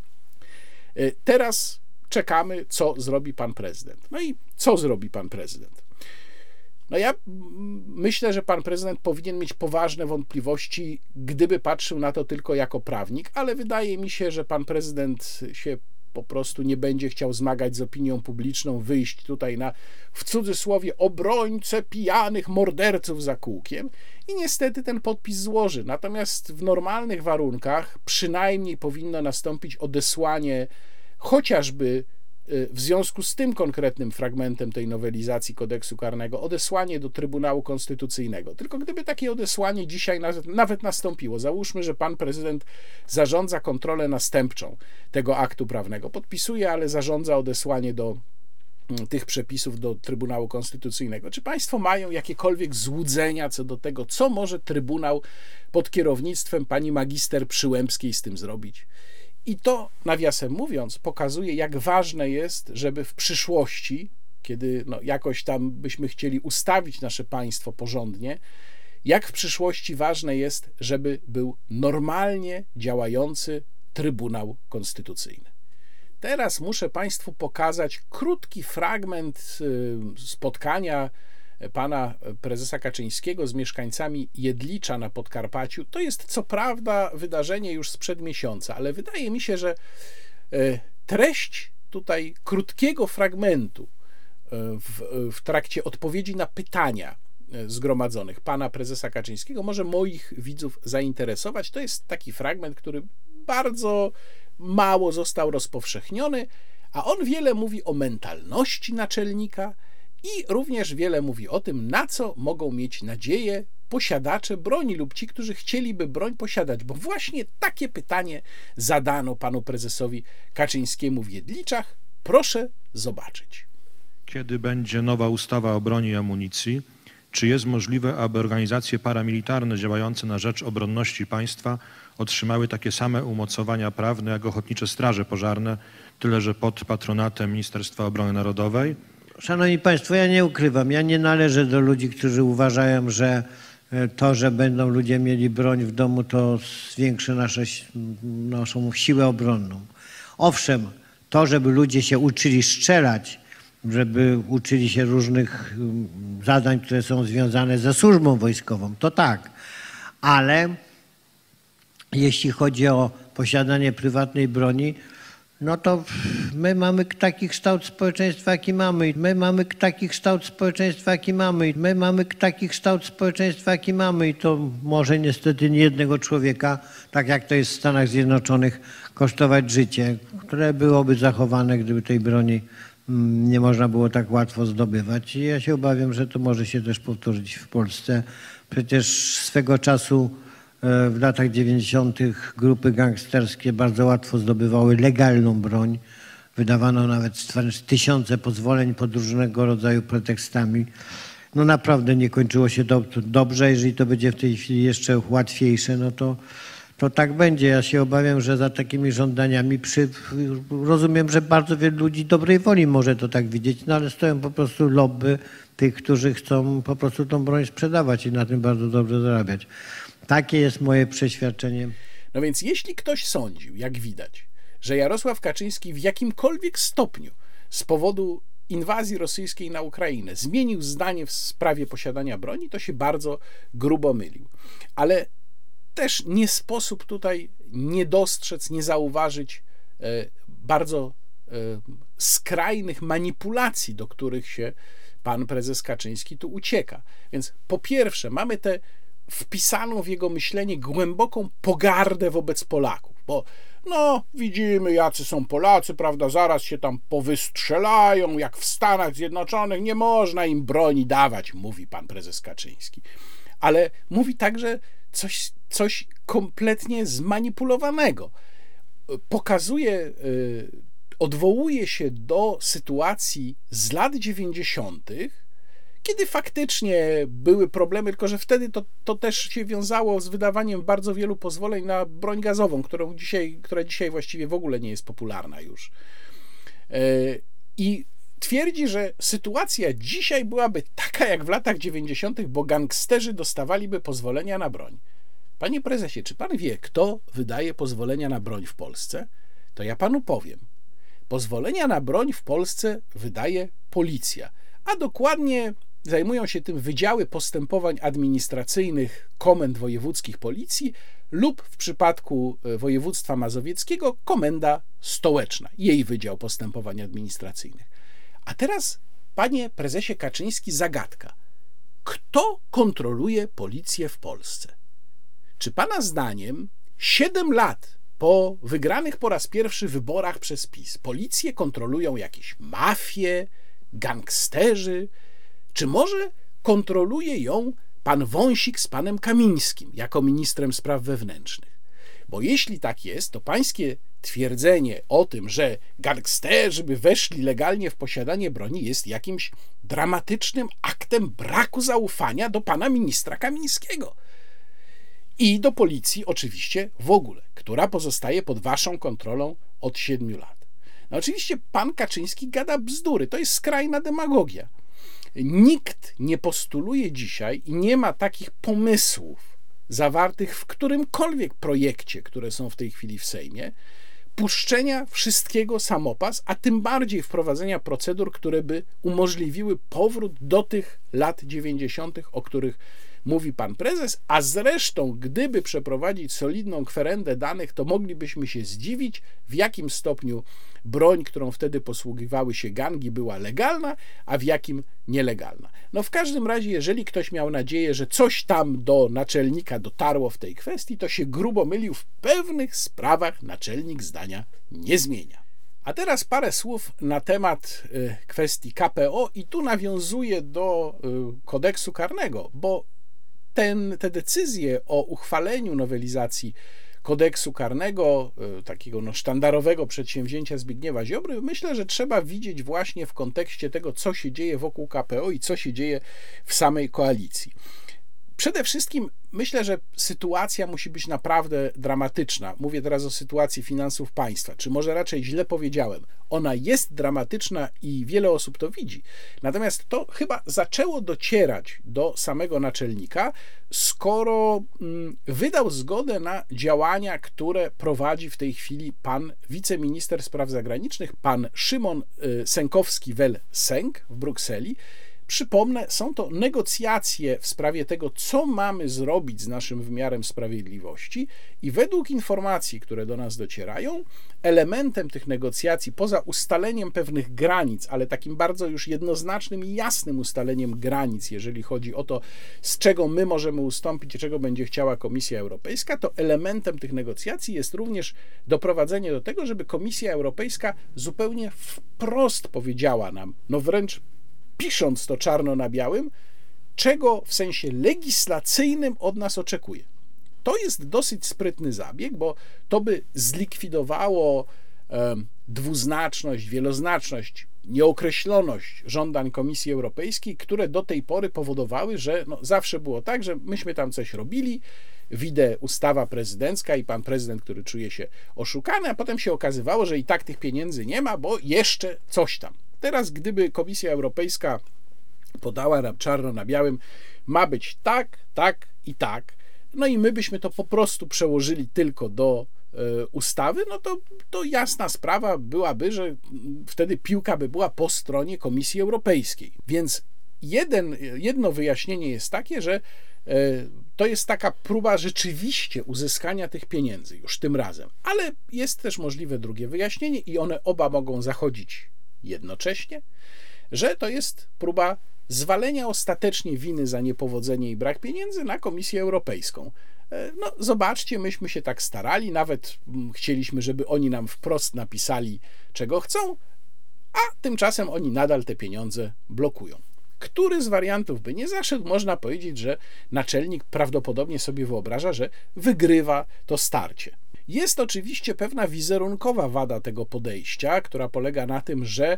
Y, teraz czekamy, co zrobi pan prezydent. No i co zrobi pan prezydent? No ja myślę, że pan prezydent powinien mieć poważne wątpliwości, gdyby patrzył na to tylko jako prawnik, ale wydaje mi się, że pan prezydent się po prostu nie będzie chciał zmagać z opinią publiczną, wyjść tutaj na w cudzysłowie obrońcę pijanych morderców za kółkiem i niestety ten podpis złoży. Natomiast w normalnych warunkach przynajmniej powinno nastąpić odesłanie chociażby w związku z tym konkretnym fragmentem tej nowelizacji kodeksu karnego odesłanie do Trybunału Konstytucyjnego. Tylko gdyby takie odesłanie dzisiaj nawet, nawet nastąpiło, załóżmy, że pan prezydent zarządza kontrolę następczą tego aktu prawnego, podpisuje, ale zarządza odesłanie do mm, tych przepisów do Trybunału Konstytucyjnego. Czy Państwo mają jakiekolwiek złudzenia co do tego, co może Trybunał pod kierownictwem pani magister Przyłębskiej z tym zrobić? I to, nawiasem mówiąc, pokazuje, jak ważne jest, żeby w przyszłości, kiedy no, jakoś tam byśmy chcieli ustawić nasze państwo porządnie, jak w przyszłości ważne jest, żeby był normalnie działający Trybunał Konstytucyjny. Teraz muszę Państwu pokazać krótki fragment y, spotkania pana prezesa Kaczyńskiego z mieszkańcami Jedlicza na Podkarpaciu. To jest co prawda wydarzenie już sprzed miesiąca, ale wydaje mi się, że e, treść tutaj krótkiego fragmentu e, w, w trakcie odpowiedzi na pytania e, zgromadzonych pana prezesa Kaczyńskiego może moich widzów zainteresować. To jest taki fragment, który bardzo mało został rozpowszechniony, a on wiele mówi o mentalności naczelnika, i również wiele mówi o tym, na co mogą mieć nadzieję posiadacze broni lub ci, którzy chcieliby broń posiadać, bo właśnie takie pytanie zadano panu prezesowi Kaczyńskiemu w Jedliczach. Proszę zobaczyć. Kiedy będzie nowa ustawa o broni i amunicji? Czy jest możliwe, aby organizacje paramilitarne działające na rzecz obronności państwa otrzymały takie same umocowania prawne jak ochotnicze straże pożarne, tyle że pod patronatem Ministerstwa Obrony Narodowej? Szanowni Państwo, ja nie ukrywam, ja nie należę do ludzi, którzy uważają, że e, to, że będą ludzie mieli broń w domu, to zwiększy nasze, naszą siłę obronną. Owszem, to, żeby ludzie się uczyli strzelać, żeby uczyli się różnych mm, zadań, które są związane ze służbą wojskową, to tak. Ale jeśli chodzi o posiadanie prywatnej broni, no to my mamy taki kształt społeczeństwa, jaki mamy. My mamy taki kształt społeczeństwa, jaki mamy. My mamy taki kształt społeczeństwa, jaki mamy. I to może niestety nie jednego człowieka, tak jak to jest w Stanach Zjednoczonych, kosztować życie, które byłoby zachowane, gdyby tej broni mm, nie można było tak łatwo zdobywać. I ja się obawiam, że to może się też powtórzyć w Polsce. Przecież swego czasu w latach 90. grupy gangsterskie bardzo łatwo zdobywały legalną broń. wydawano nawet tysiące pozwoleń pod różnego rodzaju pretekstami. No naprawdę nie kończyło się do, dobrze. Jeżeli to będzie w tej chwili jeszcze łatwiejsze, no to, to tak będzie. Ja się obawiam, że za takimi żądaniami przy, rozumiem, że bardzo wielu ludzi dobrej woli może to tak widzieć, no ale stoją po prostu lobby tych, którzy chcą po prostu tą broń sprzedawać i na tym bardzo dobrze zarabiać. Takie jest moje przeświadczenie. No więc jeśli ktoś sądził, jak widać, że Jarosław Kaczyński w jakimkolwiek stopniu z powodu inwazji rosyjskiej na Ukrainę zmienił zdanie w sprawie posiadania broni, to się bardzo grubo mylił. Ale też nie sposób tutaj nie dostrzec, nie zauważyć e, bardzo e, skrajnych manipulacji, do których się pan prezes Kaczyński tu ucieka. Więc po pierwsze, mamy tę wpisaną w jego myślenie głęboką pogardę wobec Polaków, bo no, widzimy, jacy są Polacy, prawda? Zaraz się tam powystrzelają, jak w Stanach Zjednoczonych, nie można im broni dawać, mówi pan prezes Kaczyński. Ale mówi także coś, coś kompletnie zmanipulowanego. Pokazuje, y, odwołuje się do sytuacji z lat 90., kiedy faktycznie były problemy, tylko że wtedy to, to też się wiązało z wydawaniem bardzo wielu pozwoleń na broń gazową, którą dzisiaj, która dzisiaj właściwie w ogóle nie jest popularna już. E, I twierdzi, że sytuacja dzisiaj byłaby taka jak w latach 90., bo gangsterzy dostawaliby pozwolenia na broń. Panie prezesie, czy pan wie, kto wydaje pozwolenia na broń w Polsce? To ja panu powiem. Pozwolenia na broń w Polsce wydaje policja, a dokładnie zajmują się tym Wydziały Postępowań Administracyjnych Komend Wojewódzkich Policji lub w przypadku e, województwa mazowieckiego Komenda Stołeczna, jej Wydział Postępowań Administracyjnych. A teraz, panie prezesie Kaczyński, zagadka. Kto kontroluje policję w Polsce? Czy pana zdaniem 7 lat po wygranych po raz pierwszy wyborach przez PiS policję kontrolują jakieś mafie, gangsterzy, czy może kontroluje ją pan Wąsik z panem Kamińskim jako ministrem spraw wewnętrznych? Bo jeśli tak jest, to pańskie twierdzenie o tym, że gangsterzy by weszli legalnie w posiadanie broni, jest jakimś dramatycznym aktem braku zaufania do pana ministra Kamińskiego. I do policji, oczywiście, w ogóle, która pozostaje pod waszą kontrolą od siedmiu lat. No oczywiście pan Kaczyński gada bzdury, to jest skrajna demagogia. Nikt nie postuluje dzisiaj i nie ma takich pomysłów zawartych w którymkolwiek projekcie, które są w tej chwili w Sejmie, puszczenia wszystkiego samopas, a tym bardziej wprowadzenia procedur, które by umożliwiły powrót do tych lat 90., o których mówi pan prezes, a zresztą, gdyby przeprowadzić solidną kwerendę danych, to moglibyśmy się zdziwić, w jakim stopniu broń, którą wtedy posługiwały się gangi, była legalna, a w jakim nielegalna. No w każdym razie, jeżeli ktoś miał nadzieję, że coś tam do naczelnika dotarło w tej kwestii, to się grubo mylił. W pewnych sprawach naczelnik zdania nie zmienia. A teraz parę słów na temat y, kwestii KPO i tu nawiązuję do y, kodeksu karnego, bo ten, te decyzje o uchwaleniu nowelizacji kodeksu karnego, e, takiego no, sztandarowego przedsięwzięcia Zbigniewa Ziobry, myślę, że trzeba widzieć właśnie w kontekście tego, co się dzieje wokół KPO i co się dzieje w samej koalicji. Przede wszystkim myślę, że sytuacja musi być naprawdę dramatyczna. Mówię teraz o sytuacji finansów państwa, czy może raczej źle powiedziałem. Ona jest dramatyczna i wiele osób to widzi. Natomiast to chyba zaczęło docierać do samego naczelnika, skoro mm, wydał zgodę na działania, które prowadzi w tej chwili pan wiceminister spraw zagranicznych, pan Szymon y, Sękowski-Wel-Sęk w Brukseli Przypomnę, są to negocjacje w sprawie tego, co mamy zrobić z naszym wymiarem sprawiedliwości, i według informacji, które do nas docierają, elementem tych negocjacji, poza ustaleniem pewnych granic, ale takim bardzo już jednoznacznym i jasnym ustaleniem granic, jeżeli chodzi o to, z czego my możemy ustąpić i czego będzie chciała Komisja Europejska, to elementem tych negocjacji jest również doprowadzenie do tego, żeby Komisja Europejska zupełnie wprost powiedziała nam, no wręcz pisząc to czarno na białym, czego w sensie legislacyjnym od nas oczekuje. To jest dosyć sprytny zabieg, bo to by zlikwidowało dwuznaczność, wieloznaczność, nieokreśloność żądań Komisji Europejskiej, które do tej pory powodowały, że no, zawsze było tak, że myśmy tam coś robili, widzę ustawa prezydencka i pan prezydent, który czuje się oszukany, a potem się okazywało, że i tak tych pieniędzy nie ma, bo jeszcze coś tam. Teraz, gdyby Komisja Europejska podała nam czarno na białym, ma być tak, tak i tak, no i my byśmy to po prostu przełożyli tylko do e, ustawy, no to, to jasna sprawa byłaby, że wtedy piłka by była po stronie Komisji Europejskiej. Więc jeden, jedno wyjaśnienie jest takie, że e, to jest taka próba rzeczywiście uzyskania tych pieniędzy już tym razem. Ale jest też możliwe drugie wyjaśnienie i one oba mogą zachodzić jednocześnie, że to jest próba zwalenia ostatecznie winy za niepowodzenie i brak pieniędzy na Komisję Europejską. E, no, zobaczcie, myśmy się tak starali, nawet mm, chcieliśmy, żeby oni nam wprost napisali, czego chcą, a tymczasem oni nadal te pieniądze blokują. Który z wariantów by nie zaszedł, można powiedzieć, że naczelnik prawdopodobnie sobie wyobraża, że wygrywa to starcie. Jest oczywiście pewna wizerunkowa wada tego podejścia, która polega na tym, że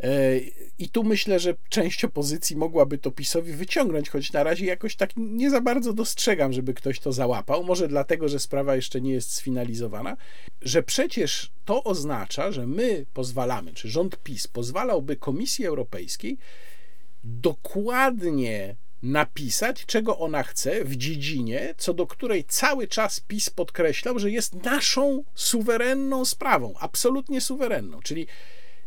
e, i tu myślę, że część opozycji mogłaby to PiSowi wyciągnąć, choć na razie jakoś tak nie za bardzo dostrzegam, żeby ktoś to załapał. Może dlatego, że sprawa jeszcze nie jest sfinalizowana, że przecież to oznacza, że my pozwalamy, czy rząd PiS pozwalałby Komisji Europejskiej dokładnie napisać, czego ona chce w dziedzinie, co do której cały czas PiS podkreślał, że jest naszą suwerenną sprawą, absolutnie suwerenną. Czyli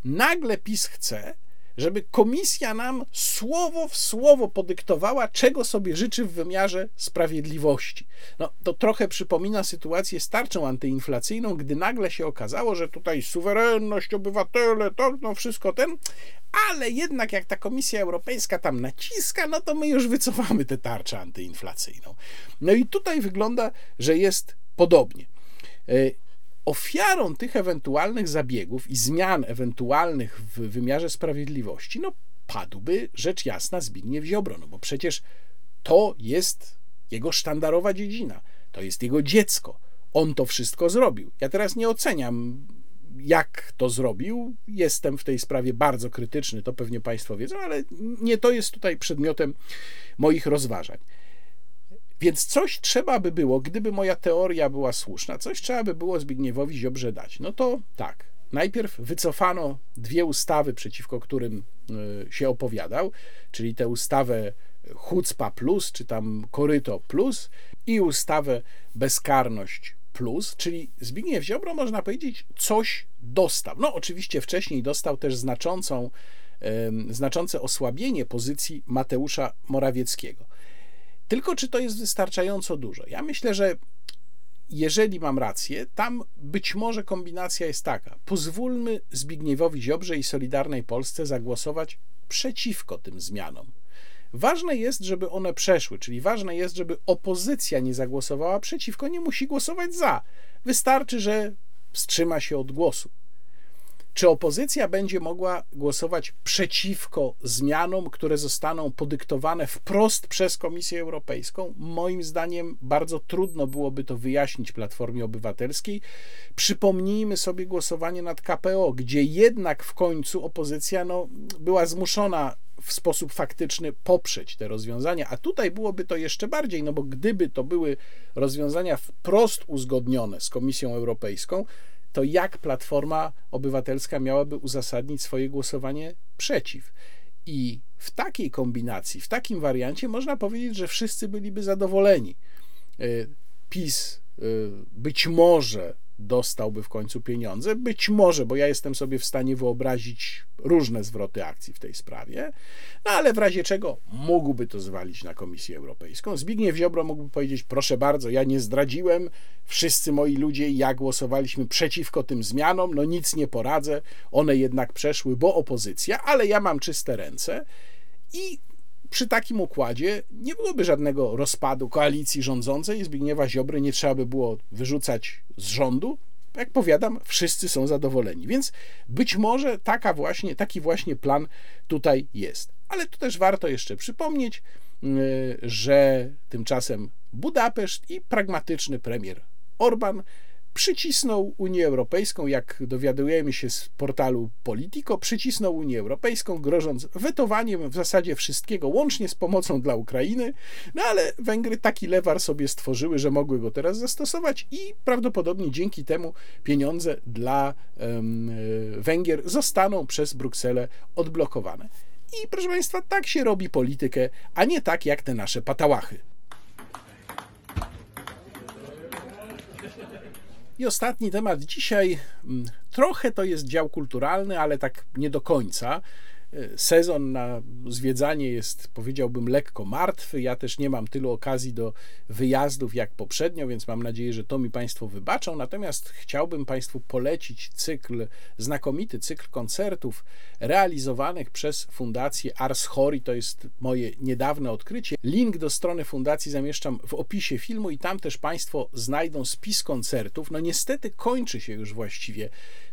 nagle PiS chce, żeby komisja nam słowo w słowo podyktowała, czego sobie życzy w wymiarze sprawiedliwości. No, to trochę przypomina sytuację z tarczą antyinflacyjną, gdy nagle się okazało, że tutaj suwerenność, obywatele, to no wszystko ten, ale jednak jak ta Komisja Europejska tam naciska, no to my już wycofamy tę tarczę antyinflacyjną. No i tutaj wygląda, że jest podobnie. E, ofiarą tych ewentualnych zabiegów i zmian ewentualnych w wymiarze sprawiedliwości, no padłby rzecz jasna Zbigniew Ziobro, no bo przecież to jest jego sztandarowa dziedzina, to jest jego dziecko. On to wszystko zrobił. Ja teraz nie oceniam jak to zrobił. Jestem w tej sprawie bardzo krytyczny, to pewnie Państwo wiedzą, ale nie to jest tutaj przedmiotem moich rozważań. Więc coś trzeba by było, gdyby moja teoria była słuszna, coś trzeba by było Zbigniewowi Ziobrze dać. No to tak, najpierw wycofano dwie ustawy, przeciwko którym y, się opowiadał, czyli tę ustawę Hucpa Plus, czy tam Koryto Plus i ustawę Bezkarność plus, czyli Zbigniew Ziobro, można powiedzieć, coś dostał. No, oczywiście wcześniej dostał też znaczącą, znaczące osłabienie pozycji Mateusza Morawieckiego. Tylko czy to jest wystarczająco dużo? Ja myślę, że jeżeli mam rację, tam być może kombinacja jest taka. Pozwólmy Zbigniewowi Ziobrze i Solidarnej Polsce zagłosować przeciwko tym zmianom. Ważne jest, żeby one przeszły, czyli ważne jest, żeby opozycja nie zagłosowała przeciwko, nie musi głosować za. Wystarczy, że wstrzyma się od głosu. Czy opozycja będzie mogła głosować przeciwko zmianom, które zostaną podyktowane wprost przez Komisję Europejską? Moim zdaniem bardzo trudno byłoby to wyjaśnić Platformie Obywatelskiej. Przypomnijmy sobie głosowanie nad KPO, gdzie jednak w końcu opozycja no, była zmuszona w sposób faktyczny poprzeć te rozwiązania, a tutaj byłoby to jeszcze bardziej, no bo gdyby to były rozwiązania wprost uzgodnione z Komisją Europejską, to jak Platforma Obywatelska miałaby uzasadnić swoje głosowanie przeciw? I w takiej kombinacji, w takim wariancie można powiedzieć, że wszyscy byliby zadowoleni. E, PiS e, być może dostałby w końcu pieniądze. Być może, bo ja jestem sobie w stanie wyobrazić różne zwroty akcji w tej sprawie, no ale w razie czego mógłby to zwalić na Komisję Europejską. Zbigniew Ziobro mógłby powiedzieć: Proszę bardzo, ja nie zdradziłem, wszyscy moi ludzie, ja głosowaliśmy przeciwko tym zmianom, no nic nie poradzę, one jednak przeszły, bo opozycja, ale ja mam czyste ręce i przy takim układzie nie byłoby żadnego rozpadu koalicji rządzącej. Zbigniewa Ziobry nie trzeba by było wyrzucać z rządu. Jak powiadam, wszyscy są zadowoleni. Więc być może taka właśnie, taki właśnie plan tutaj jest. Ale tu też warto jeszcze przypomnieć, y, że tymczasem Budapeszt i pragmatyczny premier Orban przycisnął Unię Europejską, jak dowiadujemy się z portalu Politico, przycisnął Unię Europejską, grożąc wetowaniem w zasadzie wszystkiego, łącznie z pomocą dla Ukrainy, no ale Węgry taki lewar sobie stworzyły, że mogły go teraz zastosować i prawdopodobnie dzięki temu pieniądze dla um, Węgier zostaną przez Brukselę odblokowane. I proszę Państwa, tak się robi politykę, a nie tak jak te nasze patałachy. I ostatni temat dzisiaj, mm, trochę to jest dział kulturalny, ale tak nie do końca. Sezon na zwiedzanie jest, powiedziałbym, lekko martwy. Ja też nie mam tylu okazji do wyjazdów jak poprzednio, więc mam nadzieję, że to mi Państwo wybaczą. Natomiast chciałbym Państwu polecić cykl, znakomity cykl koncertów realizowanych przez Fundację Ars Hori. To jest moje niedawne odkrycie. Link do strony fundacji zamieszczam w opisie filmu i tam też Państwo znajdą spis koncertów. No niestety kończy się już właściwie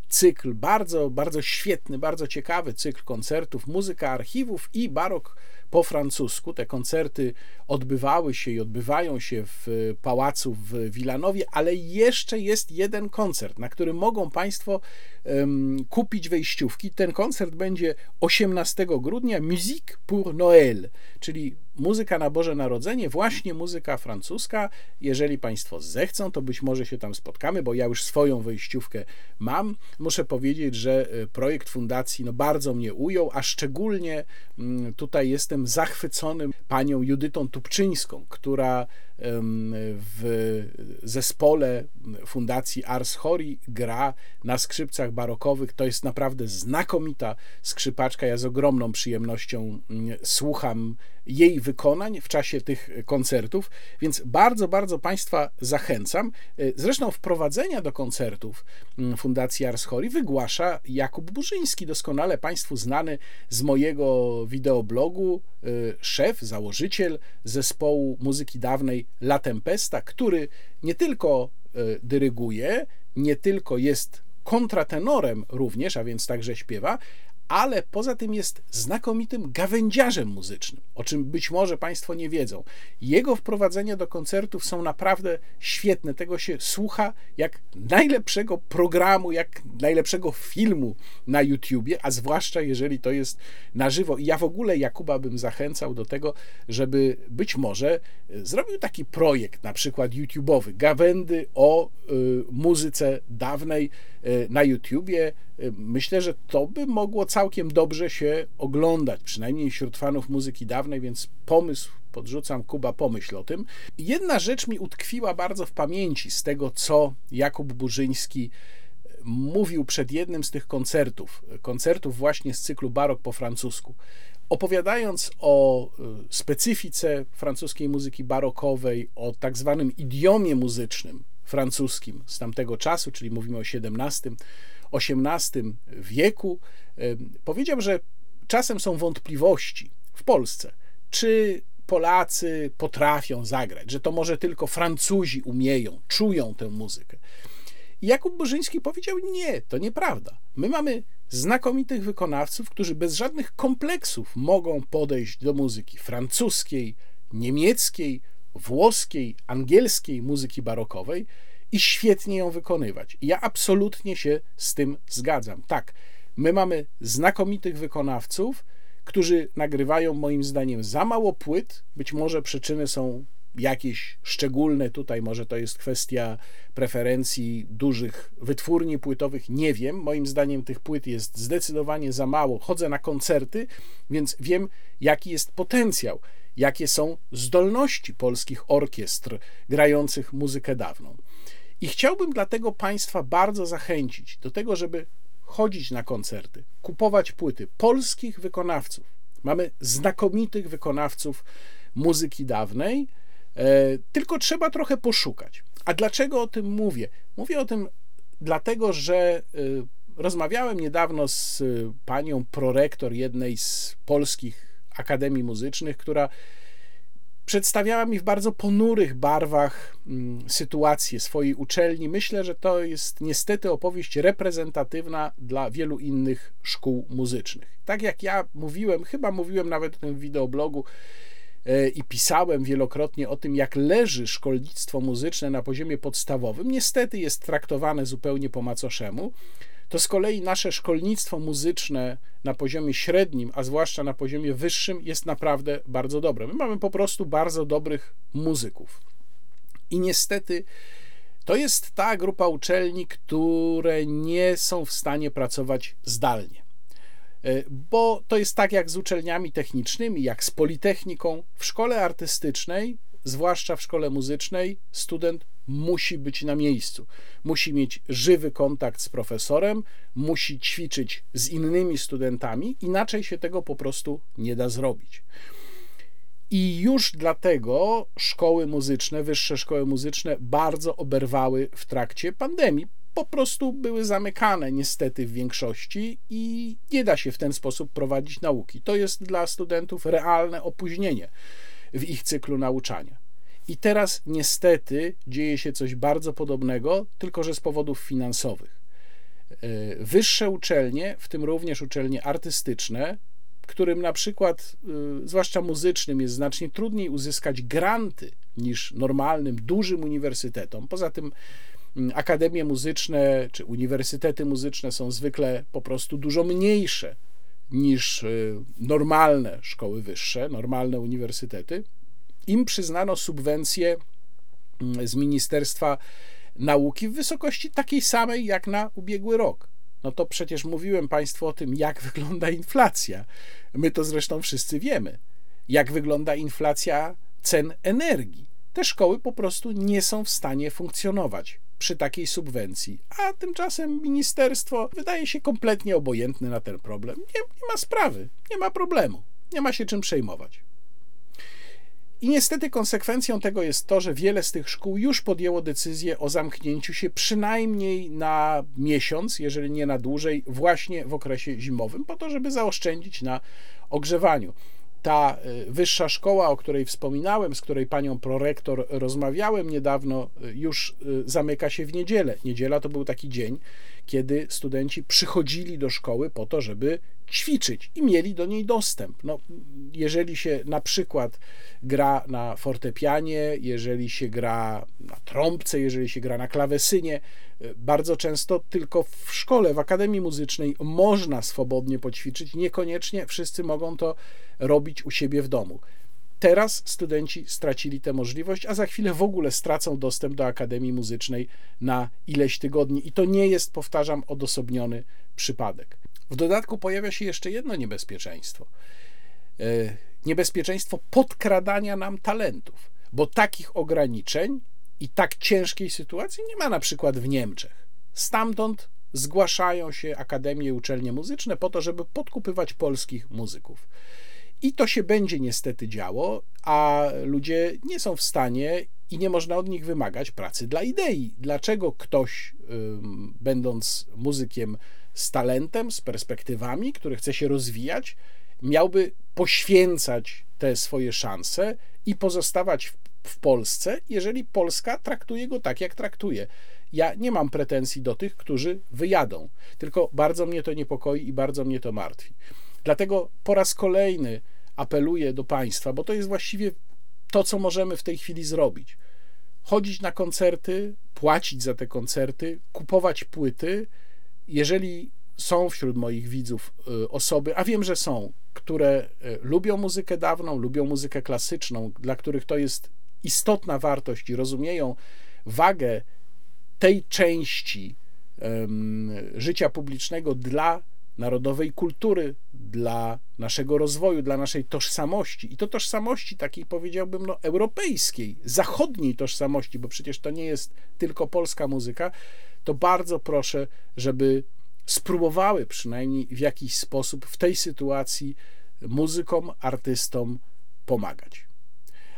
cykl, bardzo, bardzo świetny, bardzo ciekawy cykl koncertów, muzyka archiwów i barok po francusku. Te koncerty odbywały się i odbywają się w pałacu w Wilanowie, ale jeszcze jest jeden koncert, na który mogą Państwo um, kupić wejściówki. Ten koncert będzie 18 grudnia, Musique pour Noël, czyli muzyka na Boże Narodzenie, właśnie muzyka francuska. Jeżeli Państwo zechcą, to być może się tam spotkamy, bo ja już swoją wejściówkę mam. Muszę powiedzieć, że e, projekt fundacji no, bardzo mnie ujął, a szczególnie mm, tutaj jestem zachwycony panią Judytą Tupczyńską, która w zespole Fundacji Ars Hori gra na skrzypcach barokowych. To jest naprawdę znakomita skrzypaczka. Ja z ogromną przyjemnością mm, słucham jej wykonań w czasie tych koncertów, więc bardzo, bardzo Państwa zachęcam. Zresztą wprowadzenia do koncertów mm, Fundacji Ars Hori wygłasza Jakub Burzyński, doskonale Państwu znany z mojego wideoblogu, y, szef, założyciel zespołu muzyki dawnej La Tempesta, który nie tylko e, dyryguje, nie tylko jest kontratenorem również, a więc także śpiewa, ale poza tym jest znakomitym gawędziarzem muzycznym, o czym być może Państwo nie wiedzą. Jego wprowadzenia do koncertów są naprawdę świetne. Tego się słucha jak najlepszego programu, jak najlepszego filmu na YouTubie, a zwłaszcza jeżeli to jest na żywo. I ja w ogóle Jakuba bym zachęcał do tego, żeby być może e, zrobił taki projekt, na przykład YouTubeowy, gawędy o y, muzyce dawnej na YouTubie Myślę, że to by mogło całkiem dobrze się oglądać, przynajmniej wśród fanów muzyki dawnej, więc pomysł podrzucam, Kuba, pomyśl o tym. Jedna rzecz mi utkwiła bardzo w pamięci z tego, co Jakub Burzyński mówił przed jednym z tych koncertów, koncertów właśnie z cyklu Barok po francusku. Opowiadając o y, specyfice francuskiej muzyki barokowej, o tak zwanym idiomie muzycznym francuskim z tamtego czasu, czyli mówimy o XVII XVIII wieku, powiedział, że czasem są wątpliwości w Polsce, czy Polacy potrafią zagrać, że to może tylko Francuzi umieją, czują tę muzykę. Jakub Bożyński powiedział: Nie, to nieprawda. My mamy znakomitych wykonawców, którzy bez żadnych kompleksów mogą podejść do muzyki francuskiej, niemieckiej, włoskiej, angielskiej muzyki barokowej i świetnie ją wykonywać. I ja absolutnie się z tym zgadzam. Tak, my mamy znakomitych wykonawców, którzy nagrywają moim zdaniem za mało płyt. Być może przyczyny są jakieś szczególne tutaj, może to jest kwestia preferencji dużych wytwórni płytowych, nie wiem. Moim zdaniem tych płyt jest zdecydowanie za mało. Chodzę na koncerty, więc wiem, jaki jest potencjał, jakie są zdolności polskich orkiestr grających muzykę dawną. I chciałbym dlatego Państwa bardzo zachęcić do tego, żeby chodzić na koncerty, kupować płyty polskich wykonawców. Mamy znakomitych wykonawców muzyki dawnej, tylko trzeba trochę poszukać. A dlaczego o tym mówię? Mówię o tym dlatego, że e, rozmawiałem niedawno z panią prorektor jednej z polskich akademii muzycznych, która przedstawiała mi w bardzo ponurych barwach mm, sytuację swojej uczelni. Myślę, że to jest niestety opowieść reprezentatywna dla wielu innych szkół muzycznych. Tak jak ja mówiłem, chyba mówiłem nawet w tym wideoblogu, e, i pisałem wielokrotnie o tym, jak leży szkolnictwo muzyczne na poziomie podstawowym, niestety jest traktowane zupełnie po macoszemu, to z kolei nasze szkolnictwo muzyczne na poziomie średnim, a zwłaszcza na poziomie wyższym, jest naprawdę bardzo dobre. My mamy po prostu bardzo dobrych muzyków. I niestety to jest ta grupa uczelni, które nie są w stanie pracować zdalnie. E, bo to jest tak jak z uczelniami technicznymi, jak z politechniką. W szkole artystycznej, zwłaszcza w szkole muzycznej, student musi być na miejscu. Musi mieć żywy kontakt z profesorem, musi ćwiczyć z innymi studentami, inaczej się tego po prostu nie da zrobić. I już dlatego szkoły muzyczne, wyższe szkoły muzyczne bardzo oberwały w trakcie pandemii. Po prostu były zamykane niestety w większości i nie da się w ten sposób prowadzić nauki. To jest dla studentów realne opóźnienie w ich cyklu nauczania. I teraz niestety dzieje się coś bardzo podobnego, tylko że z powodów finansowych. E, wyższe uczelnie, w tym również uczelnie artystyczne, którym na przykład, y, zwłaszcza muzycznym, jest znacznie trudniej uzyskać granty niż normalnym, dużym uniwersytetom. Poza tym akademie muzyczne czy uniwersytety muzyczne są zwykle po prostu dużo mniejsze niż y, normalne szkoły wyższe, normalne uniwersytety. Im przyznano subwencję mm, z Ministerstwa Nauki w wysokości takiej samej jak na ubiegły rok no to przecież mówiłem Państwu o tym, jak wygląda inflacja. My to zresztą wszyscy wiemy. Jak wygląda inflacja cen energii. Te szkoły po prostu nie są w stanie funkcjonować przy takiej subwencji, a tymczasem ministerstwo wydaje się kompletnie obojętne na ten problem. Nie, nie ma sprawy, nie ma problemu, nie ma się czym przejmować. I niestety konsekwencją tego jest to, że wiele z tych szkół już podjęło decyzję o zamknięciu się przynajmniej na miesiąc, jeżeli nie na dłużej, właśnie w okresie zimowym, po to, żeby zaoszczędzić na ogrzewaniu. Ta y, wyższa szkoła, o której wspominałem, z której panią prorektor rozmawiałem niedawno, y, już y, zamyka się w niedzielę. Niedziela to był taki dzień, kiedy studenci przychodzili do szkoły po to, żeby ćwiczyć i mieli do niej dostęp. No, jeżeli się na przykład gra na fortepianie, jeżeli się gra na trąbce, jeżeli się gra na klawesynie, bardzo często tylko w szkole, w akademii muzycznej można swobodnie poćwiczyć, niekoniecznie wszyscy mogą to robić u siebie w domu. Teraz studenci stracili tę możliwość, a za chwilę w ogóle stracą dostęp do Akademii Muzycznej na ileś tygodni. I to nie jest, powtarzam, odosobniony przypadek. W dodatku pojawia się jeszcze jedno niebezpieczeństwo. E, niebezpieczeństwo podkradania nam talentów, bo takich ograniczeń i tak ciężkiej sytuacji nie ma na przykład w Niemczech. Stamtąd zgłaszają się akademie i uczelnie muzyczne po to, żeby podkupywać polskich muzyków. I to się będzie niestety działo, a ludzie nie są w stanie i nie można od nich wymagać pracy dla idei. Dlaczego ktoś, będąc muzykiem z talentem, z perspektywami, który chce się rozwijać, miałby poświęcać te swoje szanse i pozostawać w, w Polsce, jeżeli Polska traktuje go tak, jak traktuje. Ja nie mam pretensji do tych, którzy wyjadą, tylko bardzo mnie to niepokoi i bardzo mnie to martwi. Dlatego po raz kolejny apeluję do państwa, bo to jest właściwie to, co możemy w tej chwili zrobić. Chodzić na koncerty, płacić za te koncerty, kupować płyty. Jeżeli są wśród moich widzów y, osoby, a wiem, że są, które y, lubią muzykę dawną, lubią muzykę klasyczną, dla których to jest istotna wartość i rozumieją wagę tej części um, życia publicznego dla narodowej kultury, dla naszego rozwoju, dla naszej tożsamości. I to tożsamości takiej, powiedziałbym, no, europejskiej, zachodniej tożsamości, bo przecież to nie jest tylko polska muzyka, to bardzo proszę, żeby spróbowały przynajmniej w jakiś sposób w tej sytuacji muzykom, artystom pomagać.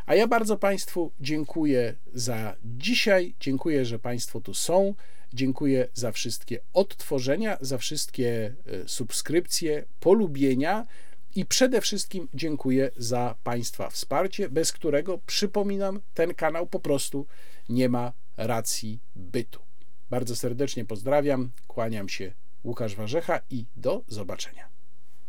A ja bardzo Państwu dziękuję za dzisiaj. Dziękuję, że Państwo tu są. Dziękuję za wszystkie odtworzenia, za wszystkie e, subskrypcje, polubienia i przede wszystkim dziękuję za Państwa wsparcie, bez którego, przypominam, ten kanał po prostu nie ma racji bytu. Bardzo serdecznie pozdrawiam, kłaniam się Łukasz Warzecha i do zobaczenia.